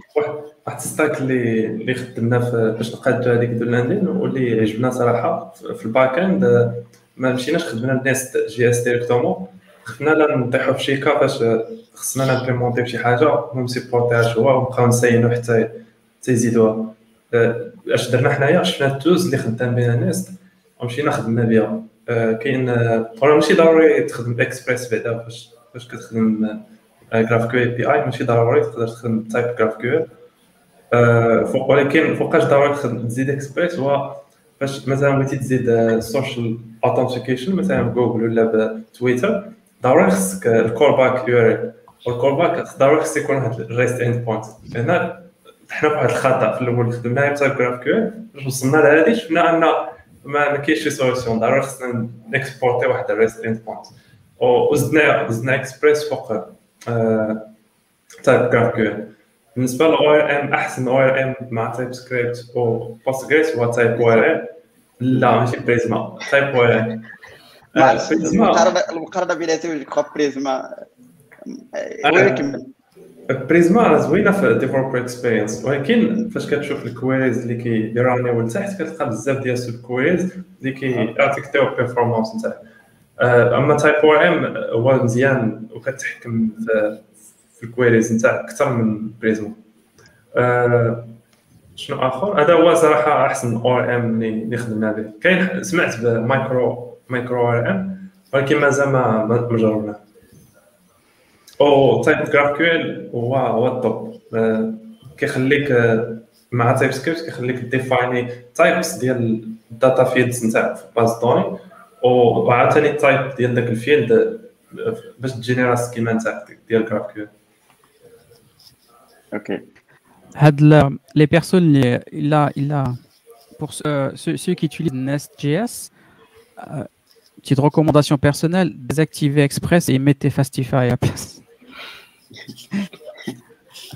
واحد ستاك اللي اللي خدمنا باش نقادو هذيك دو لاندين واللي عجبنا صراحة في الباك اند ما مشيناش خدمنا نيست جي اس ديريكتومون خفنا لا نطيحو في شيكا فاش خصنا نامبليمونتي شي حاجة هم سيبورتيها شوية ونبقاو نسينو حتى حتى يزيدوها اش درنا حنايا شفنا ال tools اللي خدام بها Nest ومشينا خدمنا بها كاين راه ماشي ضروري تخدم اكسبريس بعدا فاش فاش كتخدم GraphQL API ماشي ضروري تقدر تخدم TypeGraphQL فوق ولكن فوقاش ضروري تخدم تزيد اكسبريس هو فاش مثلا بغيتي تزيد social authentication مثلا بجوجل ولا بتويتر ضروري خصك ال callback UR وال callback ضروري خصك يكون واحد ال REST endpoint هنا حنا فواحد الخطأ في الأول خدمنا TypeGraphQL وصلنا لهادي شفنا أن ما كاينش شي solution ضروري خصنا نكسبورتي واحد ال REST endpoint وزدنا زدنا اكسبريس فوق TypeGraphQL بالنسبة لل ORM أحسن ORM مع TypeScript و Postgres هو TypeORM لا ماشي Prisma TypeORM المقارنه بيناتهم جو Prisma ولكن Prisma زوينة في ال developer experience ولكن فاش كتشوف ال queries اللي كيرانيو لتحت كتلقى بزاف ديال ال sub queries اللي كيعطيكتيو performance نتاعك أما TypeORM هو مزيان وكتحكم في ال queries نتاعك أكثر من Prisma. شنو آخر؟ هذا هو صراحة أحسن ORM اللي خدمنا به. كاين سمعت ب Mikro MikroORM ولكن مازال ما ما جربناه. او تايب جراف كيو هو هو الطوب كيخليك مع تايب سكريبت كيخليك ديفايني تايبس ديال الداتا فيلدز نتاعك في باز دوني وعاوتاني التايب ديال داك الفيلد باش تجينيرا سكيما نتاعك ديال جراف كيو اوكي هاد لي بيرسون اللي الا الا pour ceux, ceux qui utilisent Nest.js, euh, petite recommandation personnelle, désactivez Express et mettez Fastify à la place.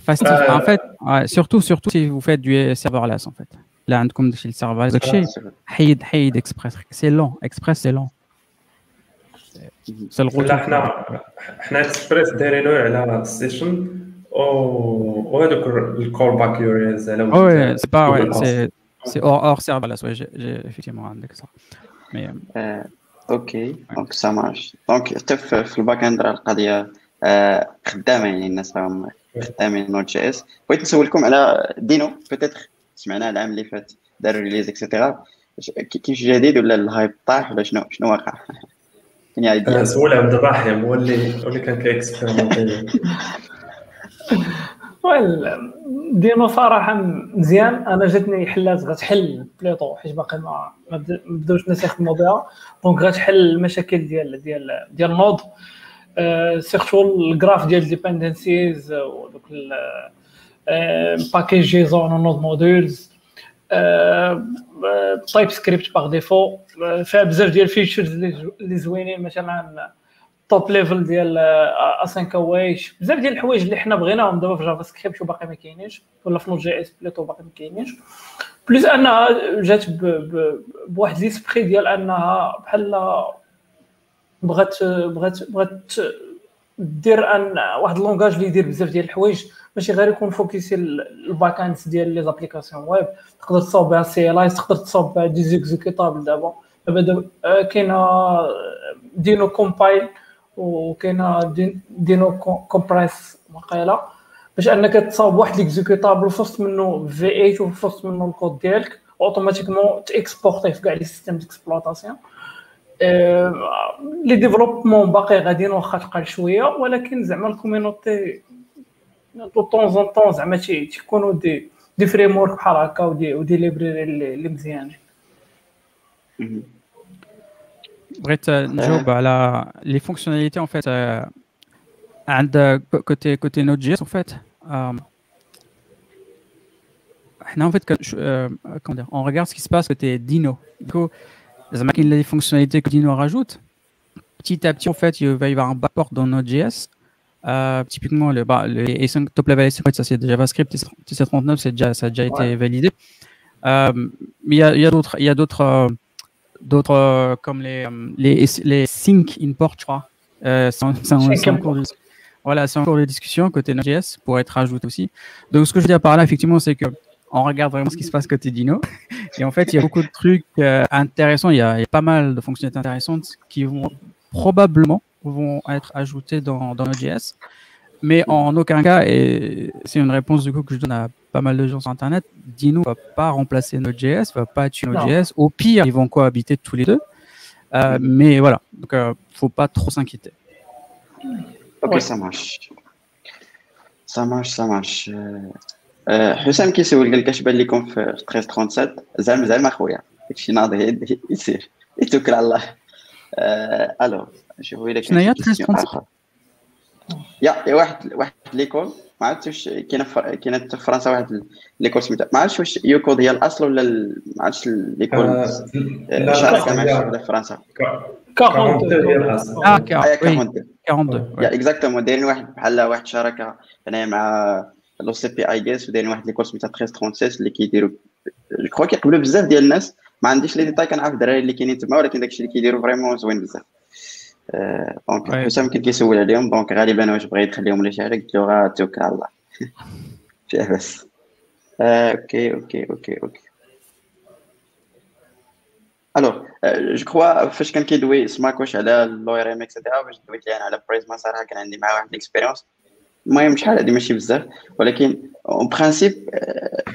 Fastify, en fait, ouais, surtout, surtout si vous faites du serverless, en fait. Là, عندكم شي serverless داك الشيء حيد حيد Express. C'est long, Express c'est long. C'est le rôle. حنا حنا Express دايرينو على السيشن وهذوك الكول باك يوريز على وي سي با وي سي سي اور اور serverless وي جي effectivement عندك صح مي اوكي دونك سا مارش دونك حتى في الباك اند راه القضيه خدامة يعني الناس راهم خدامين نوت جي اس. بغيت نسولكم على دينو بيتيتر سمعناه العام اللي فات دار ريليز اكسيتيرا كيف جديد ولا الهايب طاح ولا شنو شنو واقع؟ كاين ايديا سول عبد الرحيم هو اللي هو اللي كان كيكسبيرمونتي ويل ديما صراحة مزيان. أنا جاتني حلات غتحل plutôt حيت باقي ما ما بداوش الناس يخدموا بها. donc غتحل المشاكل ديال ديال ديال ال Node surtout ال graph ديال dependencies ودوك package.json و node modules TypeScript par défaut فيها بزاف ديال ال features اللي زوينين مثلا top level ديال async await بزاف ديال الحوايج اللي حنا بغيناهم دابا في JavaScript وباقي ما كاينينش ولا في Node.js plutôt باقي ما كاينينش. plus أنها جات بواحد l'esprit ديال أنها بحال بغات بغات بغات دير أن واحد ال langage اللي يدير بزاف ديال الحوايج ماشي غير يكون focusé ال backend ديال les applications web. تقدر تصاوب بها CLI تقدر تصاوب بها des exécutables دابا. دابا كاينة دينو كومبايل وكاينة دينو كومبريس وقيله باش أنك تصاوب واحد ليكزيكوتابل في وسط منه في 8 وفي وسط منه الكود ديالك أوتوماتيكمون تإكسبورتيه في كاع لي سيستيم ديكسبلوطاسيون لي ديفلوبمون باقي غاديين واخا تقال شويه ولكن زعما الكوميونيتي دو طون زون طون زعما تيكونوا دي دي فريم ورك بحال هكا ودي ودي ليبراري اللي مزيانين بغيت نجاوب على لي فونكسيوناليتي اون فيت عند كوتي كوتي نوت جي اس اون فيت حنا اون فيت كومون دير اون ريغارد سكي سباس كوتي دينو ديكو il a des fonctionnalités que Dino rajoute. Petit à petit, en fait, il va y avoir un backport dans Node.js. Euh, typiquement, le, bah, top level A5, ça c'est JavaScript, TC39, ça a déjà été validé. Euh, mais il y a, d'autres, il y euh, comme les, les, les sync import, je crois. C'est en, cours de, voilà, en discussion côté Node.js pour être ajouté aussi. Donc, ce que je veux dire par là, effectivement, c'est que on regarde vraiment ce qui se passe côté Dino. Et en fait, il y a beaucoup de trucs euh, intéressants. Il y, a, il y, a, pas mal de fonctionnalités intéressantes qui vont probablement vont être ajoutés dans, dans Node.js. Mais en aucun cas, et c'est une réponse du coup que je donne à pas mal de gens sur Internet, Dino va pas remplacer Node.js, va pas tuer Node.js. Au pire, ils vont cohabiter tous les deux. Euh, mais voilà, donc euh, faut pas trop s'inquiéter. Ok, ouais. ça marche. Ça marche, ça marche. حسام كيسول قال كاش بان لكم في 1337 زعما زعما اخويا هادشي ناضي يسير. يتوكل على الله. alors نشوفوا إلا شنو هي 1337 يا واحد واحد l'école. ما عرفتش واش كاينة كاينة في فرنسا واحد l'école سميتها. ما عرفتش واش يوكود هي الأصل ولا ما عرفتش l'école. شاركه مع في فرنسا؟ 42 هي الأصل. آه 42 يا exactement دايرين واحد بحال واحد شراكة هنايا مع l'OCP I guess ودايرين واحد l'école سميتها 1336 اللي كيديروا je crois كيقبلوا بزاف ديال الناس ما عنديش les détails كنعرف الدراري اللي كاينين تما ولكن داكشي اللي كيديروا vraiment زوين بزاف donc حسام كان كيسول عليهم دونك غالبا واش بغا يدخليهم ولا شي حاجة قلت له توكل على الله فيه بس OK OK OK OK alors je crois فاش كان كيدوي سماك واش على اللويريم et cetera فاش دويت أنا على Prisma صراحة كان عندي معاه واحد ال expérience المهم شحال هادي ماشي بزاف ولكن en principe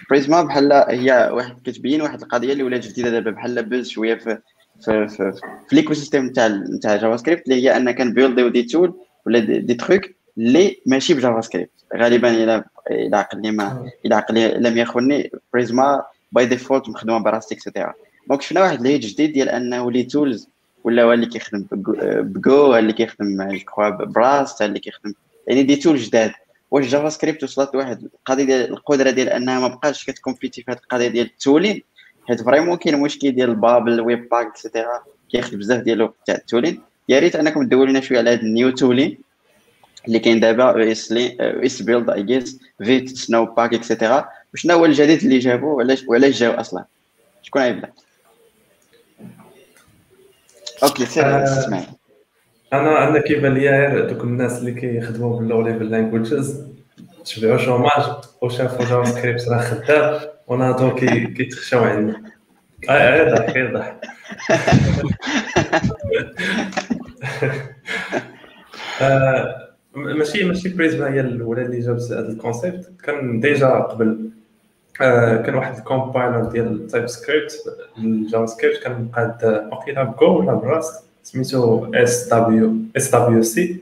Prisma بحال هي واحد كتبين واحد القضية اللي ولات جديدة دابا بحال بز شوية في في في, في l'écosystème تاع تاع JavaScript اللي هي ان كنبيلديو des tools ولا des, trucs اللي ماشي ب JavaScript غالبا إلى إلى عقلني ما إلى عقلي لم يخني Prisma by default مخدومة ب Rust et cetera donc شفنا واحد الهيت جديد ديال أنه les tools ولا هو اللي كيخدم بجو اللي كيخدم je crois ب Rust اللي كيخدم يعني des tools جداد. واش JavaScript وصلت لواحد القضية ديال القدرة ديال أنها ما بقاش كتكومبيتي في هذه القضية ديال ال tooling حيت vraiment كاين مشكل ديال ال Babel ال Webpack et cetera كياخذ بزاف ديال الوقت تاع ال tooling. يا ريت أنكم تدوروا لنا شوية على هذا ال new tooling اللي كاين دابا أو اس لي أو esbuild I guess Vite Snowpack et cetera وشنو هو الجديد اللي جابوه؟ وعلاش وعلاش جاو أصلا؟ شكون غيبدا OK سير اسمعي أنا أنا كيبان ليا غير دوك الناس اللي كيخدموا بال low level languages تبعوا chômage وشافوا JavaScript راه خدام وناضوا كيتخشاو عندنا غير ضحك غير ضحك ماشي ماشي Prisma هي الأولى اللي جاب هذا ال concept كان déjà قبل كان واحد ال compiler ديال TypeScript ال JavaScript كان مقاد وقيلا ب Go ولا ب Rust سميتو اس دبليو اس دبليو سي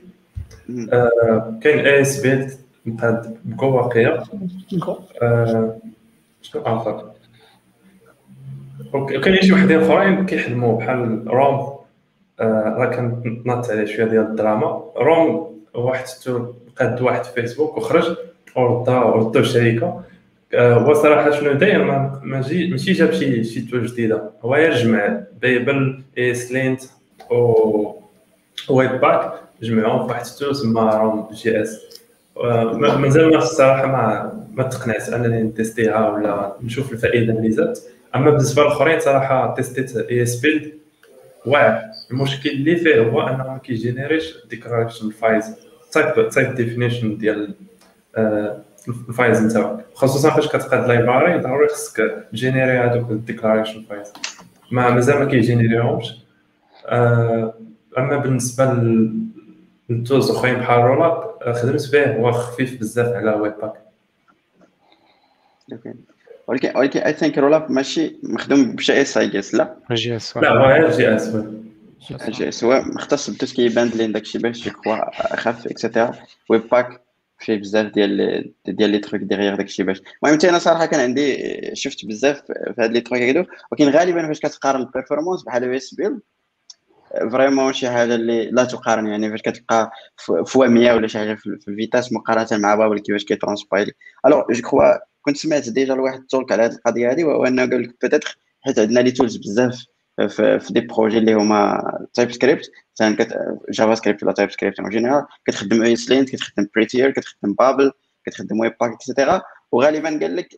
كاين esbuild مقاد بجو واقيلا شنو آخر؟ وكاين شي وحدين أخرين كيخدموا بحال Rome. راه كانت عليه شوية ديال الدراما. Rome واحد قاد واحد في فيسبوك وخرج وردا ردو الشركة هو صراحة شنو داير؟ ماشي ماشي جاب شي شي tool جديدة. هو يجمع Babel, ES و Webpack جمعهم في واحد ال tool سما Rome JS. مازال ما الصراحة ما ما تقنعت أنني نتيستيها ولا نشوف الفائدة اللي زادت أما بالنسبة للآخرين صراحة تيستيت esbuild واعر. المشكل اللي فيه هو انه ما كيجينيريش declaration files type type definition ديال ال files نتاعك خصوصا فاش كتقاد library ضروري خصك تجينيري هذوك ال declaration files ما مازال ما كيجينيريهمش. أما بالنسبة لل tools اخرين بحال Rollup خدمت به هو خفيف بزاف على Webpack ولكن ولكن I think Rollup ماشي مخدوم بجي اس اي جيس لا؟ JS لا هو غير JS JS هو مختص ب tout ce qui bundling داكشي باش je crois اخف et cetera Webpack فيه بزاف ديال ديال les trucs derrière داكشي باش. المهم أنا صراحة كان عندي شفت بزاف في هاد les trucs هادو ولكن غالبا فاش كتقارن ال performance بحال esbuild vraiment شي حاجة اللي لا تقارن يعني فاش كتلقى fois 100 ولا شي حاجة في ال vitesse مقارنة مع Babel كيفاش كيترونسبايلي alors je crois كنت سمعت déjà لواحد talk على هذه القضية هذه وانه قال لك peut-être حيت عندنا les tools بزاف في, في des projets اللي هما TypeScript مثلا JavaScript ولا TypeScript en général كتخدم ESLint كتخدم Prettier كتخدم Babel كتخدم Webpack et cetera وغالبا قال لك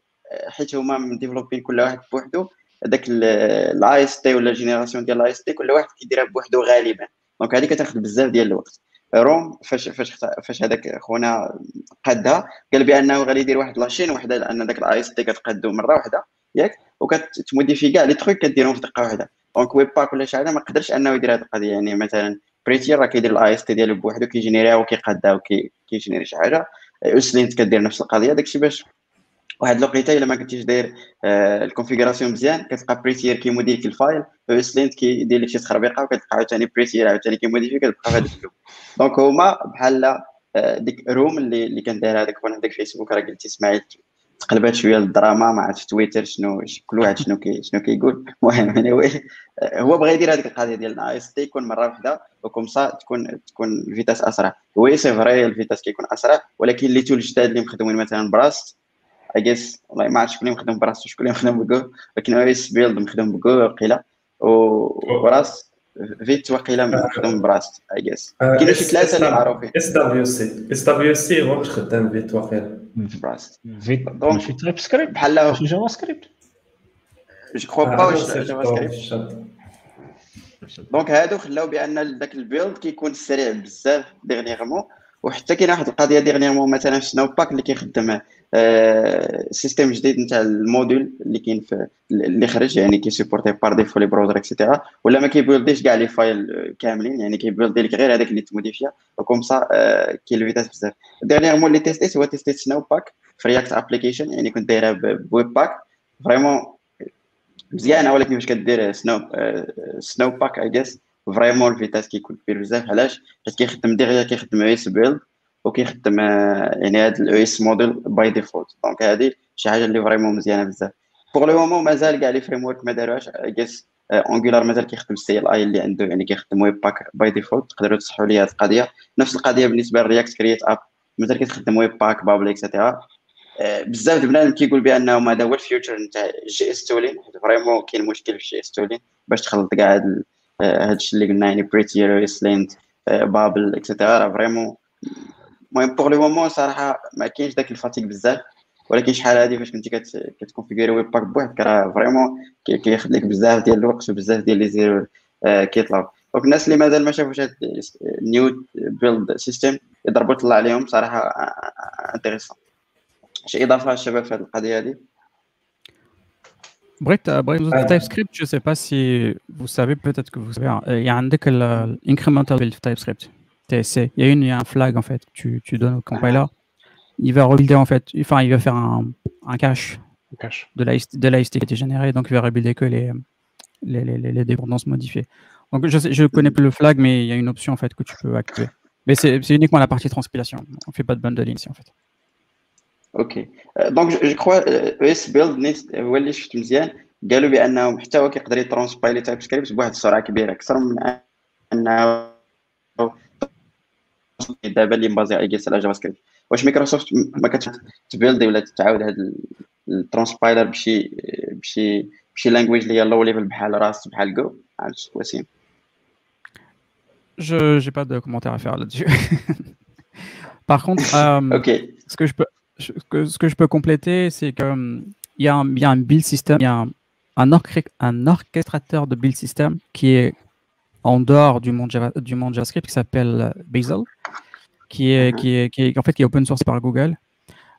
حيت هما مديفلوبين كل واحد بوحدو هذاك ال AST ولا génération ديال ال AST كل واحد كيديرها بوحدو غالبا. donc هذه كتاخذ بزاف ديال الوقت. Rome فاش فاش فاش هذاك خونا قادها قال بأنه غادي يدير واحد la chaîne وحده لأن داك ال AST كتقادو مرة واحدة ياك؟ وكتموديفي كاع les trucs كديرهم في دقة واحدة donc Webpack ولا شي حاجة ما قدرش أنه يدير هذه القضية. يعني مثلا Prettier راه كيدير ال AST ديالو بوحدو كيجينيريها وكيقادها وكيجينيري شي حاجة. ESLint كدير نفس القضية. داكشي باش واحد الوقيته إلا ما كنتيش داير آه ال configuration مزيان كتلقى Prettier كيموديفي لك ال file ESLint كيدير لك شي تخربيقة وكتلقى عاوتاني Prettier عاوتاني كيموديفي كتبقى في هذاك ال loop donc هما بحال آه ديك Rome اللي اللي كان داير هذاك وأنا هذاك فيسبوك راه قلتي اسماعيل تقلبات شوية للدراما ما عرفتش تويتر شنو كل واحد شنو كي شنو كيقول. المهم anyway هو بغى يدير هذيك القضية ديال ال AST يكون مرة واحدة و comme ça تكون تكون ال vitesse أسرع. oui c'est vrai ال vitesse كيكون أسرع ولكن les tool الجداد اللي مخدومين مثلا ب Rust I guess والله ما عرفتش شكون اللي مخدم ب Rust وشكون اللي مخدم ب Go ولكن أو esbuild مخدوم ب Go وقيله و Rust Vite وقيله مخدوم ب Rust I guess كاين شي ثلاثة اللي معروفين SWC SWC هو باش خدام Vite وقيله ب Rust Vite ماشي TypeScript بحال ماشي JavaScript je crois pas واش JavaScript donc هادو خلاو بأن داك ال build كيكون سريع بزاف dernièrement وحتى كاين واحد القضية dernièrement مثلا في Snowpack اللي كيخدم système جديد نتاع ال module اللي كاين في اللي خرج يعني كيسيبورتي par défaut les browser et cetera ولا ما كيبيلديش كاع les file كاملين يعني كيبيلدي لك غير هذاك اللي تموديفيا و comme ça كاين ال vitesse بزاف. dernièrement اللي تيستيت هو تيستيت Snowpack في React application يعني كنت دايرها ب Webpack vraiment مزيانه ولكن فاش كدير Snow Snowpack I guess vraiment ال vitesse كيكون كبير بزاف. علاش؟ حيت كيخدم déjà كيخدم esbuild وكيخدم يعني هذا ال ES module by default. دونك هذه شي حاجة اللي vraiment مزيانة بزاف. pour le moment مازال كاع les framework ما داروهاش. juste Angular مازال كيخدم CLI اللي عنده يعني كيخدم Webpack by default تقدروا تصحوا لي هذه القضية. نفس القضية بالنسبة لل React create app مازال كتخدم Webpack Babel et cetera بزاف د بنادم كيقول بأنه هذا هو ال future نتاع JS tooling vraiment كاين مشكل في JS tooling باش تخلط كاع هذا الشيء اللي قلنا يعني Prettier ESLint Babel et cetera vraiment المهم pour le moment صراحة ما كاينش داك ال fatigue بزاف ولكن شحال هادي فاش كنتي كتكونفيغوري Webpack بوحدك راه vraiment كياخذ لك بزاف ديال الوقت وبزاف ديال les erreurs كيطلعوا donc الناس اللي مازال ما شافوش هاد new build system يضربوا طلة عليهم صراحة intéressant شي إضافة الشباب في هذه القضية هذه بغيت بغيت نزيد TypeScript je sais pas si vous savez peut-être que vous savez il y a عندك build في TypeScript TSC il y a une il y a un flag en fait tu tu donnes au compiler il va rebuilder en fait enfin il va faire un, un cache cache de la de la qui a été généré donc il va rebuilder que les les, les, les dépendances modifiées donc je sais, je connais plus le flag mais il y a une option en fait que tu peux activer mais c'est uniquement la partie transpilation on fait pas de bundling ici en fait اوكي دونك جو كخوا اس بيلد هو اللي شفت مزيان قالوا بانه حتى هو كيقدر يترونسبايلي تايب سكريبت بواحد السرعه كبيره اكثر من انه دابا اللي مبازي اي على جافا سكريبت واش مايكروسوفت ما كتبيلدي ولا تعاود هذا الترانسبايلر بشي بشي بشي لانجويج اللي هي لو ليفل بحال راس بحال جو عرفت وسيم Je n'ai pas de commentaire à faire là-dessus. Par contre, euh, okay. ce, que je peux, ce, que, ce que je peux compléter, c'est qu'il y, a un, y a un build system, il y a un, un, un, orchestrateur de build system qui est en dehors du monde, Java, du monde JavaScript qui s'appelle Bazel, qui est, qui, est, qui est en fait qui est open source par Google.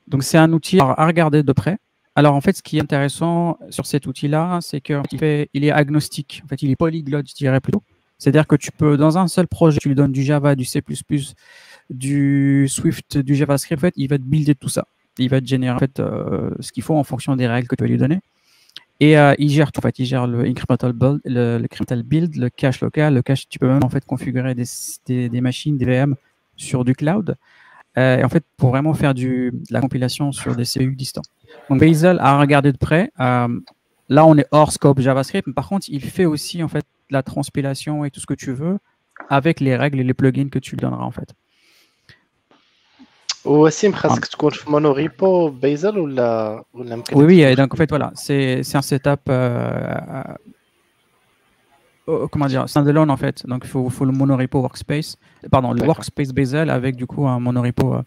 Donc c'est un outil à regarder de près. Alors en fait, ce qui est intéressant sur cet outil-là, c'est qu'il fait, il est agnostique. En fait, il est polyglotte, je dirais plutôt. C'est-à-dire que tu peux, dans un seul projet, tu lui donnes du Java, du C++, du Swift, du JavaScript, en fait, il va te builder tout ça. il va te générer en fait euh, ce qu'il faut en fonction des règles que tu vas lui donner. Et euh, il gère tout. En fait, il gère le incremental build, le, le build, le cache local, le cache. Tu peux même en fait configurer des, des, machines, des VM sur du cloud. Euh, en fait, pour vraiment faire du, de la compilation sur des CPU distants. Donc Bazel a regardé de près. Euh, là, on est hors scope JavaScript, mais par contre, il fait aussi en fait la transpilation et tout ce que tu veux avec les règles et les plugins que tu lui donneras en fait. وسيم خاصك تكون في مونوريبو بيزل ولا ولا ممكن Oui, oui, donc en fait voilà, c'est c'est un setup euh, euh, comment dire, standalone en fait. Donc il faut, faut le monorepo workspace, pardon, le workspace Bezel avec du coup un monorepo. Euh,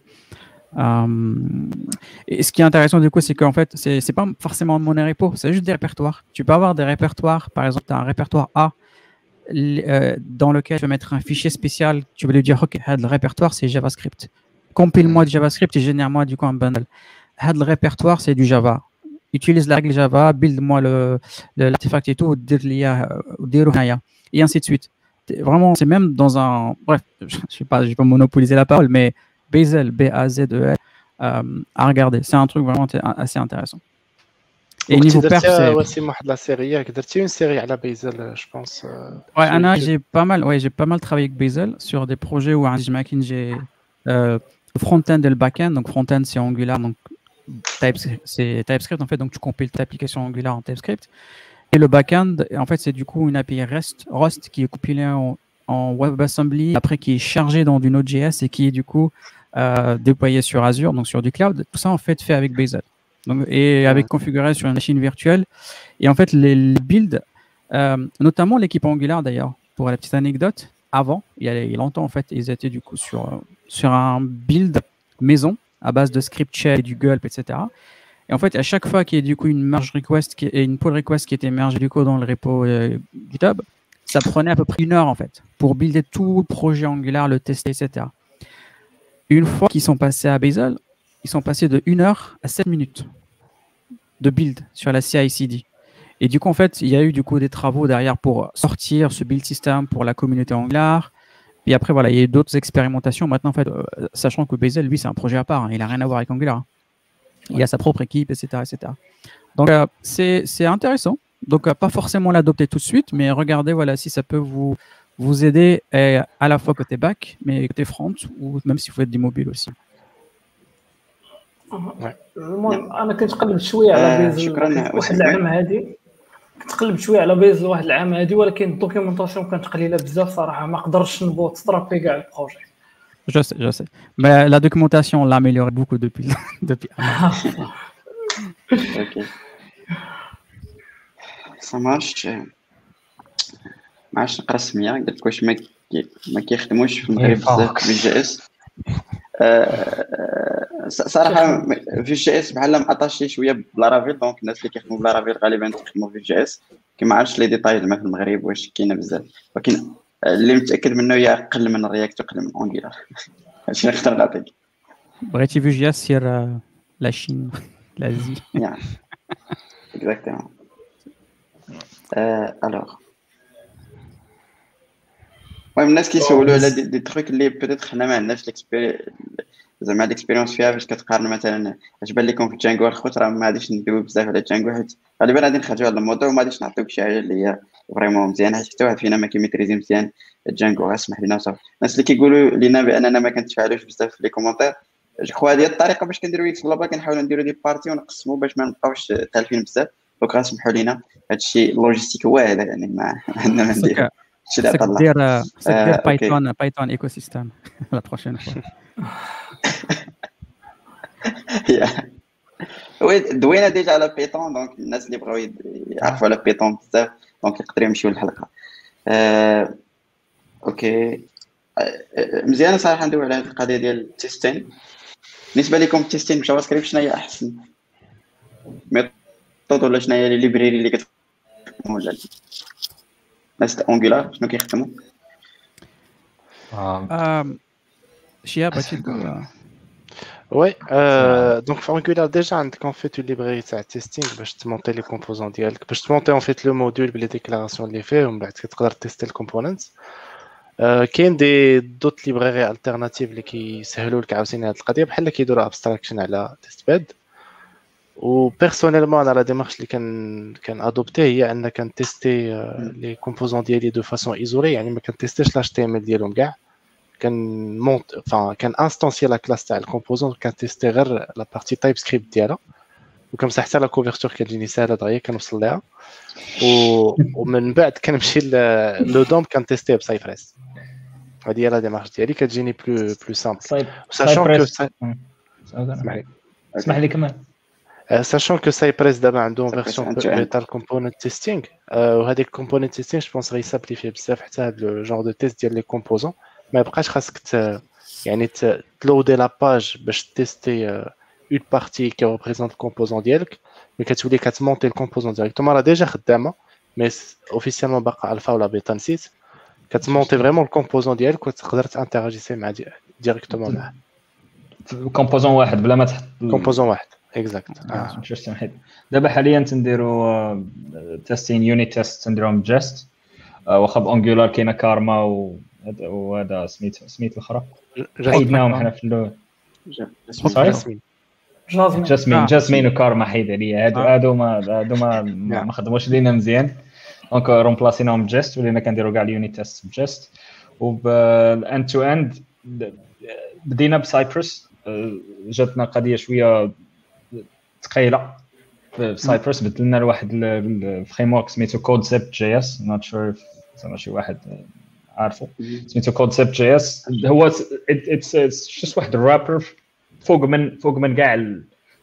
euh, et ce qui est intéressant du coup, c'est qu'en fait, c'est c'est pas forcément un monorepo, c'est juste des répertoires. Tu peux avoir des répertoires, par exemple, tu as un répertoire A euh, dans lequel tu vas mettre un fichier spécial, tu vas lui dire, OK, le répertoire, c'est JavaScript compile-moi du JavaScript et génère-moi du coup un bundle. Le répertoire, c'est du Java. Utilise la règle Java, build-moi l'artefact et tout, et ainsi de suite. Vraiment, c'est même dans un. Bref, je ne vais pas, pas monopoliser la parole, mais Bazel, B-A-Z-E-L, euh, à regarder. C'est un truc vraiment assez intéressant. Et niveau perf, c'est. la série, une série à la Bazel, je pense. Euh, ouais, Anna, j'ai pas mal, ouais, j'ai pas mal travaillé avec Bazel sur des projets où j'ai euh, le front-end et le back-end. Donc, front-end, c'est Angular, donc c'est TypeScript en fait. Donc, tu compiles ta application Angular en TypeScript. Et le back-end, en fait, c'est du coup une API REST, Rust qui est compilée en, WebAssembly, après qui est chargée dans du Node.js et qui est du coup euh, déployé sur Azure, donc sur du cloud. Tout ça, en fait, fait avec Bazel. Donc, et avec configuré sur une machine virtuelle. Et en fait, les, builds, euh, notamment l'équipe Angular d'ailleurs, pour la petite anecdote, avant, il y a, longtemps en fait, ils étaient du coup sur, sur un build maison à base de script shell et du gulp, etc. Et en fait, à chaque fois qu'il y a du coup une merge request et une pull request qui était émergée du coup dans le repo euh, GitHub, ça prenait à peu près une heure en fait pour builder tout le projet Angular, le tester, etc. Une fois qu'ils sont passés à Bazel, ils sont passés de 1 heure à 7 minutes de build sur la CI/CD. Et du coup, en fait, il y a eu du coup des travaux derrière pour sortir ce build system pour la communauté Angular. Puis après, voilà, il y a eu d'autres expérimentations. Maintenant, en fait, euh, sachant que Bezel, lui, c'est un projet à part. Hein. il n'a rien à voir avec Angular. Il a sa propre équipe, etc. etc. Donc, euh, c'est intéressant. Donc, euh, pas forcément l'adopter tout de suite, mais regardez voilà, si ça peut vous, vous aider à la fois côté back, mais côté front, ou même si vous faites du mobile aussi. كنتقلب شوية على بيز واحد العام هادي ولكن الدوكيومونطاسيون كانت قليلة بزاف صراحة ما قدرتش نبوط سترابي كاع البروجي Je sais, je sais. Mais la documentation, on l'a amélioré beaucoup depuis. depuis ok. Ça marche. ما عرفتش نقرا السميه قلت لك واش ما ما كيخدموش في المغرب بزاف في JS صراحة في JS بحال مقطاشي شوية ب Laravel donc الناس اللي كيخدموا ب Laravel غالبا كيخدموا في JS. كما عرفتش les détails زعما في المغرب واش كاينة بزاف. ولكن اللي متأكد منه هي أقل من ال React وقل من Angular هادشي اللي نقدر نعطيك. بغيتي Vue.js sur la chaîne allez-y exactement alors المهم الناس كيسولوا على des trucs اللي بيتيت حنا ما عندناش زعما ال expérience فيها باش كتقارن مثلا اش بان لكم في Django الخوت راه ما غاديش ندوي بزاف على Django حيت غالبا غادي نخرجوا هذا الموضوع وما غاديش نعطيوك شي حاجة اللي هي vraiment مزيانة. حيت حتى واحد فينا ما كي maîtriser مزيان Django غاسمح لينا وصافي. الناس اللي كيقولوا لينا بأننا ما كنتفاعلوش بزاف في les commentaires je crois هذه الطريقة باش كنديرو إكس بلابا كنحاولوا نديرو des parties ونقسموا باش ما نبقاوش تالفين بزاف. donc غاسمحوا لينا هادشي ال logistique هو هذا يعني ما عندنا ما ندير دير بايثون بايثون ايكو سيستم لا بروشين oui دوينا déjà على Python donc الناس اللي بغاو يعرفوا على Python بزاف donc يقدروا يمشيو للحلقه آه، OK آه، مزيانه صراحة ندوي على هذه القضية ديال ال testing بالنسبة لكم ال testing ب JavaScript شنو هي احسن méthode ولا شنو هي les librairies اللي كتخدموا ولا ناس Angular شنو كيخدموا شياب بغيتي تقول Ouais, euh, donc Angular déjà on fait une librairie de testing باش تمونتي les composants ديالك باش تمونتي en fait le module les déclarations de l'effet ومن بعد كتقدر tester les components آه، كاين دي دوت ليبراري التيرناتيف اللي كيسهلوا لك عاوتاني هاد القضيه بحال كيديروا ابستراكشن على تيست باد وبيرسونيلمون انا لا ديمارش اللي كان كان ادوبتي هي ان كنتيستي لي كومبوزون ديالي دو فاسون ايزولي يعني ما كنتيستيش لاش تي ام ال ديالهم كاع كان مونت فان كان انستونسي لا كلاس تاع الكومبوزون كنتيستي غير لا بارتي تايب سكريبت ديالها وكنمسح حتى لا كوفرتور كتجيني ساهله دغيا كنوصل ليها و... ومن بعد كنمشي لو دوم كنتيستيه بسايفريس هذه هي لا ديمارش ديالي كتجيني بلو بلو سامبل ساشون كو اسمح لي اسمح لي كمان ساشون كو سايبريس دابا عندهم فيرسيون بيتا الكومبوننت تيستينغ وهذيك الكومبوننت تيستينغ جو بونس غيسابليفي بزاف حتى هاد لو جونغ دو تيست ديال لي كومبوزون ما يبقاش خاصك يعني تلودي لا باج باش تيستي اون بارتي كي ريبريزونت الكومبوزون ديالك mais كتولي كت monter ال composant directement راه ديجا خدامة mais officiellement باقا الفا ولا بيتا نسيت. كت monter vraiment ال composant ديالك وتقدر ت interagir مع directement معاه. composant واحد بلا ما تحط composant واحد exact interesting حيت. دابا حاليا تنديروا testing unit test تنديروهم Jest واخا ب Angular كاينة كارما وهذا سميت سميت الاخرى حيدناهم حنا في اللو Jasmine. Jasmine. جاسمين. وكارما حيد عليا هادو هادو ما هادو ما ما خدموش لينا مزيان. donc رومبلاسيناهم ب Jest ولينا كنديروا كاع ال unit test ب Jest وبال end to end بدينا ب Cypress جاتنا قضية شوية ثقيلة. في Cypress بدلنا لواحد ال framework سميتو CodeceptJS not sure زعما شي واحد عارفه سميتو CodeceptJS هو it's just واحد ال wrapper فوق من فوق من كاع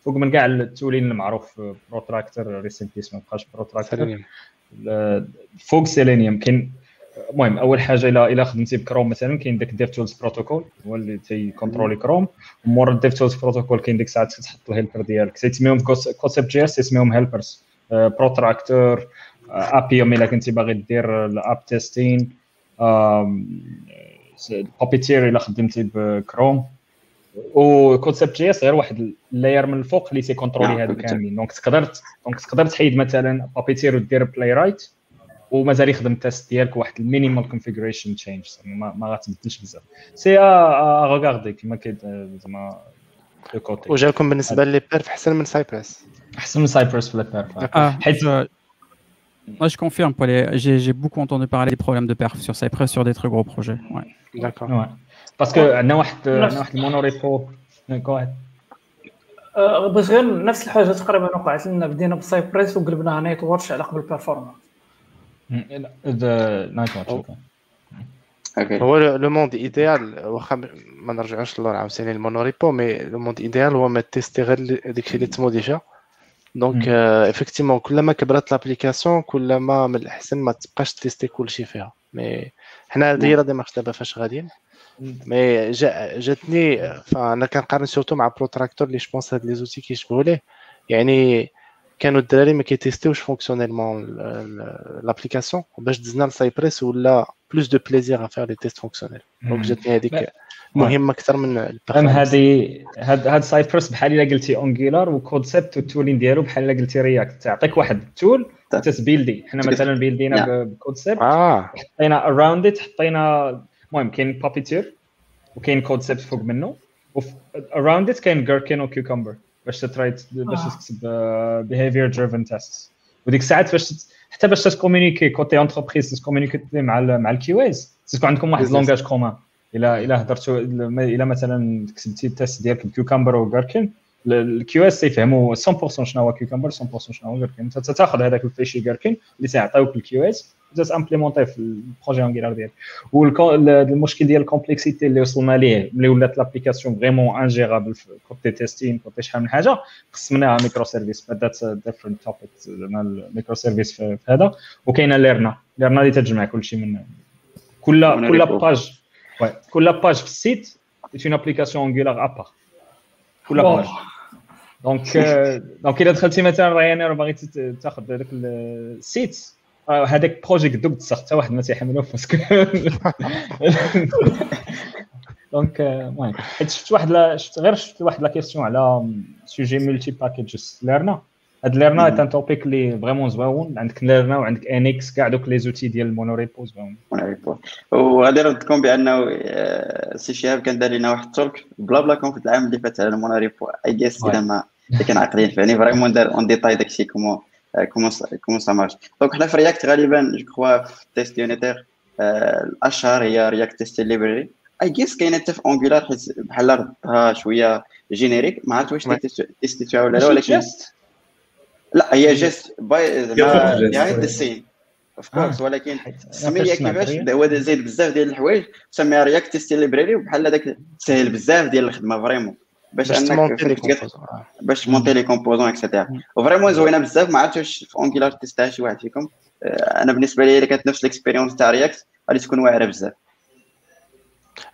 فوق من كاع ال tooling المعروف Protractor recently ما بقاش Protractor فوق سيلينيوم كاين المهم أول حاجة إلى إلى خدمتي بكروم مثلا كاين داك DevTools protocol هو اللي تي contrôler Chrome ومور ال DevTools protocol كاين ديك الساعات تحط ال helper ديالك. تسميهم CodeceptJS تسميهم helpers Protractor Appium إلا كنتي باغي دير ال app testing Puppeteer الا خدمتي بكروم. و CodeceptJS غير واحد ال layer من الفوق اللي تي contrôler هادو كاملين. donc تقدر donc تقدر تحيد مثلا Puppeteer ودير Playwright ومازال يخدم ال test ديالك واحد ال minimal configuration change ما, ما غاتبدلش بزاف. c'est à regarder كيما كي زعما وجاكم بالنسبة لي perf أحسن من Cypress أحسن من Cypress في ال perf حيت Moi, je confirme, Paul. J'ai beaucoup entendu parler des problèmes de perf sur Cypress sur des très gros projets. Ouais. D'accord. Ouais. Parce que عندنا واحد عندنا واحد المونوريبو جو بس غير نفس الحاجه تقريبا وقعت لنا بدينا بسايبريس وقلبناها نايت واتش على قبل بيرفورمانس نايت واتش هو لو موند ايديال واخا ما نرجعوش للور عاوتاني المونوريبو مي لو موند ايديال هو ما تيستي غير داكشي اللي تمو ديجا donc effectivement كلما كبرت l'application كلما من الأحسن ما تبقاش tester كلشي فيها. mais حنا هذه هي la démarche دابا فاش غاديين. mais جا جاتني فانا كنقارن surtout مع Protractor اللي je pense هاد les outils كيشبهوا ليه. يعني كانوا الدراري ما كيتيستيوش fonctionnellement l'application باش دزنا ل Cypress ولا plus de plaisir à faire les tests fonctionnels donc جاتني هذيك مهمة أكثر من فهم هذه هاد هاد Cypress بحال إلا قلتي Angular و Codecept وال tooling ديالو بحال إلا قلتي React تعطيك واحد ال tool تسبيلدي حنا مثلا بيلدينا ب Codecept آه. حطينا around it حطينا المهم كاين Puppeteer وكاين Codecept فوق منه around it كاين Gherkin و Cucumber باش try باش تكتب behavior driven test وديك الساعات فاش حتى باش ت communiquer côté entreprise ت communiquer مع ال مع ال QAs تكون عندكم واحد langage commun الا إلا هضرتوا الا مثلا كتبتي ال test ديالك ب Cucumber و Gherkin ال QAs تيفهموا 100% شنو هو Cucumber 100% شنو هو Gherkin انت تاخذ هذاك ال fichier Gherkin اللي تيعطيوك ال QAs implémenter في ال projet Angular ديالك. والمشكل ديال ال complexité اللي وصلنا ليه ملي ولات l'application vraiment ingérable côté testing côté شحال من حاجة قسمناها micro services but that's different topic زعما ال micro services في هذا. وكاينة Lerna Lerna اللي تجمع كل شيء من كل كل page كل page في ال site c'est une application Angular à part كل page donc donc الا دخلتي مثلا Ryanair وباغي تاخذ هذاك ال site هذاك projet قدو بتسخ حتى واحد ما تيحملوه parce que donc المهم حيت شفت واحد شفت غير شفت واحد la question على sujet multi packages Lerna هاد Lerna est un topic اللي vraiment زوين عندك Lerna وعندك Nx كاع دوك les outils ديال ال monorepo زوين وغادي نردكم بأنه آه، سي شهاب كان دار لنا واحد ال talk BlaBlaConf في العام اللي فات على ال monorepo I guess إذا ما كان عاقلين فيعني vraiment دار en détail داكشي comment comment comment ça marche. donc حنا في React غالبا je crois في tests unitaires الأشهر هي React testing library I guess كاينة حتى في Angular حيت بحال ردها شوية générique ما عرفت واش تيستيتوها ولا لا ولكن لا هي just by behind the scene of course ولكن سميها كيفاش هو زايد بزاف ديال الحوايج سميها React testing library وبحال هذاك سهل بزاف ديال الخدمة vraiment. باش أنك باش تمونتي les composants et cetera و vraiment زوينه بزاف ما عرفتش واش في Angular تيستها شي واحد فيكم. أنا بالنسبة لي كانت نفس ال expérience تاع React غادي تكون واعرة بزاف.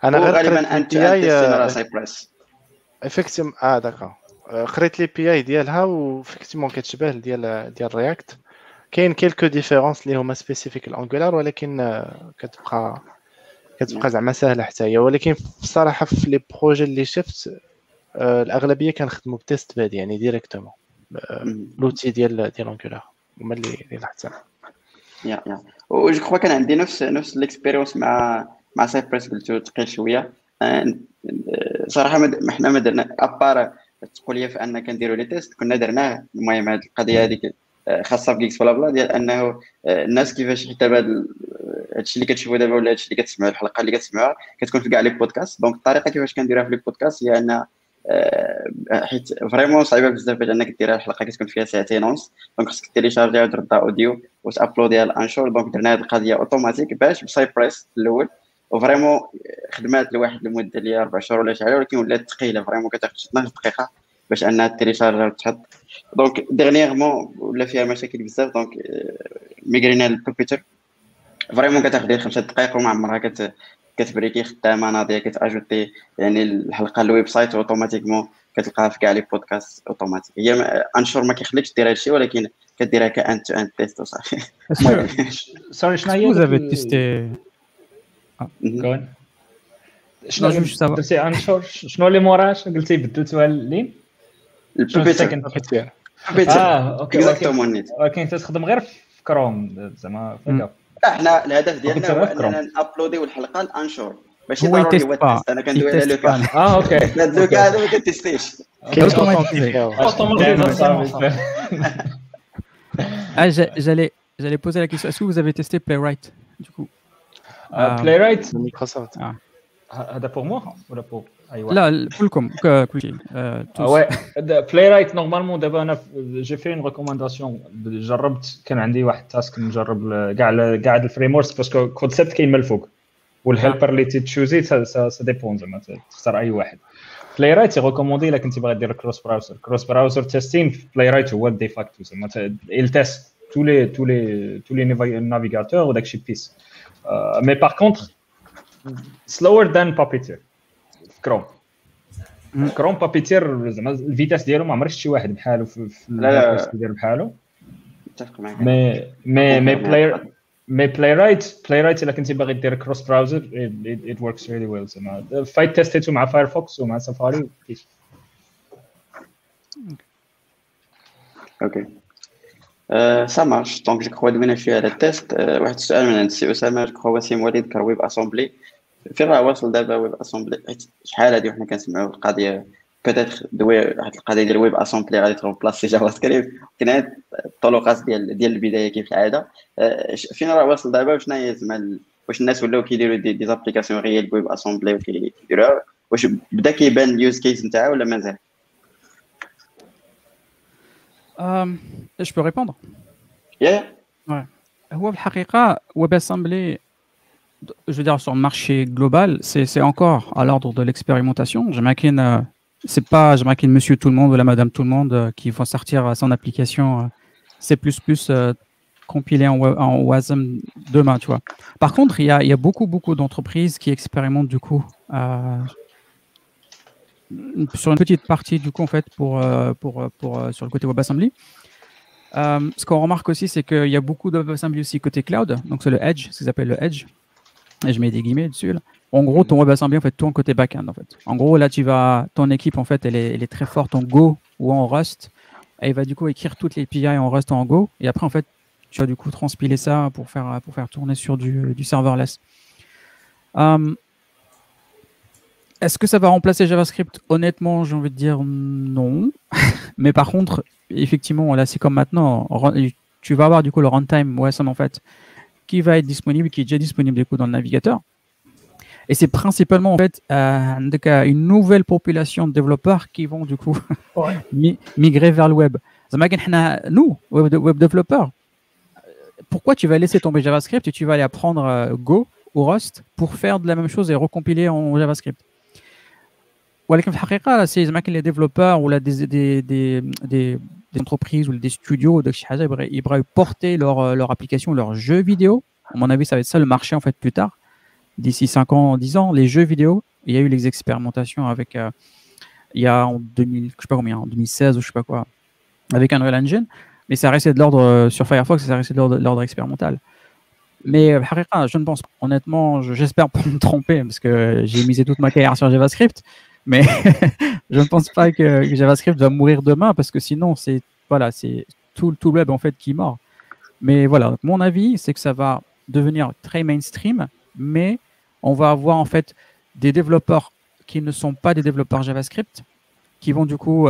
أنا غير غالبا أنت انت Cypress effectivement آه d'accord قريت l'API ديالها و effectivement كتشبه ديال ديال React كاين quelques différences اللي هما spécifiques ل Angular ولكن كتبقى كتبقى زعما سهله حتى هي. ولكن بصراحة في les projets اللي شفت الأغلبية كنخدموا ب TestBed يعني directement. l'outil ديال ديال Angular هما اللي اللي حتى yeah yeah. و je crois كان عندي نفس نفس ال expérience مع مع Cypress قلتو ثقيل شوية صراحة ما حنا ما درنا à part تقول لي في أن كنديروا les tests كنا درناه. المهم هذه القضية هذيك خاصة ب GeeksBlaBla ديال أنه الناس كيفاش حتى هذا هادشي اللي كتشوفوا دابا ولا هادشي اللي كتسمعوا الحلقة اللي كتسمعوها كتكون في كاع les podcasts donc الطريقة كيفاش كنديرها في les podcasts هي أن حيت vraiment صعيبة بزاف باش انك ديرها الحلقة كتكون فيها ساعتين ونص. donc خصك تيليشارجيها وتردها audio وتابلوديها ل Anchor donc درنا هذه القضية اوتوماتيك باش ب Cypress الأول. و vraiment خدمات لواحد المدة اللي أربع شهور ولا حاجة ولكن ولات ثقيلة. vraiment كتاخذ 12 دقيقة باش أنها تيليشارجا وتحط donc dernièrement ولا فيها مشاكل بزاف donc ميغرينا ل Puppeteer vraiment كتاخذ ديال خمسة دقائق وما عمرها كت كتبريكي خدامه ناضيه كتأجوتي يعني الحلقة ال website automatiquement كتلقاها في كاع les podcasts automatique هي Anchor ما كيخليكش دير هادشي ولكن كديرها ك end-to-end test وصافي sorry شنو هي Vous avez testé. كون شنو درتي Anchor شنو اللي موراه؟ شنو قلتي بدلتوها لين ال Puppeteer آه أوكي ولكن تخدم غير في كروم زعما مم. لا حنا الهدف ديالنا هو كنت اننا نابلوديو الحلقه الانشور ماشي هو ضروري يتيست هو با. التيست انا كندوي على يتيست لوكا با. اه اوكي هاد لوكا هذا ما كتيستيش كاين Automatisé. Automatisation. Ah, j'a- j'allais, j'allais poser la question. Est-ce que vous avez testé Playwright du coup بلاي رايت مايكروسوفت هذا بور موا ولا بور ايوا لا ال- كلكم ك- كل شيء آه، tous. وي بلاي رايت نورمالمون دابا انا جي في اون ريكومونداسيون جربت كان عندي واحد تاسك نجرب ل- كاع ل- كاع هاد الفريم وركس باسكو كونسيبت كاين من الفوق والهيلبر اللي تشوزي سا ديبون زعما تختار اي واحد بلاي رايت ريكوموندي الا كنتي باغي دير كروس براوزر كروس براوزر تيستين في بلاي رايت هو دي فاكتو زعما il تيست tous les tous les tous les navigateurs وداكشي بيس مي باغ كونتر slower than Puppeteer في Chrome. Chrome Puppeteer زعما la vitesse ديالو ما عمرك شي واحد بحالو في في لا، لا. كيدير بحالو. متفق معك mais mais mais Play mais Playwright Playwright إلا كنتي باغي دير cross browser it works really well زعما. فايت تيستيتو مع Firefox ومع سفاري أوكي ça marche donc je crois دوينا شوية على ال test واحد السؤال من عند سي اسامه je crois وسيم وليد ذكر WebAssembly فين راه واصل دابا WebAssembly. حيت شحال هادي وحنا كنسمعوا القضية peut-être دوي واحد القضية ديال WebAssembly غادي تروبلاسي JavaScript. كاين الطرقات ديال ديال البداية كيف العادة؟ ش- فين راه واصل دابا؟ وشنو هي زعما واش الناس ولاو كيديروا des, des applications réelles ب WebAssembly وكيديروها واش بدا كيبان ال use case نتاعها ولا مازال؟ Euh, je peux répondre يا. هو في الحقيقة WebAssembly je veux dire sur le marché global c'est encore à l'ordre de l'expérimentation j'imagine euh, c'est pas j'imagine monsieur tout le monde ou la madame tout le monde euh, qui vont sortir euh, son application euh, C++ compilée en, en WASM demain tu vois par contre il y a, y a beaucoup beaucoup d'entreprises qui expérimentent du coup sur une petite partie du coup en fait pour pour pour sur le côté WebAssembly euh, ce qu'on remarque aussi, c'est qu'il y a beaucoup de WebAssembly aussi côté cloud. Donc, c'est le Edge, ce qu'ils appellent le Edge. Et je mets des guillemets dessus. là. En gros, ton WebAssembly, en fait, tourne côté backend, en fait. En gros, là, tu vas, ton équipe, en fait, elle est, elle très forte en Go ou en Rust. il va du coup écrire toutes les API en Rust en Go. Et après, en fait, tu vas du coup transpiler ça pour faire, pour faire tourner sur du, du serverless. Euh, est-ce que ça va remplacer JavaScript? Honnêtement, j'ai envie de dire non. Mais par contre, effectivement, là, c'est comme maintenant. Tu vas avoir du coup le runtime OSM en fait, qui va être disponible, qui est déjà disponible du coup dans le navigateur. Et c'est principalement en fait euh, une nouvelle population de développeurs qui vont du coup migrer vers le web. Nous, web développeurs, pourquoi tu vas laisser tomber JavaScript et tu vas aller apprendre euh, Go ou Rust pour faire de la même chose et recompiler en JavaScript? C'est les développeurs ou des, des, des, des, entreprises ou des studios ils vont porter leur, euh, leur application, leur jeu vidéo. À mon avis, ça va être ça le marché en fait plus tard. D'ici 5 ans, 10 ans, les jeux vidéo. Il y a eu les expérimentations avec, euh, il y a en 2000, je sais pas combien, en 2016 ou je sais pas quoi, avec Unreal Engine. Mais ça restait de l'ordre euh, sur Firefox, ça restait de l'ordre expérimental. Mais je ne pense pas. Honnêtement, j'espère pas me tromper parce que j'ai misé toute ma carrière sur JavaScript. Mais je ne pense pas que, JavaScript va mourir demain parce que sinon, c'est voilà, c'est tout, tout le web en fait qui mord. Mais voilà, mon avis, c'est que ça va devenir très mainstream, mais on va avoir en fait des développeurs qui ne sont pas des développeurs JavaScript, qui vont du coup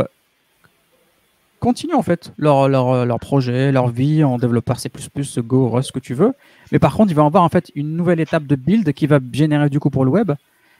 continuer en fait leur, leur, leur projet, leur vie en développeur C++, Go, Rust, ce que tu veux. Mais par contre, il va avoir en fait une nouvelle étape de build qui va générer du coup pour le web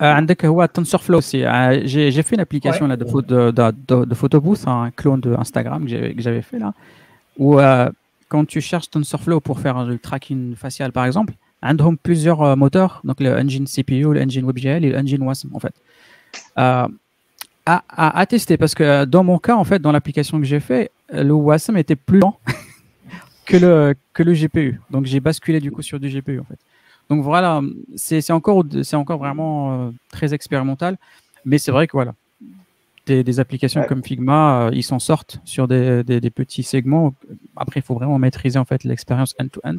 عندك هو TensorFlow aussi. J'ai fait une application là, de, de, de, de photobooth, un clone de Instagram que j'avais fait là, où euh, quand tu cherches TensorFlow pour faire du tracking facial par exemple, ont plusieurs euh, moteurs, donc le engine CPU, le engine WebGL et le engine WASM en fait. Euh, à, à, à, tester parce que dans mon cas en fait, dans l'application que j'ai fait, le WASM était plus lent que le, que le GPU. Donc j'ai basculé du coup sur du GPU en fait. Donc voilà, c'est encore, encore vraiment euh, très expérimental. Mais c'est vrai que voilà, des, applications comme Figma, euh, ils s'en sortent sur des, des, petits segments. Après, il faut vraiment maîtriser en fait l'expérience end-to-end.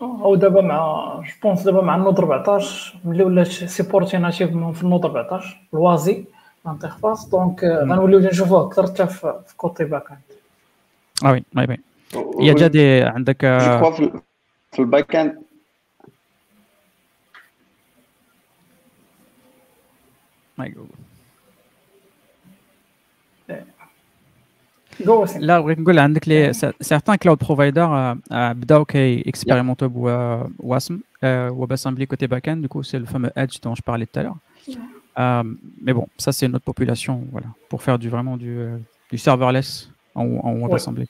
او دابا مع جو بونس دابا مع النود 14 ملي ولا سيبورتي ناتيفمون في النود 14 الوازي لانترفاس دونك غنوليو نشوفوه اكثر حتى في كوتي باك اند اه وي وي وي يا جا دي عندك في الباك اند لا بغيت نقول عندك لي سيغتان كلاود بروفايدر بداو كي اكسبيريمونتو بواسم ويب اسامبلي côté backend du coup c'est le fameux edge dont je parlais tout à l'heure euh, mais bon ça c'est notre population voilà pour faire du vraiment du, euh, du serverless en, en WebAssembly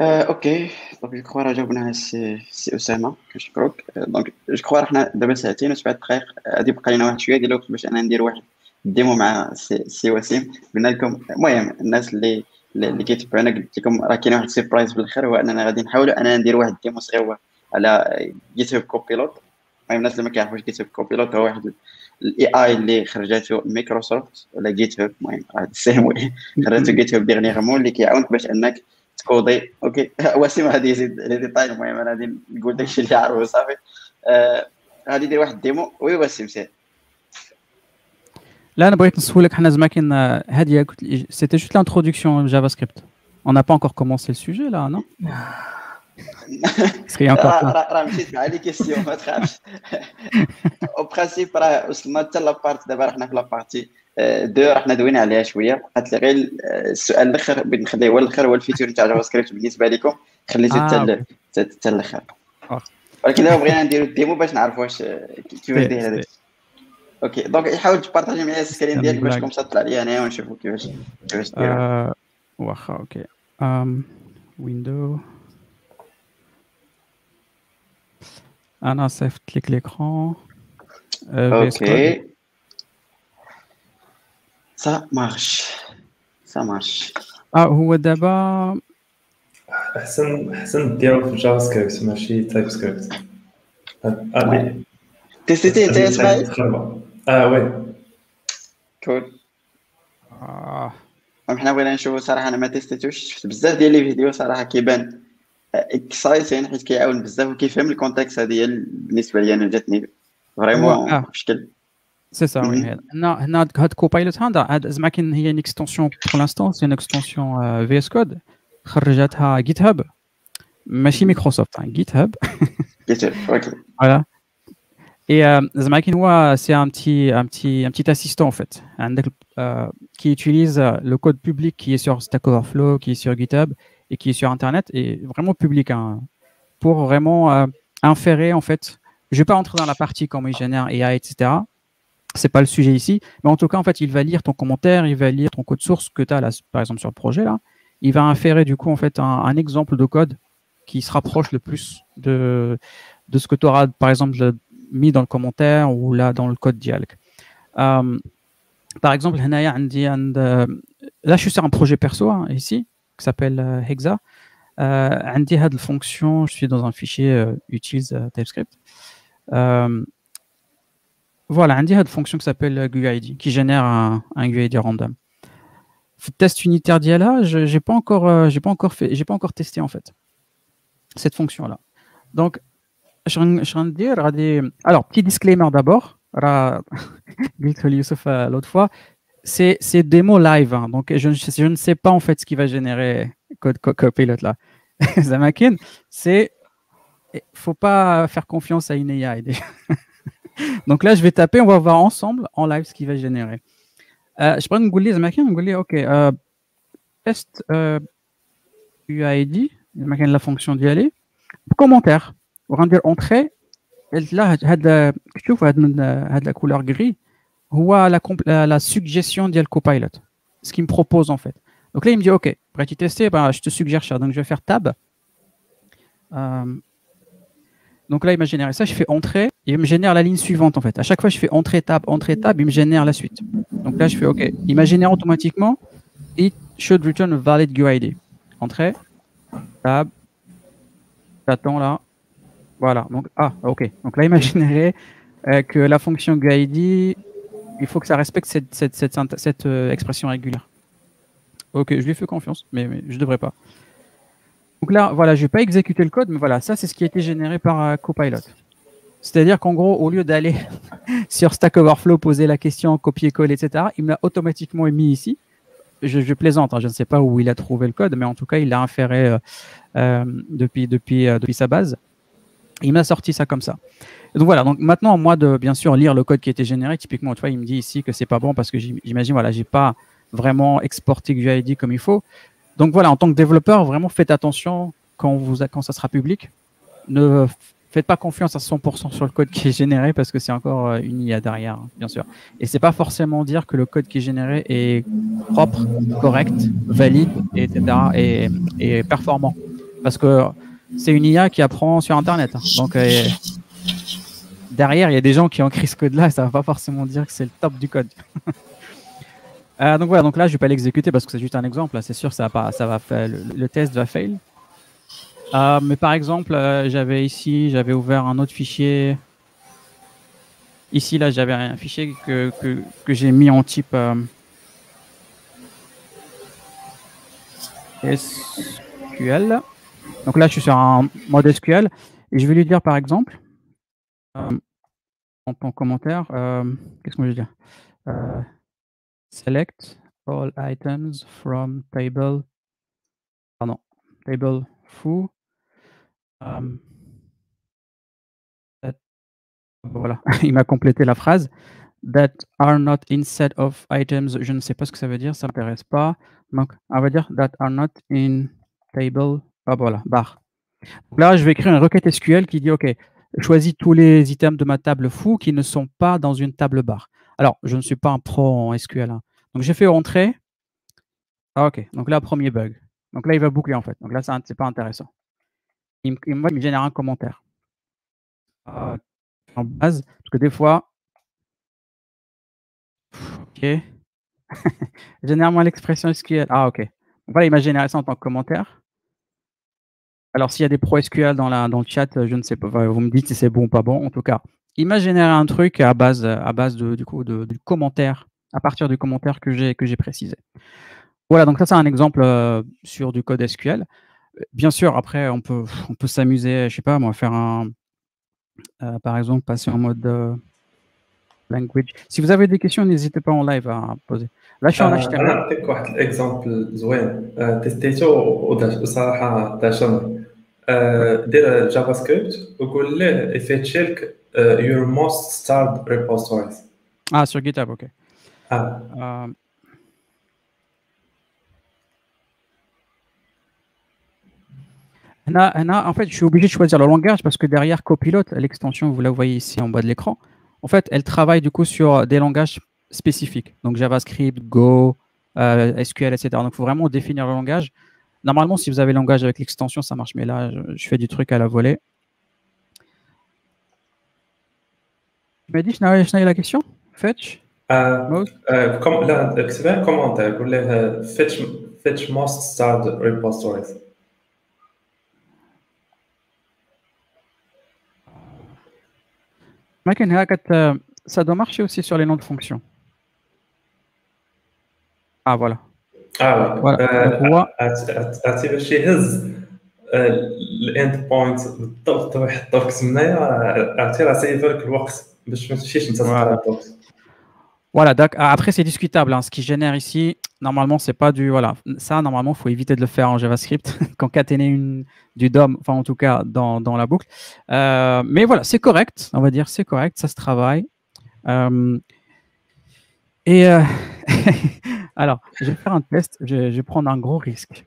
أوكي donc je crois راه جاوبنا السي سي اسامه كنشكرك donc je crois حنا دابا ساعتين وسبع دقائق غادي يبقى لنا واحد شوية ديال الوقت باش أنا ندير واحد demo مع سي, سي وسيم قلنا لكم المهم الناس اللي اللي كيتبعونا قلت لكم راه كاين واحد surprise بالاخر هو اننا غادي نحاولوا اننا ندير واحد demo صغير على GitHub Copilot المهم الناس اللي ما كيعرفوش GitHub Copilot هو واحد ال AI اللي خرجته مايكروسوفت ولا GitHub المهم السيم خرجته GitHub dernièrement اللي كيعاونك باش انك تكودي أوكي وسيم غادي يزيد les détails المهم أنا غادي نقول داكشي اللي عارفه صافي غادي ندير واحد demo oui وسيم سير لا أنا بغيت نسولك حنا زعما كاين هاديه c'était juste l'introduction JavaScript On n'a pas encore commencé le sujet là, non? A encore راه مشيت مع les questions ما تخافش en principe راه وصلنا حتى la part دابا حنا في la partie deux رحنا دوينا عليها شوية بقات لي غير السؤال الآخر بغيت نخليه هو الآخر هو ال futur تاع JavaScript بالنسبة لكم خليته حتى حتى الآخر ولكن دابا بغينا نديرو ال demo باش نعرفوا واش كيفاش داير هذاك أوكي donc حاول تبارطاجي معايا ال screen ديالك باش كوم طلع لي أنا ونشوفوا كيفاش كيفاش دير واخا أوكي window أنا صيفط لك l'écran أوكي Ça marche. Ça marche. آه هو دابا احسن احسن ديالو في JavaScript ماشي TypeScript تيستيتي انت يا اسماعيل آه oui cool حنا بغينا نشوفو صراحة أنا ما تيستيتوش شفت بزاف ديال les vidéos صراحة كيبان اكسايتين حيت كيعاون بزاف وكيفهم الكونتكست هذه بالنسبه لي انا جاتني فريمون آه. بشكل سي سا وي Mhm. هنا هنا هاد كوبايلوت هذا هاد زعما كاين هي ان اكستنسيون بور لانستون سي ان اكستنسيون في اس كود خرجتها جيت هاب ماشي مايكروسوفت جيت هاب كيتر اوكي Voilà. Et euh, Zamakin, ouais, c'est un petit, un petit, un petit assistant en fait, un deck, euh, qui utilise euh, le code public qui est sur Stack Overflow, qui est sur GitHub et qui est sur Internet est vraiment public hein, pour vraiment euh, inférer en fait. Je ne vais pas entrer dans la partie comment il génère AI, etc. C'est pas le sujet ici, mais en tout cas, en fait, il va lire ton commentaire, il va lire ton code source que tu as là, par exemple sur le projet là. Il va inférer du coup en fait un, exemple de code qui se rapproche le plus de, de ce que tu auras par exemple mis dans le commentaire ou là dans le code dialogue. Euh, par exemple, euh, là, je suis sur un projet perso hein, ici qui s'appelle euh, Hexa. Euh, عندي هاد الfonction, je suis dans un fichier euh, utilise euh, TypeScript. Euh, voilà, عندي هاد fonction qui s'appelle euh, GUID qui génère un, un GUID random. في test unitaire d'IALA, je j'ai pas encore, euh, j'ai pas encore fait, j'ai pas encore testé en fait cette fonction là. Donc je vais- je vais dire, غادي- alors petit disclaimer d'abord, راه قلت ليوسف euh, l'autre fois, c'est des mots live, donc je, ne sais pas en fait ce qui va générer Code co Copilot là. Zamakin, c'est faut pas faire confiance à une AI donc là, je vais taper, on va voir ensemble en live ce qui va générer. Euh, je prends une goulée, une goulée, ok. Euh, test euh, UID, la fonction d'y aller. Commentaire, on va dire entrée. Là, tu vois, la couleur gris. هو لا comp- la, la suggestion ديال Copilot ce qu'il me propose en fait donc là il me dit ok بغيتي tester bah, je te suggère ça donc je vais faire tab Euh, donc là il m'a généré ça je fais entrée et il me génère la ligne suivante en fait à chaque fois je fais entrée tab entrée tab il me génère la suite donc là je fais ok il m'a généré automatiquement it should return a valid UID entrée tab j'attends là voilà, donc, ah, ok. Donc là, il m'a généré euh, que la fonction guide, il faut que ça respecte cette, euh, expression régulière. Ok, je lui fais confiance, mais, je ne devrais pas. Donc là, voilà, je vais pas exécuter le code, mais voilà, ça, c'est ce qui a été généré par euh, Copilot. C'est-à-dire qu'en gros, au lieu d'aller sur Stack Overflow, poser la question, copier-coller, etc., il m'a automatiquement mis ici. Je, plaisante, hein, je ne sais pas où il a trouvé le code, mais en tout cas, il l'a inféré euh, depuis sa base. Il m'a sorti ça comme ça. Donc voilà, donc maintenant, moi, de bien sûr lire le code qui a été généré, typiquement, tu vois, il me dit ici que c'est pas bon parce que j'im- j'imagine, voilà, j'ai pas vraiment exporté GUID comme il faut. Donc voilà, en tant que développeur, vraiment faites attention quand, ça sera public. Ne faites pas confiance à 100% sur le code qui est généré parce que c'est encore euh, une IA derrière, hein, bien sûr. Et c'est pas forcément dire que le code qui est généré est propre, correct, valide, etc. et, et performant. Parce que c'est une IA qui apprend sur Internet. hein. Donc, euh, derrière, il y a des gens qui ont écrit ce code-là, ça ne va pas forcément dire que c'est le top du code. Euh, donc voilà, donc là, je vais pas l'exécuter parce que c'est juste un exemple. là. C'est sûr, ça va ça va faire, le, test va fail. Euh, mais par exemple, j'avais ici, j'avais ouvert un autre fichier. Ici, là, j'avais un fichier que, que, que j'ai mis en type SQL. Donc là, je suis sur un mode SQL et je vais lui dire par exemple, euh, en commentaire, euh, qu'est-ce que je veux dire Euh, Select all items from table, pardon, table foo. that- voilà, il m'a complété la phrase. That are not in set of items, je ne sais pas ce que ça veut dire, ça m'intéresse pas. Donc, on va dire that are not in table, ah voilà, bar. Donc là, je vais écrire une requête SQL qui dit, OK, choisis tous les items de ma table fou qui ne sont pas dans une table barre. Alors, je ne suis pas un pro en SQL. hein. Donc, j'ai fait entrer. Ah, OK, donc là, premier bug. Donc là, il va boucler en fait. Donc là, ça, c'est pas intéressant. Il me, génère un commentaire. Ah, en base, parce que des fois, OK. Généralement, l'expression SQL. Ah, ok. Voilà, il m'a généré ça en tant que commentaire. Alors, s'il y a des pro SQL dans, le chat, euh, je ne sais pas. Vous me dites si c'est bon ou pas bon. En tout cas, il m'a généré un truc à base, à base de, du, coup, de, commentaire, à partir du commentaire que j'ai, précisé. Voilà, donc ça, c'est un exemple euh, sur du code SQL. Bien sûr, après, on peut, on peut s'amuser, je ne sais pas, moi, faire un. Euh, par exemple, passer en mode language. Si vous avez des questions, n'hésitez pas en live à poser. Là, je suis en HTML. Je vais vous donner un exemple. دير جافا سكريبت وقول له يفتش لك your most starred repositories. Ah, sur GitHub, ok. Ah. Euh, Là, là, en fait, je suis obligé de choisir le langage parce que derrière Copilot, l'extension, vous la voyez ici en bas de l'écran, en fait, elle travaille du coup sur des langages spécifiques. Donc JavaScript, Go, euh, SQL, etc. Donc, il faut vraiment définir le langage. Normalement, si vous avez langage avec l'extension, ça marche, mais là, je, fais du truc à la volée. Tu m'as dit, je n'ai pas la question? Fetch? Euh, euh comme, là, euh, c'est une commande. Euh, fetch, fetch most start repositories. Ça doit marcher aussi sur les noms de fonctions. Ah, voilà. اه Voilà. Donc, هو عرفتي باش يهز الاند بوينت بالضبط ويحطو لك تمايا عرفتي راه سيفر لك الوقت باش ما تمشيش انت تقرا الدوكس Voilà, d'accord. Ah, Après, c'est discutable. hein. Ce qui génère ici, normalement, c'est pas du. Voilà. Ça, normalement, il faut éviter de le faire en JavaScript, concaténer une, du DOM, enfin, en tout cas, dans, dans la boucle. Euh, mais voilà, c'est correct, on va dire, c'est correct, ça se travaille. Euh, et euh, Alors, je vais faire un test, je, vais prendre un gros risque.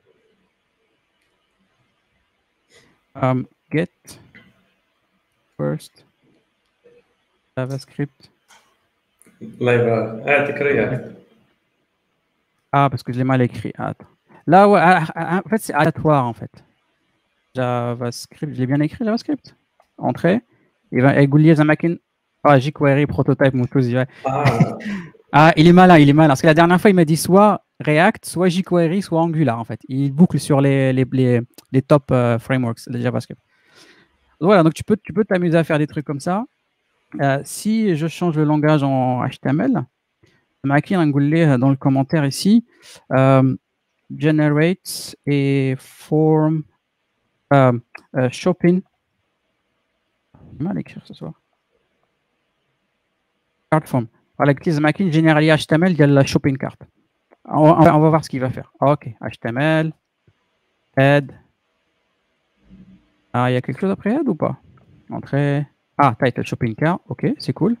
Um, get first JavaScript. Ah, parce que je l'ai mal écrit. Ah, attends. Là, ouais, ah, ah, en fait, c'est aléatoire, en fait. JavaScript, je l'ai bien écrit, JavaScript Entrée. Il va. Ah, jQuery, prototype, Moutouz, ouais. Ah. Ah, il est malin, il est malin. Parce que la dernière fois, il m'a dit soit React, soit jQuery, soit Angular, en fait. Il boucle sur les, les, les, top euh, frameworks de JavaScript. Voilà, donc tu peux tu peux t'amuser à faire des trucs comme ça. Euh, si je change le langage en HTML, Maki Angoulé dans le commentaire ici, euh, generate et form euh, euh, shopping. Mal écrire ce soir. Card form. Voilà, utilise Maki générer HTML, il y a la shopping cart. On, va- voir ce qu'il va faire. Ok, HTML, add. Ah, il y a quelque chose après add ou pas? Entrée. Ah, title shopping cart. Ok, c'est cool.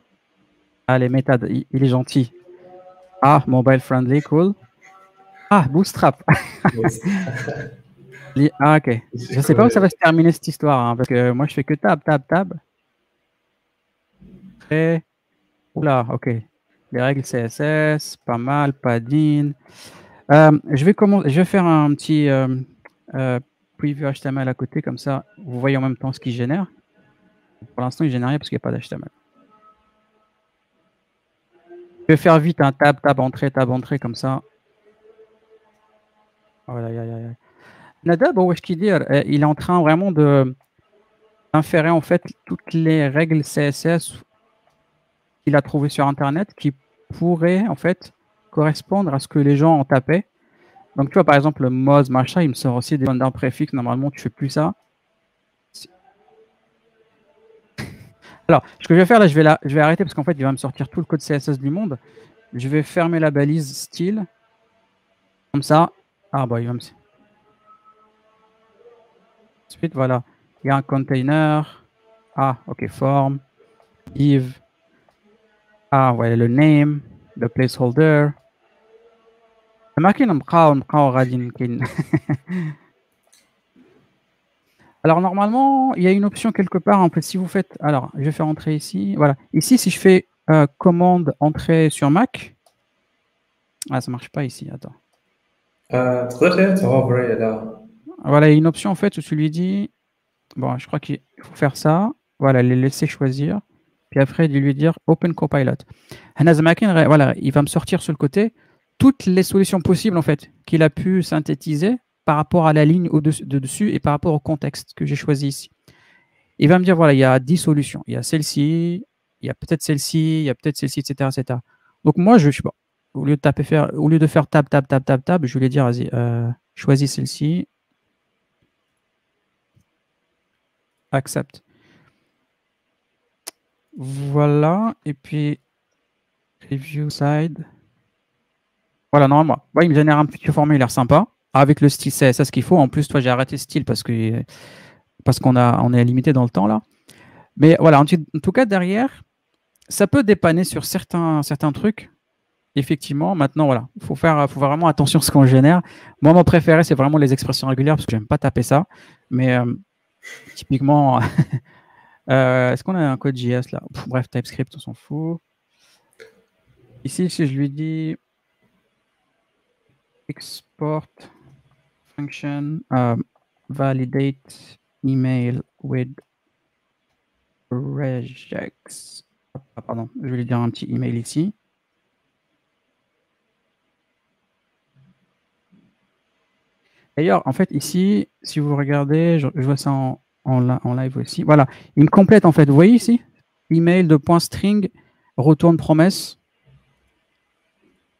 Ah, les méthodes, il, il est gentil. Ah, mobile friendly, cool. Ah, bootstrap. Ah, ok. Je sais pas où ça va se terminer cette histoire, hein, parce que moi je fais que tab, tab, tab. Après, oula, ok. Les règles CSS, pas mal, padding. Euh, je vais faire un petit euh, euh, preview HTML à côté, comme ça, vous voyez en même temps ce qu'il génère. Pour l'instant, il génère rien parce qu'il n'y a pas d'HTML. Je vais faire vite un tab, tab, entrée, tab, entrée, comme ça. Aïe, aïe, aïe, aïe. Nadab, il est en train vraiment de d'inférer en fait toutes les règles CSS qu'il a trouvées sur Internet qui pourraient en fait correspondre à ce que les gens ont tapé. Donc tu vois par exemple le Moz machin, il me sort aussi des d'un préfixe. Normalement tu fais plus ça. Alors ce que je vais faire là, je vais je vais arrêter parce qu'en fait il va me sortir tout le code CSS du monde. Je vais fermer la balise style comme ça. Ah bah il va me Ensuite, voilà. Il y a un container. Ah, ok, form. Div. Ah, ouais, le name. Le placeholder. ما كاين نبقاو نبقاو غاديين كاين Alors normalement, il y a une option quelque part. En fait, si vous faites, alors je vais faire entrer ici. Voilà, ici si je fais euh, commande entrée sur Mac, ah ça marche pas ici. Attends. آه، تقدر غير تهوفري على Voilà, il y a une option en fait où tu lui dis, bon, je crois qu'il faut faire ça, voilà, les laisser choisir, puis après de lui dire Open Copilot. Voilà, il va me sortir sur le côté toutes les solutions possibles en fait qu'il a pu synthétiser par rapport à la ligne au-dessus de dessus et par rapport au contexte que j'ai choisi ici. Il va me dire voilà, il y a 10 solutions. Il y a celle-ci, il y a peut-être celle-ci, il y a peut-être celle-ci, etc., etc. Donc moi, je. Au lieu de taper faire, au lieu de faire tab, tab, tab, tab, tab, je vais dire vas-y, euh, choisis celle-ci. Accept. Voilà. Et puis review side. Voilà, normalement, il me génère un petit formulaire sympa. Avec le style ce qu'il faut. En plus, toi, j'ai arrêté le style parce que parce qu'on a on est limité dans le temps là. Mais voilà, en, tout cas, derrière, ça peut dépanner sur certains, certains trucs. Effectivement, maintenant, voilà, il faut faire, faut vraiment attention à ce qu'on génère. Moi, mon préféré, c'est vraiment les expressions régulières parce que j'aime pas taper ça. Mais euh, typiquement, euh, est-ce qu'on a un code JS là? Bref, TypeScript, on s'en fout. Ici, si je lui dis export function uh, validate email with regex. Ah, pardon, je vais lui dire un petit email ici. D'ailleurs, en fait, ici, si vous regardez, je, vois ça en, en, live aussi. Voilà, il me complète en fait. Vous voyez ici? Email de point string, retourne promesse.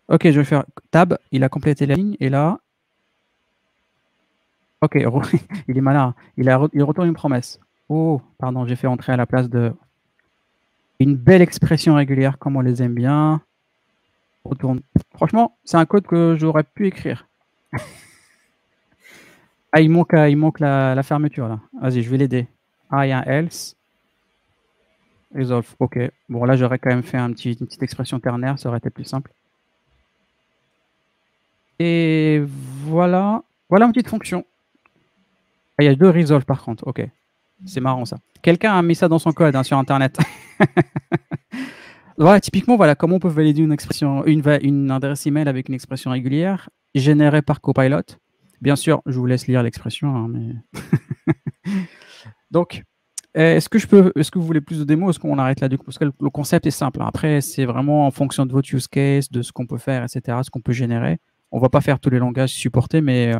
Ok, je vais faire tab. Il a complété la ligne. Et là, Ok, il est malin. Il, a, il retourne une promesse. Oh, pardon, j'ai fait entrer à la place de une belle expression régulière, comme on les aime bien. Retourne. Franchement, c'est un code que j'aurais pu écrire. ah, il manque, il manque la, fermeture là. Vas-y, je vais l'aider. Ah, il y a un else. Resolve. Ok. Bon, là, j'aurais quand même fait un petit, une petite expression ternaire, ça aurait été plus simple. Et voilà. Voilà une petite fonction. Ah, il y a deux resolve par contre. Ok. C'est marrant ça. Quelqu'un a mis ça dans son code hein, sur Internet. voilà, typiquement, voilà comment on peut valider une expression, une adresse email avec une expression régulière générée par Copilot? Bien sûr, je vous laisse lire l'expression, hein, mais donc. Est-ce que je peux, est-ce que vous voulez plus de démos Est-ce qu'on arrête là du coup? Parce que le concept est simple. Hein. Après, c'est vraiment en fonction de votre use case, de ce qu'on peut faire, etc., ce qu'on peut générer. On va pas faire tous les langages supportés, mais euh,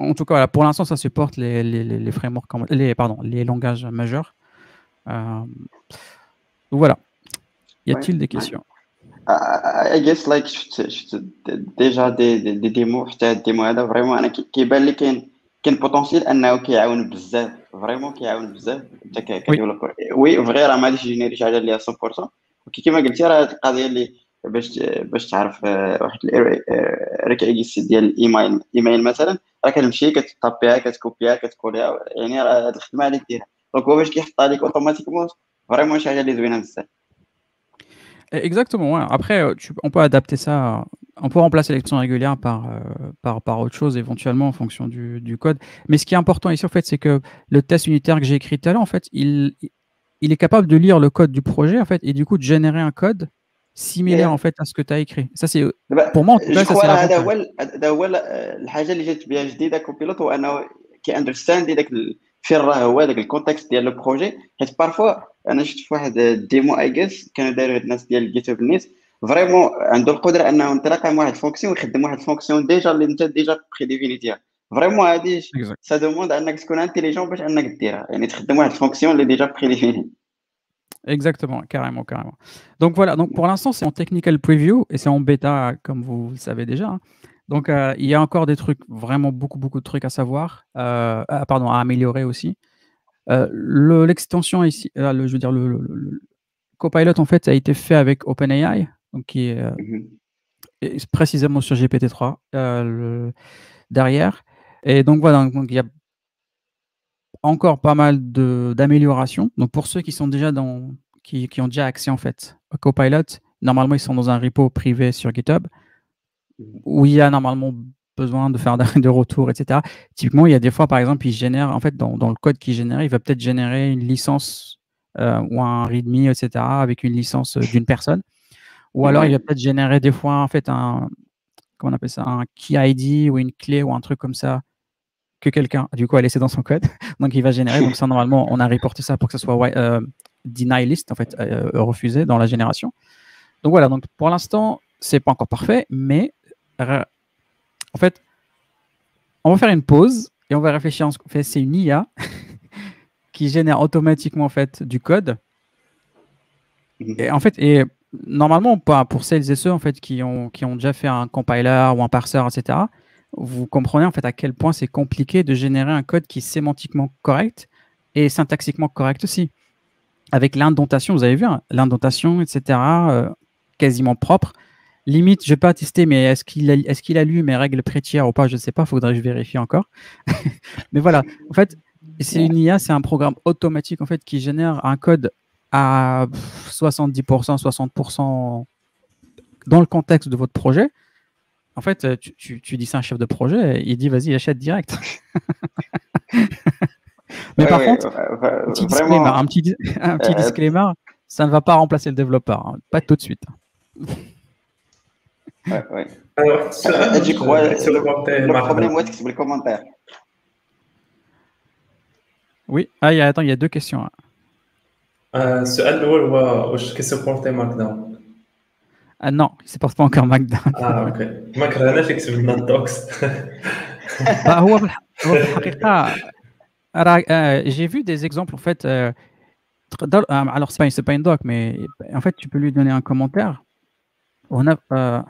en tout cas, pour l'instant, ça supporte les, les, les frameworks, les, pardon, les langages majeurs. Euh, voilà. Y a-t-il des questions? I guess like شفت déjà des des démos حتى ال démo هذا vraiment أنا كيبان لي كاين كاين potentiel انه كيعاون بزاف vraiment كيعاون بزاف انت ك développeur oui vrai راه ما غاديش يجينيري شي حاجة اللي 100% وكيما قلتي راه هذه القضية اللي باش باش تعرف واحد ال regex ديال ال email email مثلا راه كتمشي كتطابيها كتكوبيها كتكوليها يعني راه هاد الخدمه اللي ديرها donc هو باش كيحطها لك automatiquement فريمون شي حاجة اللي زوينه بزاف Exactement, ouais. Après, tu, on peut adapter ça, on peut remplacer l'expression régulière par, euh, par, par autre chose éventuellement en fonction du, du, code. Mais ce qui est important ici, en fait, c'est que le test unitaire que j'ai écrit tout à l'heure, en fait, il, il est capable de lire le code du projet, en fait, et du coup de générer un code similaire en fait à ce que tu as écrit. Ça c'est pour moi en tout cas ça c'est هذا هو هذا هو الحاجه اللي جات بها جديده كوبيلوت هو انه كي اندرستاند داك فين راه هو داك الكونتكست ديال لو بروجي حيت بارفوا انا شفت في واحد الديمو اي جيس كانوا دايروا الناس ديال جيت هاب نيس فريمون عنده القدره انه ينطلق من واحد الفونكسيون ويخدم واحد الفونكسيون ديجا اللي انت ديجا بري ديفينيتيها فريمون هادي سا دوموند انك تكون انتيليجون باش انك ديرها يعني تخدم واحد الفونكسيون اللي ديجا بري ديفيني Exactement, carrément, carrément. Donc voilà, donc pour l'instant c'est en technical preview et c'est en bêta comme vous le savez déjà. Hein. Donc euh, il y a encore des trucs, vraiment beaucoup beaucoup de trucs à savoir, euh, ah, pardon, à améliorer aussi. Euh, l'extension ici, le, je veux dire le, Copilot en fait a été fait avec OpenAI, donc qui est mm-hmm. précisément sur GPT-3 derrière. Et donc voilà, donc il y a encore pas mal d'améliorations. Donc pour ceux qui sont déjà dans, qui, qui, ont déjà accès en fait au Copilot, normalement ils sont dans un repo privé sur GitHub où il y a normalement besoin de faire des retours, etc. Typiquement, il y a des fois, par exemple, il génère, en fait, dans, dans le code qu'il génère, il va peut-être générer une licence euh, ou un README, etc., avec une licence d'une personne. Ou alors, il va peut-être générer des fois, en fait, un, comment on appelle ça, un key ID ou une clé ou un truc comme ça que quelqu'un, du coup, a laissé dans son code. Donc, il va générer. Donc, ça, normalement, on a reporté ça pour que ce soit euh, deny list, en fait, euh, refusé dans la génération. Donc, voilà. Donc, pour l'instant, c'est pas encore parfait, mais en fait, on va faire une pause et on va réfléchir. En fait, c'est une IA qui génère automatiquement en fait du code. Mhm. Et en fait, et normalement, pour celles et ceux en fait qui ont, qui ont déjà fait un compiler ou un parseur, etc., vous comprenez en fait à quel point c'est compliqué de générer un code qui est sémantiquement correct et syntaxiquement correct aussi. Avec l'indentation, vous avez vu, hein, l'indentation, etc., euh, quasiment propre. Limite, je ne vais pas tester, mais est-ce qu'il a, est qu'il a lu mes règles prêtières ou pas Je ne sais pas, il faudrait que je vérifie encore. mais voilà, en fait, c'est une IA, c'est un programme automatique en fait qui génère un code à 70%, 60% dans le contexte de votre projet. En fait, tu, tu, dis ça à un chef de projet, il dit vas-y, achète direct. Mais par contre, un petit, disclaimer, un petit, un petit disclaimer, ça ne va pas remplacer le développeur, hein. pas tout de suite. Ouais, ouais. Alors, tu crois, le, le problème, ouais, c'est le commentaire. Oui, ah, il y a, attends, il y a deux questions. السؤال الاول هو واش كيسبورتي مارك داون Ah non, il ne supporte pas encore Markdown. Ah, ok. ما كرهناش يكتب لنا الدوكس. هو هو في الحقيقة j'ai vu des exemples en fait. Euh, alors c'est pas, pas une doc, mais en fait tu peux lui donner un commentaire. On a, euh,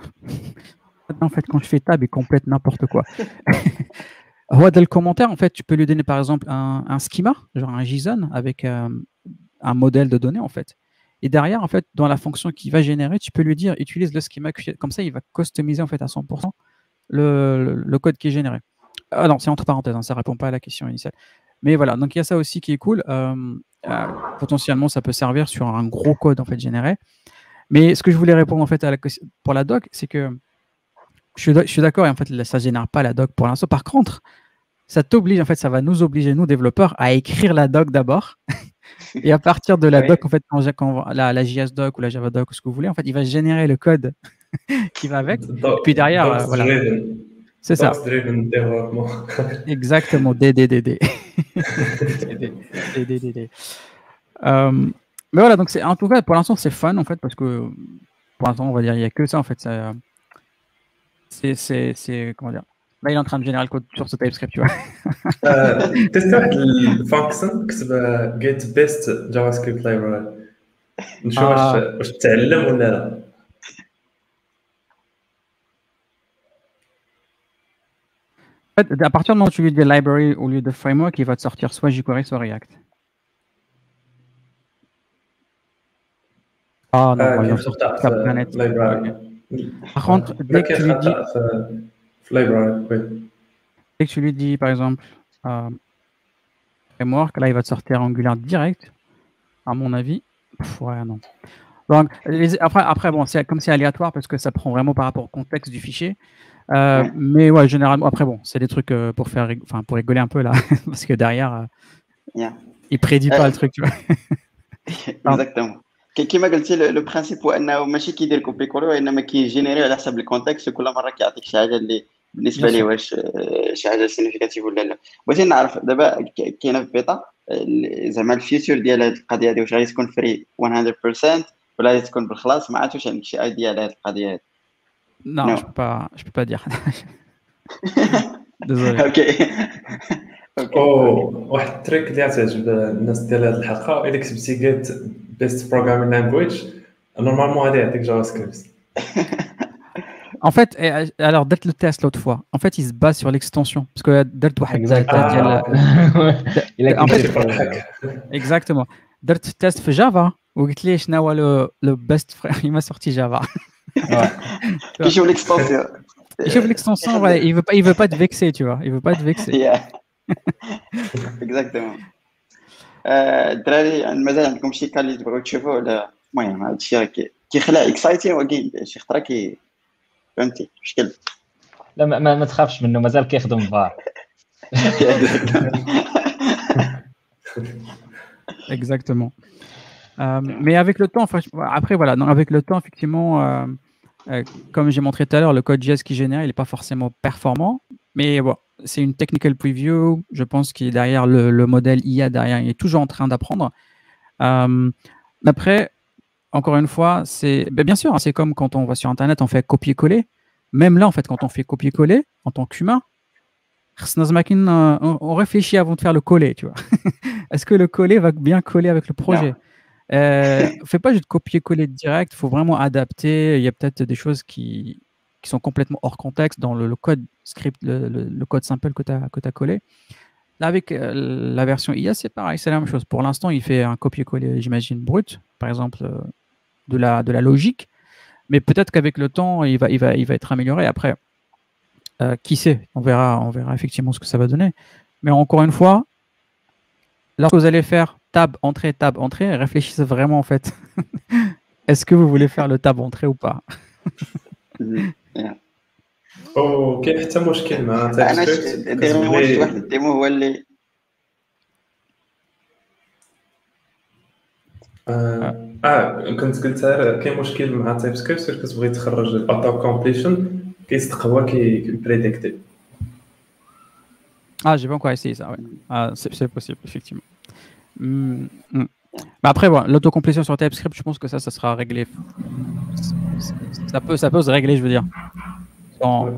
en fait quand je fais tab, il complète n'importe quoi. dans le commentaire, en fait, tu peux lui donner par exemple un, un schema, genre un JSON avec euh, un modèle de données en fait. Et derrière, en fait, dans la fonction qu'il va générer, tu peux lui dire utilise le schema. Comme ça, il va customiser en fait à 100% le, le, code qui est généré. Ah non, c'est entre parenthèses, hein, ça répond pas à la question initiale. Mais voilà, donc il y a ça aussi qui est cool. Euh, euh, potentiellement, ça peut servir sur un gros code en fait généré. Mais ce que je voulais répondre en fait à la, pour la doc, c'est que je suis, d'accord, et en fait, ça ne génère pas la doc pour l'instant. Par contre, ça t'oblige, en fait, ça va nous obliger, nous, développeurs, à écrire la doc d'abord. et à partir de la doc, en fait, quand, quand la, la, JS doc ou la Java doc ou ce que vous voulez, en fait, il va générer le code qui va avec. et puis derrière, euh, voilà. C'est ça. Exactement, DDDD. DDDD. Euh, mais voilà, donc c'est en tout cas pour l'instant c'est fun en fait parce que pour l'instant on va dire il n'y a que ça en fait. C'est c'est comment dire. Là il est en train de générer le code sur ce TypeScript tu vois. تستعمل الفانكشن كتب get best JavaScript library نشوف واش واش تعلم ولا لا. à partir du moment où tu lui dis library au lieu de framework, il va te sortir soit jQuery, soit React. Ah non, euh, Par contre, dès que tu lui dis. Dès que tu lui dis, par exemple, euh, framework, là, il va te sortir Angular direct, à mon avis. ouais, non. Donc, après, après, bon, c'est comme c'est aléatoire parce que ça prend vraiment par rapport au contexte du fichier. Euh, mais ouais, généralement, après, bon, c'est des trucs euh, pour faire, enfin, pour rigoler un peu là, parce que derrière, euh, il prédit pas le truc, tu vois. Exactement. كما قلتي لو برانسيب هو أنه ماشي كيدير كوبي كولو وإنما كيجينيري على حسب الكونتكست وكل مرة كيعطيك شي حاجة اللي بالنسبة لي واش شي حاجة significatif ولا لا بغيت نعرف دابا كاينة في بيتا زعما ال future ديال هذه القضية هذه واش غادي تكون free 100% ولا غادي تكون بالخلاص ما عرفتش واش عندك شي idea على هذه القضية هذه peux pas, je peux pas dire. Désolé. Ok. او واحد التريك اللي غتعجب الناس ديال هذه الحلقه الا كتبتي جيت بيست بروغرامين لانجويج نورمالمون غادي يعطيك جافا سكريبت En fait, alors درت le test l'autre fois. En fait, il se base sur l'extension parce que درت واحد ديال En fait, exactement. درت test في جافا وقلت لي شنو هو لو بيست il m'a sorti Java. Il joue l'extension. Il joue l'extension, ouais. Il veut pas, il veut pas te vexer, tu vois. Il veut pas te vexer. Yeah. Exactement. الدراري مازال عندكم شي كان اللي تبغيو تشوفوا ولا المهم هذا الشيء كيخلع اكسايتين ولكن شي خطره كي فهمتي مشكل لا ما, ما تخافش منه مازال كيخدم فار Exactement. Euh, mais avec le temps, après voilà, non, avec le temps, effectivement, euh, euh, comme j'ai montré tout à l'heure, le code JS qui génère, il n'est pas forcément performant, mais bon, c'est une technical preview. Je pense qu'il est derrière le, modèle IA derrière, il est toujours en train d'apprendre. Euh, après, encore une fois, c'est ben, bien sûr, hein, c'est comme quand on va sur Internet, on fait copier-coller. Même là, en fait, quand on fait copier-coller en tant qu'humain, on réfléchit avant de faire le coller, tu vois. Est-ce que le coller va bien coller avec le projet? Euh, Fais pas juste copier-coller direct, il faut vraiment adapter. Il y a peut-être des choses qui, qui sont complètement hors contexte dans le, code script, le, code simple que tu as, as, collé. Là, avec euh, la version IA, c'est pareil, c'est la même chose. Pour l'instant, il fait un copier-coller, j'imagine, brut, par exemple, euh, de, la, de la logique. Mais peut-être qu'avec le temps, il va, il, va, il va être amélioré. Après, euh, qui sait? On verra, on verra effectivement ce que ça va donner. Mais encore une fois, lorsque vous allez faire tab, entrée, tab, entrée, réfléchissez vraiment en fait. Est-ce que vous voulez faire le tab, entrée ou pas? أو كاين حتى مشكل مع أنا ديما واحد الديمو هو اللي آه, آه كنت قلت كاين مشكل مع تايب سكريبت كتبغي تخرج الاوتو كومبليشن كيصدق كي كيبريديكتي Ah, j'ai pas encore essayé ça, ouais. Ah, c'est possible, effectivement. Mmh, mmh. Bah après, voilà, l'autocomplétion sur TypeScript, je pense que ça, ça sera réglé. Ça peut, ça peut se régler, je veux dire. On,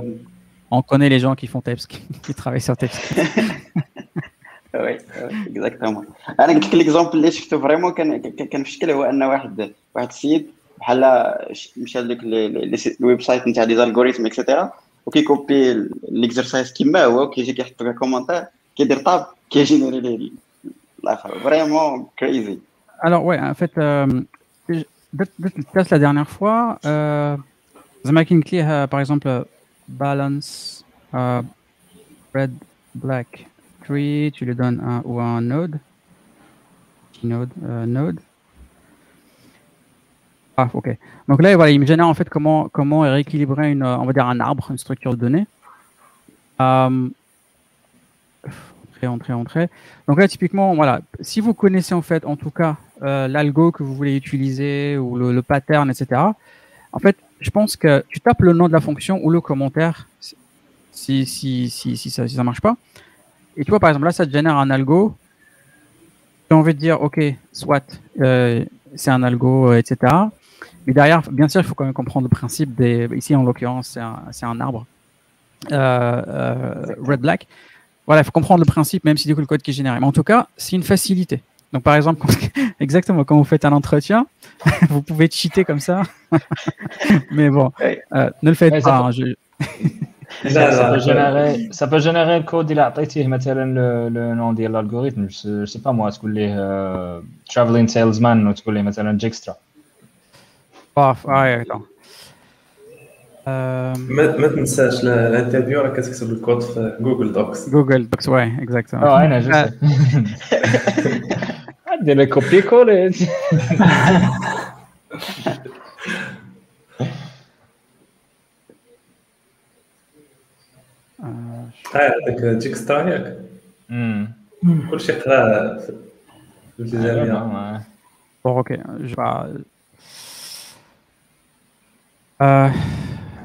on connaît les gens qui font TypeScript, qui travaillent sur TypeScript. وي اكزاكتومون انا قلت لك ليكزومبل اللي شفته فريمون كان كان في الشكل هو ان واحد واحد السيد بحال مشى لديك الويب سايت نتاع لي زالغوريثم اكسيتيرا وكيكوبي ليكزرسايز كيما هو وكيجي كيحط فيها كومونتير كيدير طاب كيجينيري ليه bah, vraiment crazy. Alors, ouais, en fait, peut-être la dernière fois, euh, The Making Clear, euh, par exemple, euh, Balance, Red, Black, Tree, tu lui donnes un ou un node. Node, euh, node. Ah, ok. Donc là, il me génère en fait comment, comment rééquilibrer une, on va dire un arbre, une structure de données entrée, entrée, entrée. Donc là, typiquement, voilà, si vous connaissez en fait, en tout cas, euh, l'algo que vous voulez utiliser ou le, pattern, etc. En fait, je pense que tu tapes le nom de la fonction ou le commentaire si, si, si, si ça ne marche pas. Et tu vois, par exemple, là, ça te génère un algo. J'ai envie de dire, OK, soit euh, c'est un algo, etc. Mais derrière, bien sûr, il faut quand même comprendre le principe des. Ici, en l'occurrence, c'est un, un, arbre. Euh, red Black. Voilà, il faut comprendre le principe, même si du coup le code qui est généré. Mais en tout cas, c'est une facilité. Donc, par exemple, exactement, quand vous faites un entretien, vous pouvez cheater comme ça. Mais bon, euh, ne le faites pas. Hein, je... ça, peut générer, ça peut générer le code il a le, le nom de l'algorithme je sais pas moi ce que les traveling salesman ou ce que les مثلا Jextra باف اه طبعا ما ما تنساش ال interview راه كتكتب الكود في Google Docs Google Docs ouais exactement أه أنا جو دير copier-coller هذاك Dijkstra ياك كلشي قرا في الجزائر Bon, ok.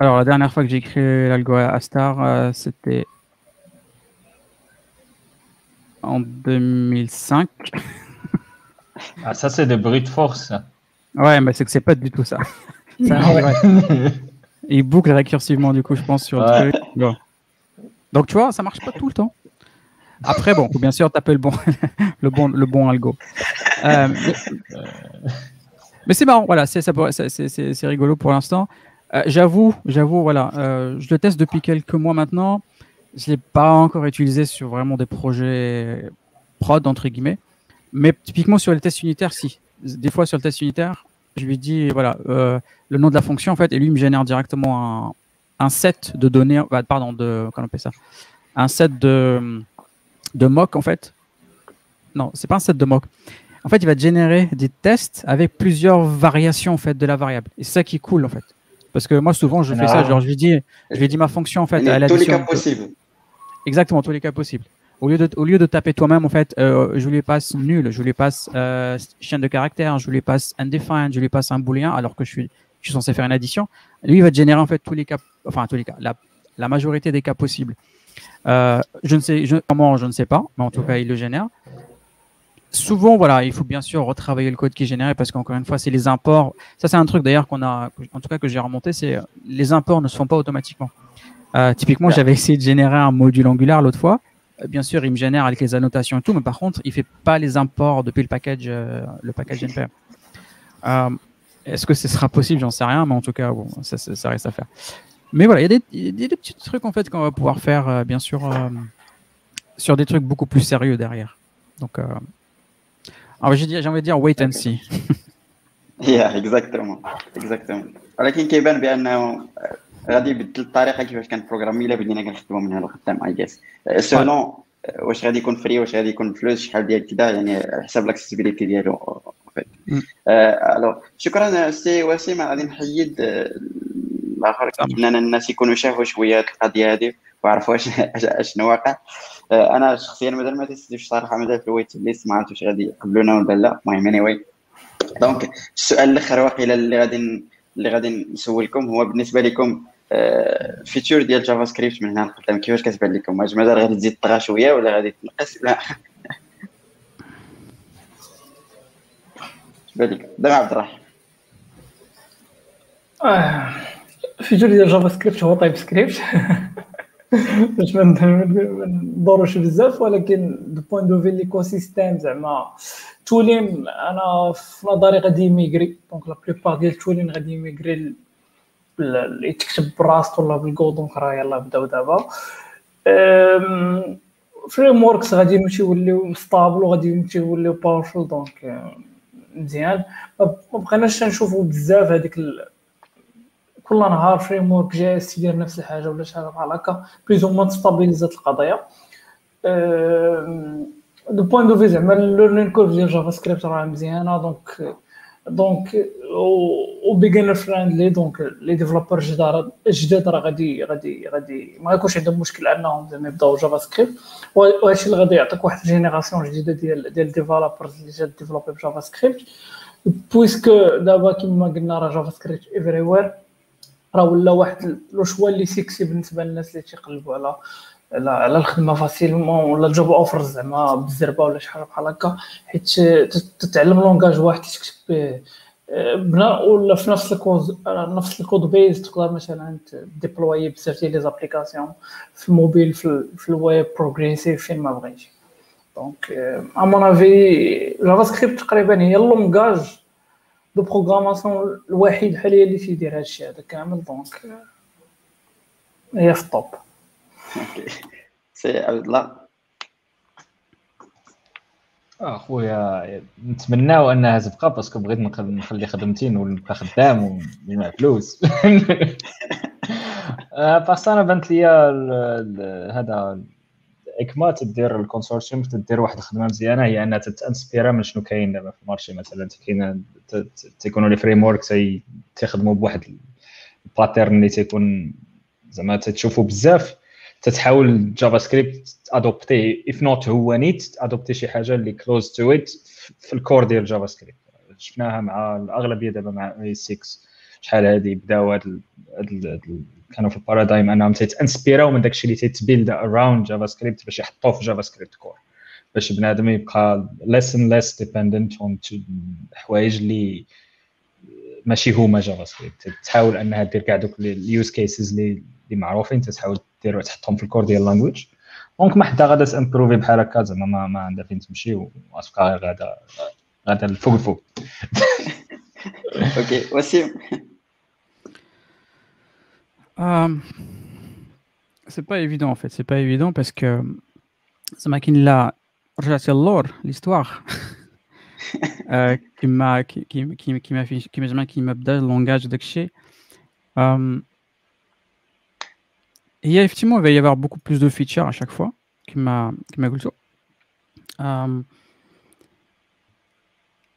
Euh, alors, la dernière fois que j'ai écrit l'algo Astar, euh, c'était en 2005. ah, ça, c'est de brute force. Ouais, mais c'est que c'est pas du tout ça. ça Il boucle récursivement, du coup, je pense, sur le truc. Donc, tu vois, ça marche pas tout le temps. Après, bon, faut bien sûr taper le bon, le bon, le bon algo. Euh, mais c'est marrant, voilà, c'est rigolo pour l'instant. Euh, j'avoue, j'avoue, voilà, euh, je le teste depuis quelques mois maintenant. Je l'ai pas encore utilisé sur vraiment des projets prod entre guillemets, mais typiquement sur les tests unitaires, si. Des fois sur le test unitaire, je lui dis voilà euh, le nom de la fonction fait, et lui me génère directement un, set de données, pardon, de comment on appelle ça, un set de de mock en fait. Non, c'est pas un set de mock en fait, il va générer des tests avec plusieurs variations en de la variable. Et c'est ça qui est cool en fait. Parce que moi, souvent, je fais ça. Genre, je lui dis, je lui dis ma fonction en fait. À tous les cas possibles. Exactement, tous les cas possibles. Au lieu de, au lieu de taper toi-même, en fait, euh, je lui passe nul, je lui passe euh, chaîne de caractère, je lui passe undefined, je lui passe un booléen, alors que je suis, je suis censé faire une addition. Lui, il va générer en fait tous les cas, enfin tous les cas, la, la majorité des cas possibles. Euh, je ne sais je, comment, je ne sais pas, mais en tout cas, il le génère. Souvent, voilà, il faut bien sûr retravailler le code qui est généré parce qu'encore une fois, c'est les imports. Ça, c'est un truc d'ailleurs qu'on a, en tout cas que j'ai remonté, c'est les imports ne se font pas automatiquement. Euh, typiquement, j'avais essayé de générer un module Angular l'autre fois. Euh, bien sûr, il me génère avec les annotations et tout, mais par contre, il fait pas les imports depuis le package, euh, le package npm. Est-ce que ce sera possible? J'en sais rien, mais en tout cas, bon, ça, ça, reste à faire. Mais voilà, il y, a des, petits trucs en fait qu'on va pouvoir faire, bien sûr, sur des trucs beaucoup plus sérieux derrière. Donc, alors j'ai envie de dire wait and see. yeah, exactement, exactement. ولكن كيبان بانه غادي يبدل الطريقة كيفاش كنبروغرامي إلا بدينا كنخدموا من هنا لقدام et juste selon واش غادي يكون free واش غادي يكون فلوس شحال ديال كذا يعني على حساب ال accessibilité ديالو ألو شكرا سي وسيم غادي نحيد الآخر. كنتمنى الناس يكونوا شافوا شوية القضية هذه وعرفوا أشنو واقع. أنا شخصيا مازال ما تيستيتوش صراحة مازال في ال waitlist ما عرفتش غادي يقبلونا ولا لا. المهم اني ouais donc السؤال الآخر واقيلا اللي غادي اللي غادي نسولكم هو بالنسبة لكم future ديال JavaScript من هنا لقدام كيفاش كتبان لكم؟ واش مازال غادي تزيد طغى شوية ولا غادي تنقص؟ لا. بالك دابا عبد الرحيم future ديال JavaScript هو TypeScript باش ما ندوروش بزاف ولكن du point de vue l'écosystème زعما tooling أنا في نظري غادي يميغري. donc la plupart ديال tooling غادي يميغري اللي تكتب براسك ولا بال code donc راه يلاه بداو دابا. frameworks غادي يمشي يوليو stable وغادي يمشي يوليو powerful donc مزيان. ما بقيناش نشوفو بزاف هذيك كل نهار framework جاي يدير نفس الحاجة ولا شي حاجة بحال هكا بليز ما تستابيليزات القضية du point de vue زعما ال learning curve ديال JavaScript راه مزيانة donc donc و beginner friendly donc les développeurs جداد جداد راه غادي غادي غادي ما يكونش عندهم مشكل أنهم زعما يبداو JavaScript وهادشي اللي غادي يعطيك واحد ال génération جديدة ديال ديال developers اللي جات ديفلوبي ب JavaScript puisque دابا كما قلنا راه JavaScript everywhere راه ولا واحد le choix اللي سيكسي بالنسبة للناس اللي تيقلبوا على على الخدمة facilement ولا ال job offer زعما بالزربه ولا شي حاجة بحال هكا حيت تتعلم langage واحد تكتب به بنا ولا في نفس الكود نفس ال code base تقدر مثلا deploy بزاف ديال les applications في الموبيل في, في ال web progressive فين ما بغيتي. donc à mon avis JavaScript تقريبا هي ال langage de programmation الوحيد حاليا اللي تيدير هادشي هذا كامل donc هي في ال top. سي عبد الله. أخويا نتمناو انها تبقى parce que بغيت نخلي خدمتي ونبقى خدام ونجمع فلوس. بس أنا بانت لي هذا ECMA تدير ال consortium تدير واحد الخدمة مزيانة هي أنها تتأنسبيرا من شنو كاين دابا في ال marché مثلا. كاين تيكونوا les frameworks تيخدموا بواحد ال pattern اللي تيكون زعما تتشوفوا بزاف. تتحاول JavaScript adopter if not هو نيت adopter شي حاجة اللي close to it في ال core ديال JavaScript شفناها مع الأغلبية دابا مع ES 6 شحال هذه بداو هاد كانوا في ال paradigm أنهم تيتانسبيراو من داكشي اللي تيت build around JavaScript باش يحطوه في JavaScript core باش بنادم يبقى less and less dependent on حوايج اللي ماشي هما JavaScript تحاول أنها دير كاع دوك ال use cases اللي معروفين تحاول دير تحطهم في ال core ديال ال language donc ما حدا غادا تامبروفي بحال هكا زعما ما, ما عندها فين تمشي وغتبقى غادا غادا الفوق الفوق. أوكي وسيم. Euh, c'est pas évident en fait, c'est pas évident parce que Samakin l'histoire, euh, qui m'a qui qui qui m'a qui le langage d'Akshé. Euh, il y a effectivement il va y avoir beaucoup plus de features à chaque fois qui m'a qui m'a culture. Euh,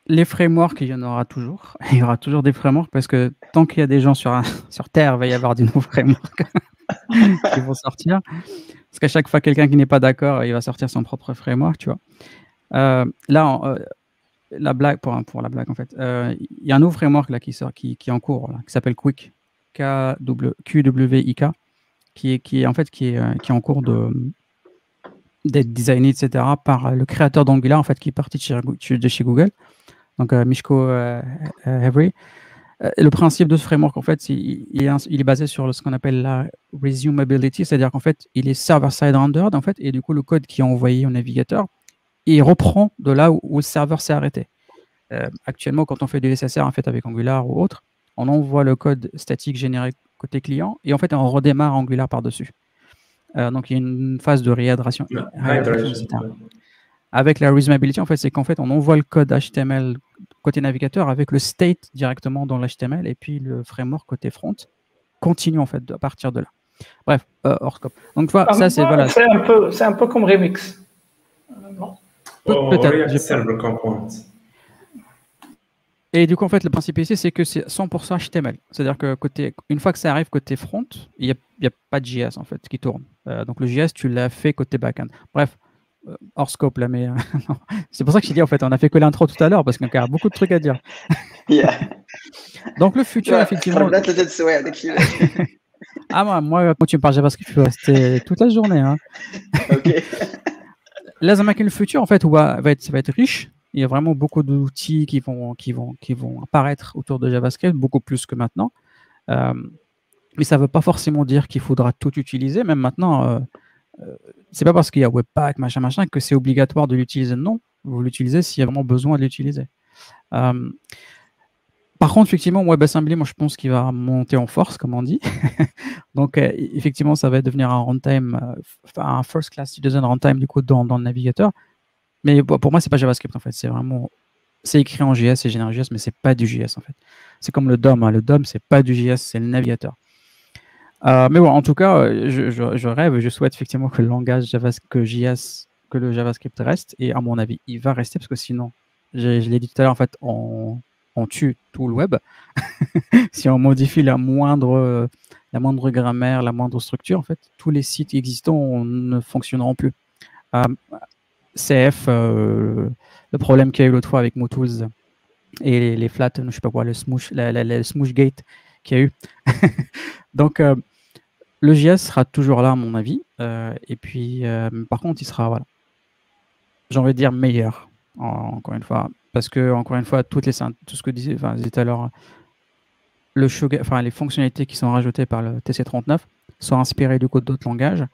les frameworks, il y en aura toujours. Il y aura toujours des frameworks parce que tant qu'il y a des gens sur, sur Terre, il va y avoir des nouveaux frameworks qui vont sortir. Parce qu'à chaque fois, quelqu'un qui n'est pas d'accord, il va sortir son propre framework, tu vois. Euh, là, euh, la blague, pour, pour la blague, en fait, euh, il y a un nouveau framework là, qui, sort, qui, qui est en cours, qui s'appelle Quick, K-W-I-K, qui est, qui en fait qui est, qui est en cours de, d'être designé, etc., par le créateur d'Angular, en fait, qui est parti de chez, Google, donc Mishko Hevery. le principe de ce framework, en fait, il, il, est, basé sur ce qu'on appelle la resumability, c'est-à-dire qu'en fait, il est server-side rendered, en fait, et du coup, le code qui est envoyé au navigateur, il reprend de là où, le serveur s'est arrêté. actuellement, quand on fait du SSR, en fait, avec Angular ou autre, on envoie le code statique généré côté client et en fait, on redémarre Angular par-dessus. Euh, donc, il y a une phase de réhydration. Avec la reasonability, en fait, c'est qu'en fait, on envoie le code HTML côté navigateur avec le state directement dans l'HTML et puis le framework côté front continue en fait à partir de là. Bref, euh, hors scope. Donc, voilà, ça, c'est voilà. C'est un, peu, un peu comme Remix. Peut-être. Et du coup, en fait, le principe ici, c'est que c'est 100% HTML. C'est-à-dire que côté, une fois que ça arrive côté front, il n'y a, pas de JS en fait qui tourne. Euh, donc le JS, tu l'as fait côté backend. Bref, hors scope là, mais euh, c'est pour ça que je dit en fait, on a fait que l'intro tout à l'heure parce qu'il y a beaucoup de trucs à dire. donc le futur, effectivement. ah moi, moi, quand tu me parles JavaScript, je peux rester toute la journée. Hein. ok. Là, le futur, en fait, va, va, être, ça va être riche il y a vraiment beaucoup d'outils qui vont, qui, vont, qui vont apparaître autour de JavaScript, beaucoup plus que maintenant. Euh, mais ça ne veut pas forcément dire qu'il faudra tout utiliser. Même maintenant, euh, euh c'est pas parce qu'il y a Webpack, machin, machin, que c'est obligatoire de l'utiliser. Non, vous l'utilisez s'il y a vraiment besoin de l'utiliser. Euh, par contre, effectivement, WebAssembly, moi, je pense qu'il va monter en force, comme on dit. Donc, effectivement, ça va devenir un runtime, un first class citizen runtime, du coup, dans, le navigateur. Mais pour moi, c'est pas JavaScript en fait. C'est vraiment. C'est écrit en JS, c'est généré JS, mais c'est pas du JS en fait. C'est comme le DOM. Hein. Le DOM, c'est pas du JS, c'est le navigateur. Euh, mais bon, en tout cas, euh, je, rêve, je souhaite effectivement que le langage JavaScript, que JS, que le JavaScript reste. Et à mon avis, il va rester parce que sinon, je, l'ai dit tout à l'heure, en fait, on, on, tue tout le web. si on modifie la moindre, la moindre grammaire, la moindre structure, en fait, tous les sites existants ne fonctionneront plus. Euh, CF, euh, le problème qu'il y a eu l'autre fois avec Motools et les, flats, je sais pas quoi, le smoosh, la, smoosh gate qu'il y a eu. Donc, le JS sera toujours là, à mon avis. Euh, et puis, par contre, il sera, voilà, j'ai envie de dire meilleur, encore une fois. Parce que, encore une fois, toutes les, tout ce que disait, enfin, à l'heure, le les fonctionnalités qui sont rajoutées par le TC39 sont inspirées du code d'autres langages.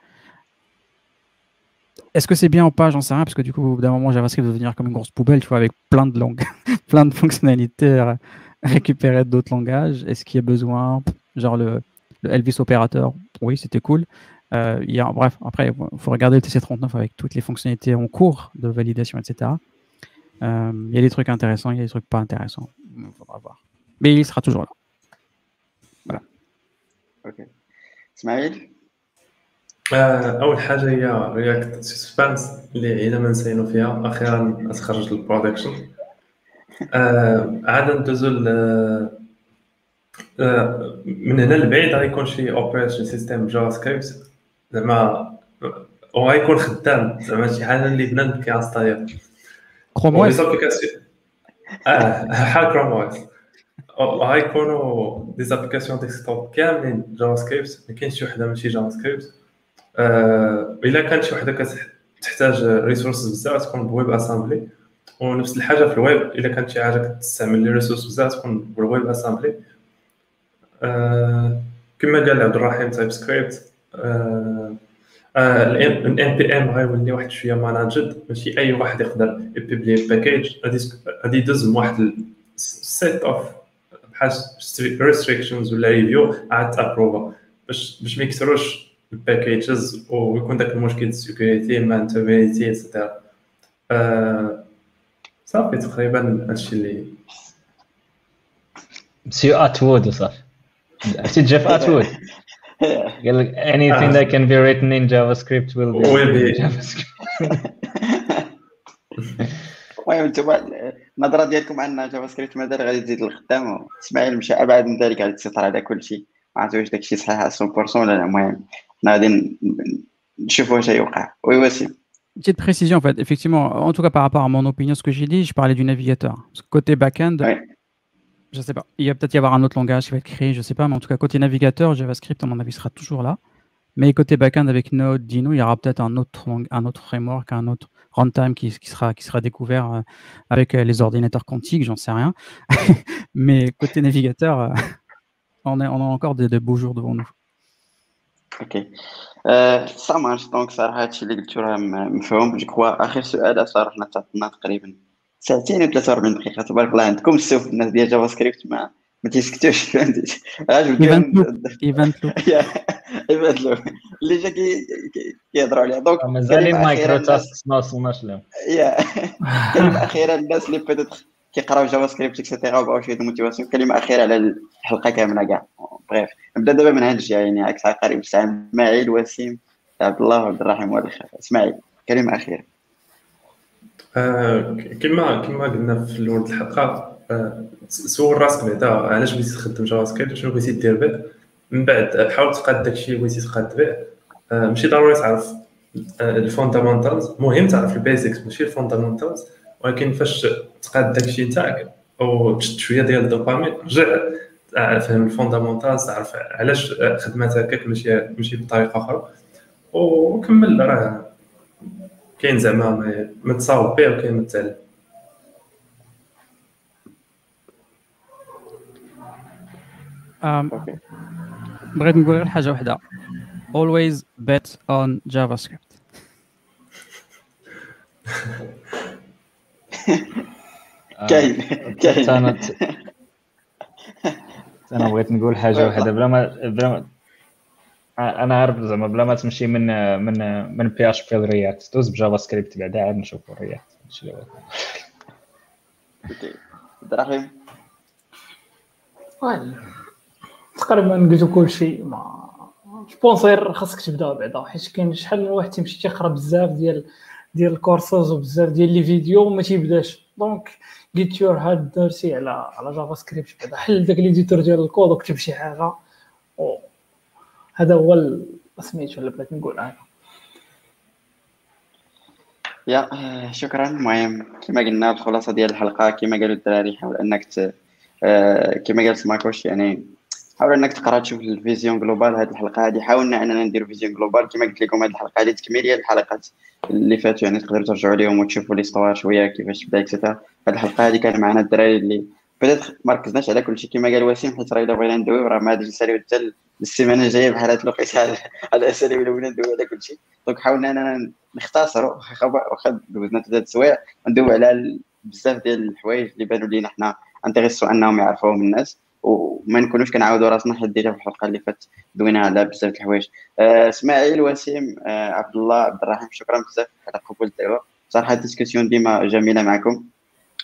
Est-ce que c'est bien ou pas J'en sais rien, parce que du coup, au bout d'un moment, JavaScript va devenir comme une grosse poubelle, tu vois, avec plein de langues, plein de fonctionnalités récupérées d'autres langages. Est-ce qu'il y a besoin Genre le, Elvis opérateur, oui, c'était cool. Euh, il y a, bref, après, il faut regarder le TC39 avec toutes les fonctionnalités en cours de validation, etc. Euh, il y a des trucs intéressants, il y a des trucs pas intéressants. Il faudra voir. Mais il sera toujours là. Voilà. Ok. Ismaël آه، اول حاجه هي رياكت سسبانس اللي الى ما نسينو فيها اخيرا تخرج للبرودكشن آه عاد ندوزو آه من هنا لبعيد غيكون شي operation system JavaScript زعما وغيكون خدام. زعما شي حاجة اللي بنادم كيانستاليها Chrome OS آه بحال Chrome OS غيكونوا des applications desktop كاملين JavaScript ما كاينش شي وحدة ماشي JavaScript آه، إلا كانت شي وحدة كتحتاج resources بزاف تكون ب WebAssembly ونفس الحاجة في الويب إلا كانت شي حاجة كتستعمل les ressources بزاف تكون بال WebAssembly آه، كما قال عبد الرحيم TypeScript ال NPM غيولي واحد شوية managed ماشي أي واحد يقدر يبيبلي package غادي يدوز واحد set of بحال restrictions ولا review عاد تابروفا باش باش ما يكثروش ال packages ويكون داك المشكل ال security مع integrity et cetera صافي تقريبا هادشي اللي monsieur Atwood صافي. عرفتي جيف اتوود قال لك anything that can be written in JavaScript will be, will be. JavaScript المهم انتم النظره ديالكم ان جافا سكريبت مازال غادي تزيد للقدام اسماعيل مشى ابعد من ذلك غادي تسيطر على كل شيء ما عرفتش واش داكشي صحيح على 100% ولا لا المهم غادي نشوفوا واش غيوقع وي وسيم Petite précision, en fait, effectivement, en tout cas par rapport à mon opinion, ce que j'ai dit, je parlais du navigateur. Parce que côté back-end, ouais. Je ne sais pas. Il va peut-être y avoir un autre langage qui va être créé, je ne sais pas. Mais en tout cas, côté navigateur, JavaScript, à mon avis, sera toujours là. Mais côté backend avec Node, Dino, il y aura peut-être un autre, un autre framework, un autre runtime qui, sera, qui sera découvert euh, avec euh, les ordinateurs quantiques, j'en sais rien. mais côté navigateur, euh, on, a, on a encore de, de, beaux jours devant nous. Ok. Ça marche donc, ça a été lecture, je crois. Après, ce à ça, on a ساعتين و 43 دقيقة. تبارك الله عندكم السوف الناس ديال JavaScript ما ما تيسكتوش. فهمتي event loop event اللي جا كيهضروا عليها. donc مازال micro task ما وصلناش لهم يا كلمة أخيرة للناس اللي peut-être كيقراو JavaScript et cetera وبغاو شوية motivation كلمة أخيرة على الحلقة كاملة كاع. بغيت نبدا دابا من عند الجاي يعني عكس عقارب الساعة اسماعيل وسيم. عبد الله وعبد الرحيم والاخر إسماعيل كلمة أخيرة. آه كما كما قلنا في الأول الحلقة آه سول راسك بعدا علاش بغيتي تخدم JavaScript شنو بغيتي دير به من بعد حاول تقاد داكشي اللي بغيتي تقاد به آه ماشي ضروري تعرف ال fundamentals. مهم تعرف ال basics ماشي ال fundamentals ولكن فاش تقاد داكشي تاعك أو تشد شوية ديال الدوبامين رجع فهم ال fondamental تعرف علاش خدمات هكاك ماشي ماشي بطريقة أخرى. وكمل راه كاين زعما ما تصاوب به وكاين ما تعلم بغيت نقول غير حاجة واحدة always bet on JavaScript. كاين كاين. أنا بغيت نقول حاجة واحدة بلا ما بلا ما أنا عارف زعما بلا ما تمشي من من من PHP ل React دوز ب JavaScript بعدا عاد نشوفوا React هادشي إبراهيم تقريبا قلتو كلشي mais je pense غير خاصك تبدأ بعدا حيت كاين شحال من واحد تيمشي تيقرا بزاف ديال ديال الكورسز وبزاف ديال les vidéos وما تيبداش. donc get your hands dirty على على JavaScript بعدا. حل داك l'éditeur ديال الكود وكتب شي حاجة. هذا هو سميتو اللي بغيت نقول أنا. يا شكرا. المهم كما قلنا الخلاصة ديال الحلقة كما قالوا الدراري حاول أنك ت... كما قال سماكوش يعني حاول أنك تقرأ تشوف ال vision globale. هذه الحلقة هذه حاولنا أننا ندير vision globale. كما قلت لكم هذه الحلقة هذه تكميليه للحلقات اللي فاتوا يعني تقدروا ترجعوا لهم وتشوفوا l'histoire شوية كيفاش بدا et cetera هذه الحلقة هذه كان معنا الدراري اللي بدات ما ركزناش على كل شيء كما قال وسيم حيت راه الا بغينا ندويو راه ما غاديش نساليو حتى السيمانه الجايه بحال هاد الوقت على الاسئله اللي بغينا ندويو على كل شيء donc حاولنا اننا نختصروا واخا دوزنا ثلاث سوايع ندويو على بزاف ديال الحوايج اللي بانوا لينا حنا intéressant انهم يعرفوهم الناس وما نكونوش كنعاودوا راسنا حيت déjà في الحلقة اللي فاتت دوينا على بزاف الحوايج اسماعيل وسيم عبد الله عبد الرحيم شكرا بزاف على قبول الدعوه صراحة ال discussion ديما جميله معكم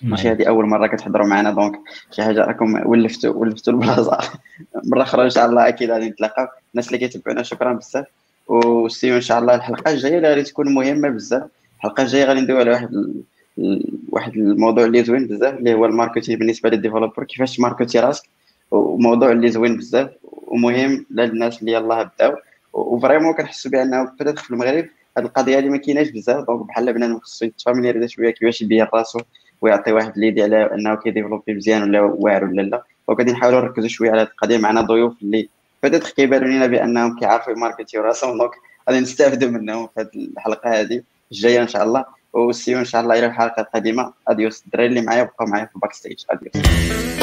ماشي هذه أول مرة كتحضروا معنا donc شي حاجة راكم ولفتوا ولفتوا البلاصة. مرة أخرى إن شاء الله أكيد غادي نتلاقاو. الناس اللي كيتبعونا شكرا بزاف. وسيو إن شاء الله الحلقة الجاية اللي غادي تكون مهمة بزاف. الحلقة الجاية غادي ندوي على واحد واحد الموضوع اللي زوين بزاف اللي هو ال marketing بالنسبة لل developer. كيفاش تماركتي راسك؟ وموضوع اللي زوين بزاف ومهم للناس اللي يلاه بداو. و vraiment كنحسوا بأنه بدات في المغرب هذه القضية هذه ما كايناش بزاف. donc بحال بنادم خصو يتفاميليزي شوية كيفاش يبين راسو. ويعطي واحد l'idée على أنه كيديفلوبي مزيان ولا واعر ولا لا. donc غادي نحاولوا نركزوا شوية على القضية معنا ضيوف اللي بدات كيبانوا لنا بأنهم كيعرفوا يماركتيو راسهم. donc غادي نستافدوا منهم في هذه الحلقة هذه الجاية إن شاء الله. وسيو إن شاء الله إلى الحلقة القادمة. adios الدراري اللي معايا بقاو معايا في ال backstage adios